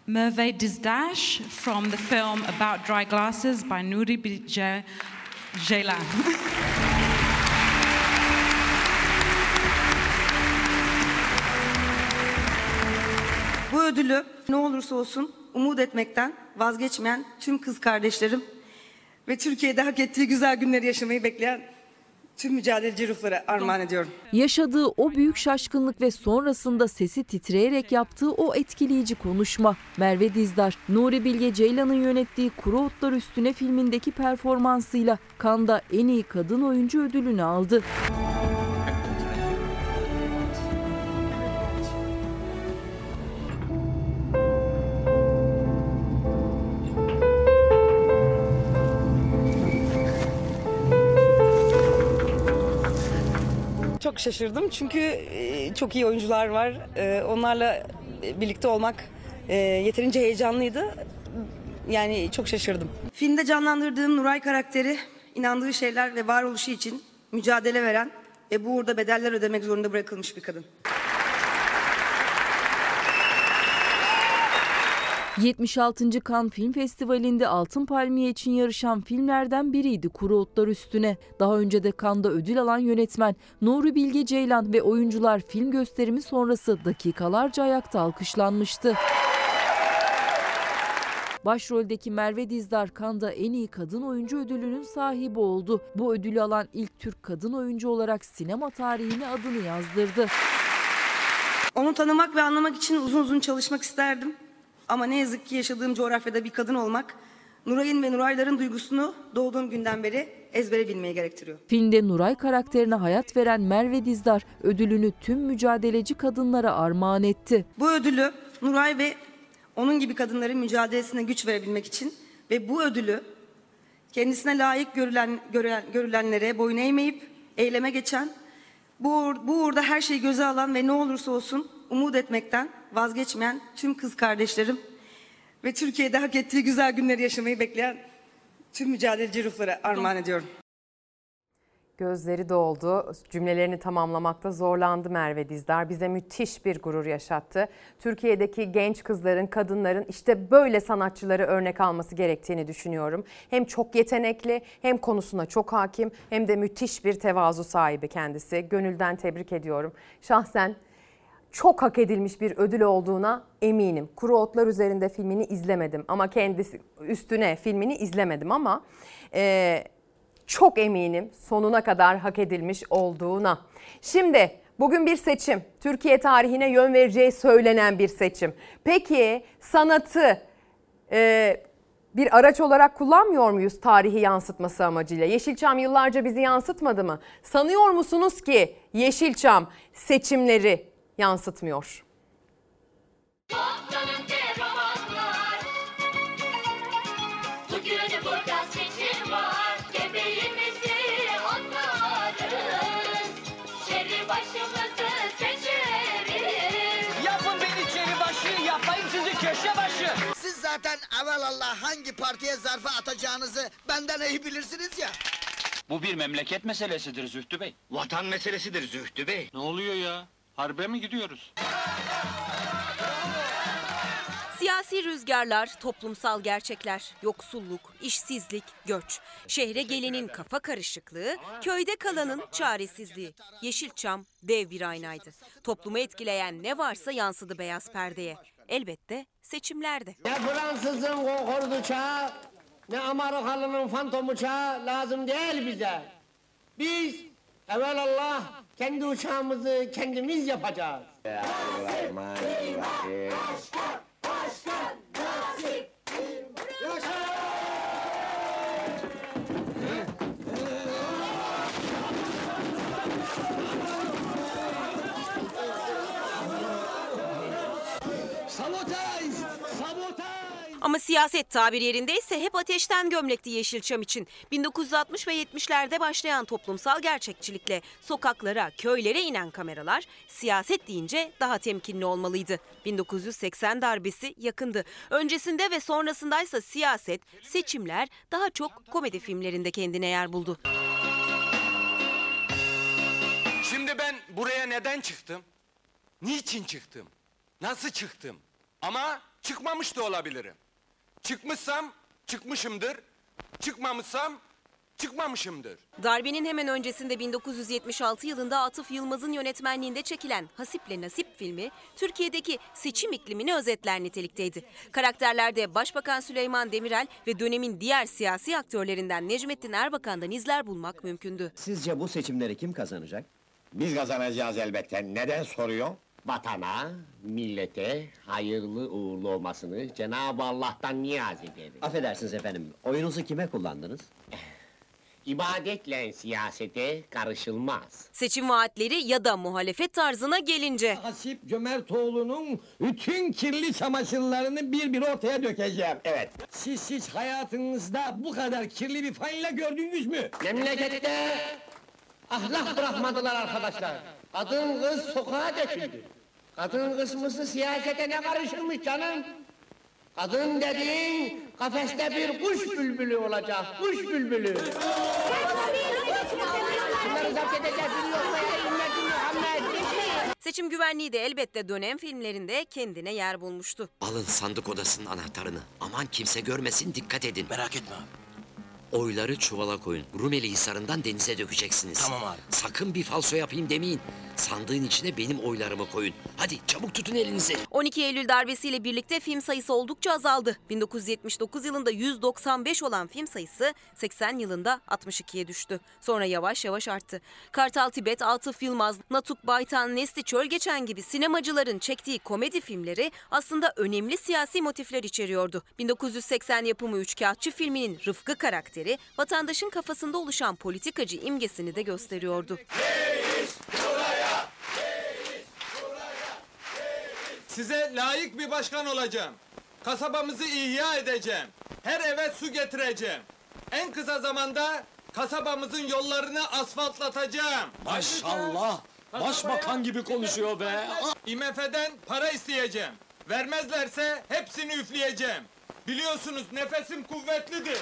Merve Dizdash from the film About Dry Glasses by Nuri Bilge Ceylan. Ödülü ne olursa olsun umut etmekten vazgeçmeyen tüm kız kardeşlerim ve Türkiye'de hak ettiği güzel günleri yaşamayı bekleyen tüm mücadeleci ruhlara armağan ediyorum. Yaşadığı o büyük şaşkınlık ve sonrasında sesi titreyerek yaptığı o etkileyici konuşma. Merve Dizdar, Nuri Bilge Ceylan'ın yönettiği Kuru Otlar Üstüne filmindeki performansıyla Cannes'da en iyi kadın oyuncu ödülünü aldı. Çok şaşırdım çünkü e, çok iyi oyuncular var. E, Onlarla birlikte olmak e, yeterince heyecanlıydı. Yani çok şaşırdım. Filmde canlandırdığım Nuray karakteri inandığı şeyler ve varoluşu için mücadele veren ve bu uğurda bedeller ödemek zorunda bırakılmış bir kadın. 76. Cannes Film Festivali'nde Altın Palmiye için yarışan filmlerden biriydi Kuru Otlar Üstüne. Daha önce de Cannes'da ödül alan yönetmen Nuri Bilge Ceylan ve oyuncular film gösterimi sonrası dakikalarca ayakta alkışlanmıştı. Başroldeki Merve Dizdar Cannes'da en iyi kadın oyuncu ödülünün sahibi oldu. Bu ödülü alan ilk Türk kadın oyuncu olarak sinema tarihine adını yazdırdı. Onu tanımak ve anlamak için uzun uzun çalışmak isterdim. Ama ne yazık ki yaşadığım coğrafyada bir kadın olmak, Nuray'ın ve Nurayların duygusunu doğduğum günden beri ezbere bilmeyi gerektiriyor. Filmde Nuray karakterine hayat veren Merve Dizdar ödülünü tüm mücadeleci kadınlara armağan etti. Bu ödülü Nuray ve onun gibi kadınların mücadelesine güç verebilmek için ve bu ödülü kendisine layık görülen, görülen, görülenlere boyun eğmeyip eyleme geçen, bu, bu uğurda her şeyi göze alan ve ne olursa olsun umut etmekten vazgeçmeyen tüm kız kardeşlerim ve Türkiye'de hak ettiği güzel günleri yaşamayı bekleyen tüm mücadeleci ruhlara armağan ediyorum. Gözleri doldu. Cümlelerini tamamlamakta zorlandı Merve Dizdar. Bize müthiş bir gurur yaşattı. Türkiye'deki genç kızların, kadınların işte böyle sanatçıları örnek alması gerektiğini düşünüyorum. Hem çok yetenekli, hem konusuna çok hakim, hem de müthiş bir tevazu sahibi kendisi. Gönülden tebrik ediyorum. Şahsen çok hak edilmiş bir ödül olduğuna eminim. Kuru Otlar Üzerinde filmini izlemedim ama kendisi üstüne filmini izlemedim ama e, çok eminim sonuna kadar hak edilmiş olduğuna. Şimdi bugün bir seçim. Türkiye tarihine yön vereceği söylenen bir seçim. Peki sanatı e, bir araç olarak kullanmıyor muyuz tarihi yansıtması amacıyla? Yeşilçam yıllarca bizi yansıtmadı mı? Sanıyor musunuz ki Yeşilçam seçimleri yansıtmıyor? Bugün burada seçim var. Gebeğimizi onlarız. Şeri başımızı seçeriz. Yapın beni çeri başı, yapayım sizi köşe başı. Siz zaten evvelallah hangi partiye zarfı atacağınızı benden iyi bilirsiniz ya. Bu bir memleket meselesidir Zühtü Bey. Vatan meselesidir Zühtü Bey. Ne oluyor ya? Harbe mi gidiyoruz? Siyasi rüzgarlar, toplumsal gerçekler, yoksulluk, işsizlik, göç, şehre gelenin kafa karışıklığı, köyde kalanın çaresizliği. Yeşilçam dev bir aynaydı. Toplumu etkileyen ne varsa yansıdı beyaz perdeye. Elbette seçimlerde. Ne Fransızın konkordu çağı, ne Amerikalı'nın fantomu çağı lazım değil bize. Biz evvelallah kendi uçağımızı kendimiz yapacağız. Sabotaj! Ama siyaset tabir yerindeyse hep ateşten gömlekti Yeşilçam için. 1960 ve 70'lerde başlayan toplumsal gerçekçilikle sokaklara, köylere inen kameralar siyaset deyince daha temkinli olmalıydı. 1980 darbesi yakındı. Öncesinde ve sonrasındaysa siyaset, seçimler daha çok komedi filmlerinde kendine yer buldu. Şimdi ben buraya neden çıktım? Niçin çıktım? Nasıl çıktım? Ama çıkmamış da olabilirim. Çıkmışsam çıkmışımdır. Çıkmamışsam çıkmamışımdır. Darbenin hemen öncesinde 1976 yılında Atıf Yılmaz'ın yönetmenliğinde çekilen Hasip'le Nasip filmi Türkiye'deki seçim iklimini özetler nitelikteydi. Karakterlerde Başbakan Süleyman Demirel ve dönemin diğer siyasi aktörlerinden Necmettin Erbakan'dan izler bulmak mümkündü. Sizce bu seçimleri kim kazanacak? Biz kazanacağız elbette. Neden soruyor? Vatana, millete hayırlı uğurlu olmasını Cenab-ı Allah'tan niyaz ederim. Affedersiniz efendim, oyunuzu kime kullandınız? İbadetle siyasete karışılmaz. Seçim vaatleri ya da muhalefet tarzına gelince Hasip Cömertoğlu'nun bütün kirli çamaşırlarını bir bir ortaya dökeceğim. Evet. Siz hiç hayatınızda bu kadar kirli bir fanila gördünüz mü? Memlekette ahlak bırakmadılar arkadaşlar. Kadın kız sokağa döküldü. Kadın kısmısı siyasete ne karışırmış canım? Kadın dediğin kafeste bir kuş bülbülü olacak, kuş bülbülü. Bunları zapt edeceğiz, seçim güvenliği de elbette dönem filmlerinde kendine yer bulmuştu. Alın sandık odasının anahtarını. Aman kimse görmesin dikkat edin. Merak etme abi. Oyları çuvala koyun. Rumeli Hisarı'ndan denize dökeceksiniz. Tamam abi. Sakın bir falso yapayım demeyin. Sandığın içine benim oylarımı koyun. Hadi çabuk tutun elinizi. 12 Eylül darbesiyle birlikte film sayısı oldukça azaldı. 1979 yılında 195 olan film sayısı 80 yılında 62'ye düştü. Sonra yavaş yavaş arttı. Kartal Tibet, Atıf Yılmaz, Natuk Baytan, Nesli Çölgeçen gibi sinemacıların çektiği komedi filmleri aslında önemli siyasi motifler içeriyordu. 1980 yapımı Üçkağıtçı filminin Rıfkı karakteri vatandaşın kafasında oluşan politikacı imgesini de gösteriyordu. Size layık bir başkan olacağım. Kasabamızı ihya edeceğim. Her eve su getireceğim. En kısa zamanda kasabamızın yollarını asfaltlatacağım. Maşallah! Başbakan gibi konuşuyor be! IMF'den para isteyeceğim. Vermezlerse hepsini üfleyeceğim. Biliyorsunuz nefesim kuvvetlidir.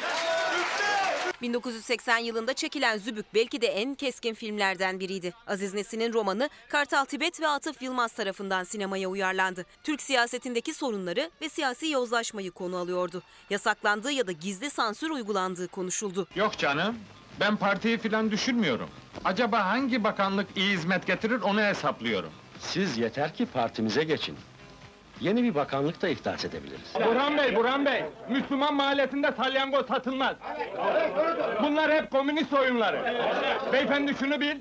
1980 yılında çekilen Zübük belki de en keskin filmlerden biriydi. Aziz Nesin'in romanı Kartal Tibet ve Atıf Yılmaz tarafından sinemaya uyarlandı. Türk siyasetindeki sorunları ve siyasi yozlaşmayı konu alıyordu. Yasaklandığı ya da gizli sansür uygulandığı konuşuldu. Yok canım. Ben partiyi filan düşünmüyorum. Acaba hangi bakanlık iyi hizmet getirir onu hesaplıyorum. Siz yeter ki partimize geçin. Yeni bir bakanlık da ihdas edebiliriz. Burhan Bey, Burhan Bey. Müslüman mahallesinde salyangoz satılmaz. Bunlar hep komünist oyunları. Beyefendi şunu bil.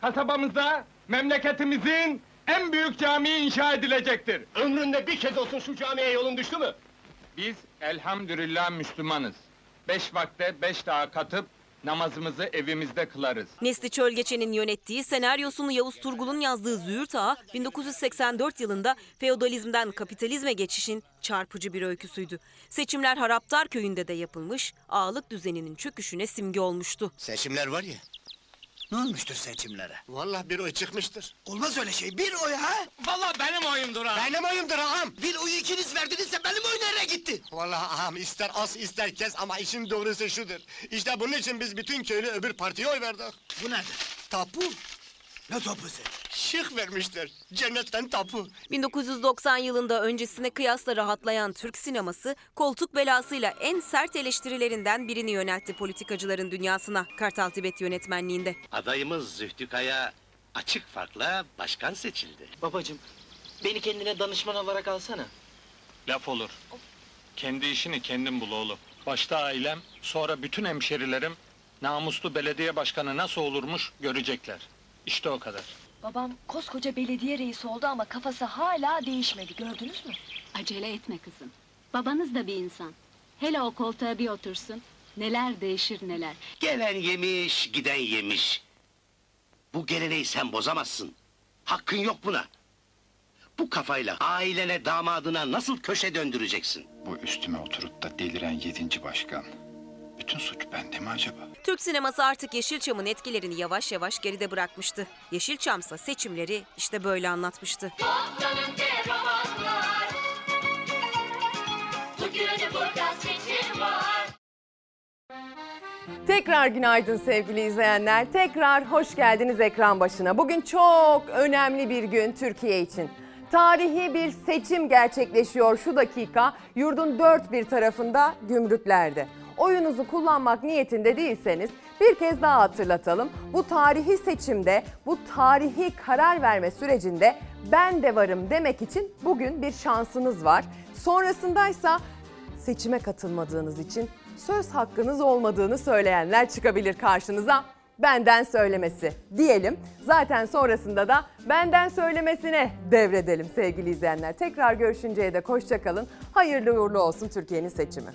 Kasabamızda memleketimizin en büyük camii inşa edilecektir. Ömründe bir kez olsun şu camiye yolun düştü mü? Biz elhamdülillah Müslümanız. Beş vakte beş daha katıp namazımızı evimizde kılarız. Nesli Çölgeçen'in yönettiği, senaryosunu Yavuz Turgul'un yazdığı Züğürt Ağa, 1984 yılında feodalizmden kapitalizme geçişin çarpıcı bir öyküsüydü. Seçimler Haraptar köyünde de yapılmış, ağalık düzeninin çöküşüne simge olmuştu. Seçimler var ya. Ne olmuştur seçimlere? Vallahi bir oy çıkmıştır. Olmaz öyle şey. Bir oy ha? Vallahi benim oyumdur ha. Benim oyumdur ağam. Bir oyu ikiniz verdinizse benim oy nereye gitti? Vallahi ağam ister az ister kes ama işin doğrusu şudur. İşte bunun için biz bütün köylü öbür partiye oy verdik. Bu nedir? Tapu. Ne tapusu? Şık vermişler. Cennetten tapu. 1990 yılında öncesine kıyasla rahatlayan Türk sineması, koltuk belasıyla en sert eleştirilerinden birini yöneltti politikacıların dünyasına Kartal Tibet yönetmenliğinde. Adayımız Zühtü Kaya açık farkla başkan seçildi. Babacım, beni kendine danışman olarak alsana. Laf olur. Kendi işini kendin bul oğlum. Başta ailem, sonra bütün hemşerilerim namuslu belediye başkanı nasıl olurmuş görecekler. İşte o kadar. Babam koskoca belediye reisi oldu ama kafası hala değişmedi gördünüz mü? Acele etme kızım. Babanız da bir insan. Hele o koltuğa bir otursun. Neler değişir neler. Gelen yemiş, giden yemiş. Bu geleneği sen bozamazsın. Hakkın yok buna. Bu kafayla ailene, damadına nasıl köşe döndüreceksin? Bu üstüme oturup da deliren yedinci başkan. Bütün suç bende mi acaba? Türk sineması artık Yeşilçam'ın etkilerini yavaş yavaş geride bırakmıştı. Yeşilçam'sa seçimleri işte böyle anlatmıştı. Tekrar günaydın sevgili izleyenler. Tekrar hoş geldiniz ekran başına. Bugün çok önemli bir gün Türkiye için. Tarihi bir seçim gerçekleşiyor şu dakika yurdun dört bir tarafında gümrüklerde. Oyunuzu kullanmak niyetinde değilseniz bir kez daha hatırlatalım. Bu tarihi seçimde, bu tarihi karar verme sürecinde ben de varım demek için bugün bir şansınız var. Sonrasındaysa seçime katılmadığınız için söz hakkınız olmadığını söyleyenler çıkabilir karşınıza. Benden söylemesi diyelim. Zaten sonrasında da benden söylemesine devredelim sevgili izleyenler. Tekrar görüşünceye dek hoşçakalın. Hayırlı uğurlu olsun Türkiye'nin seçimi.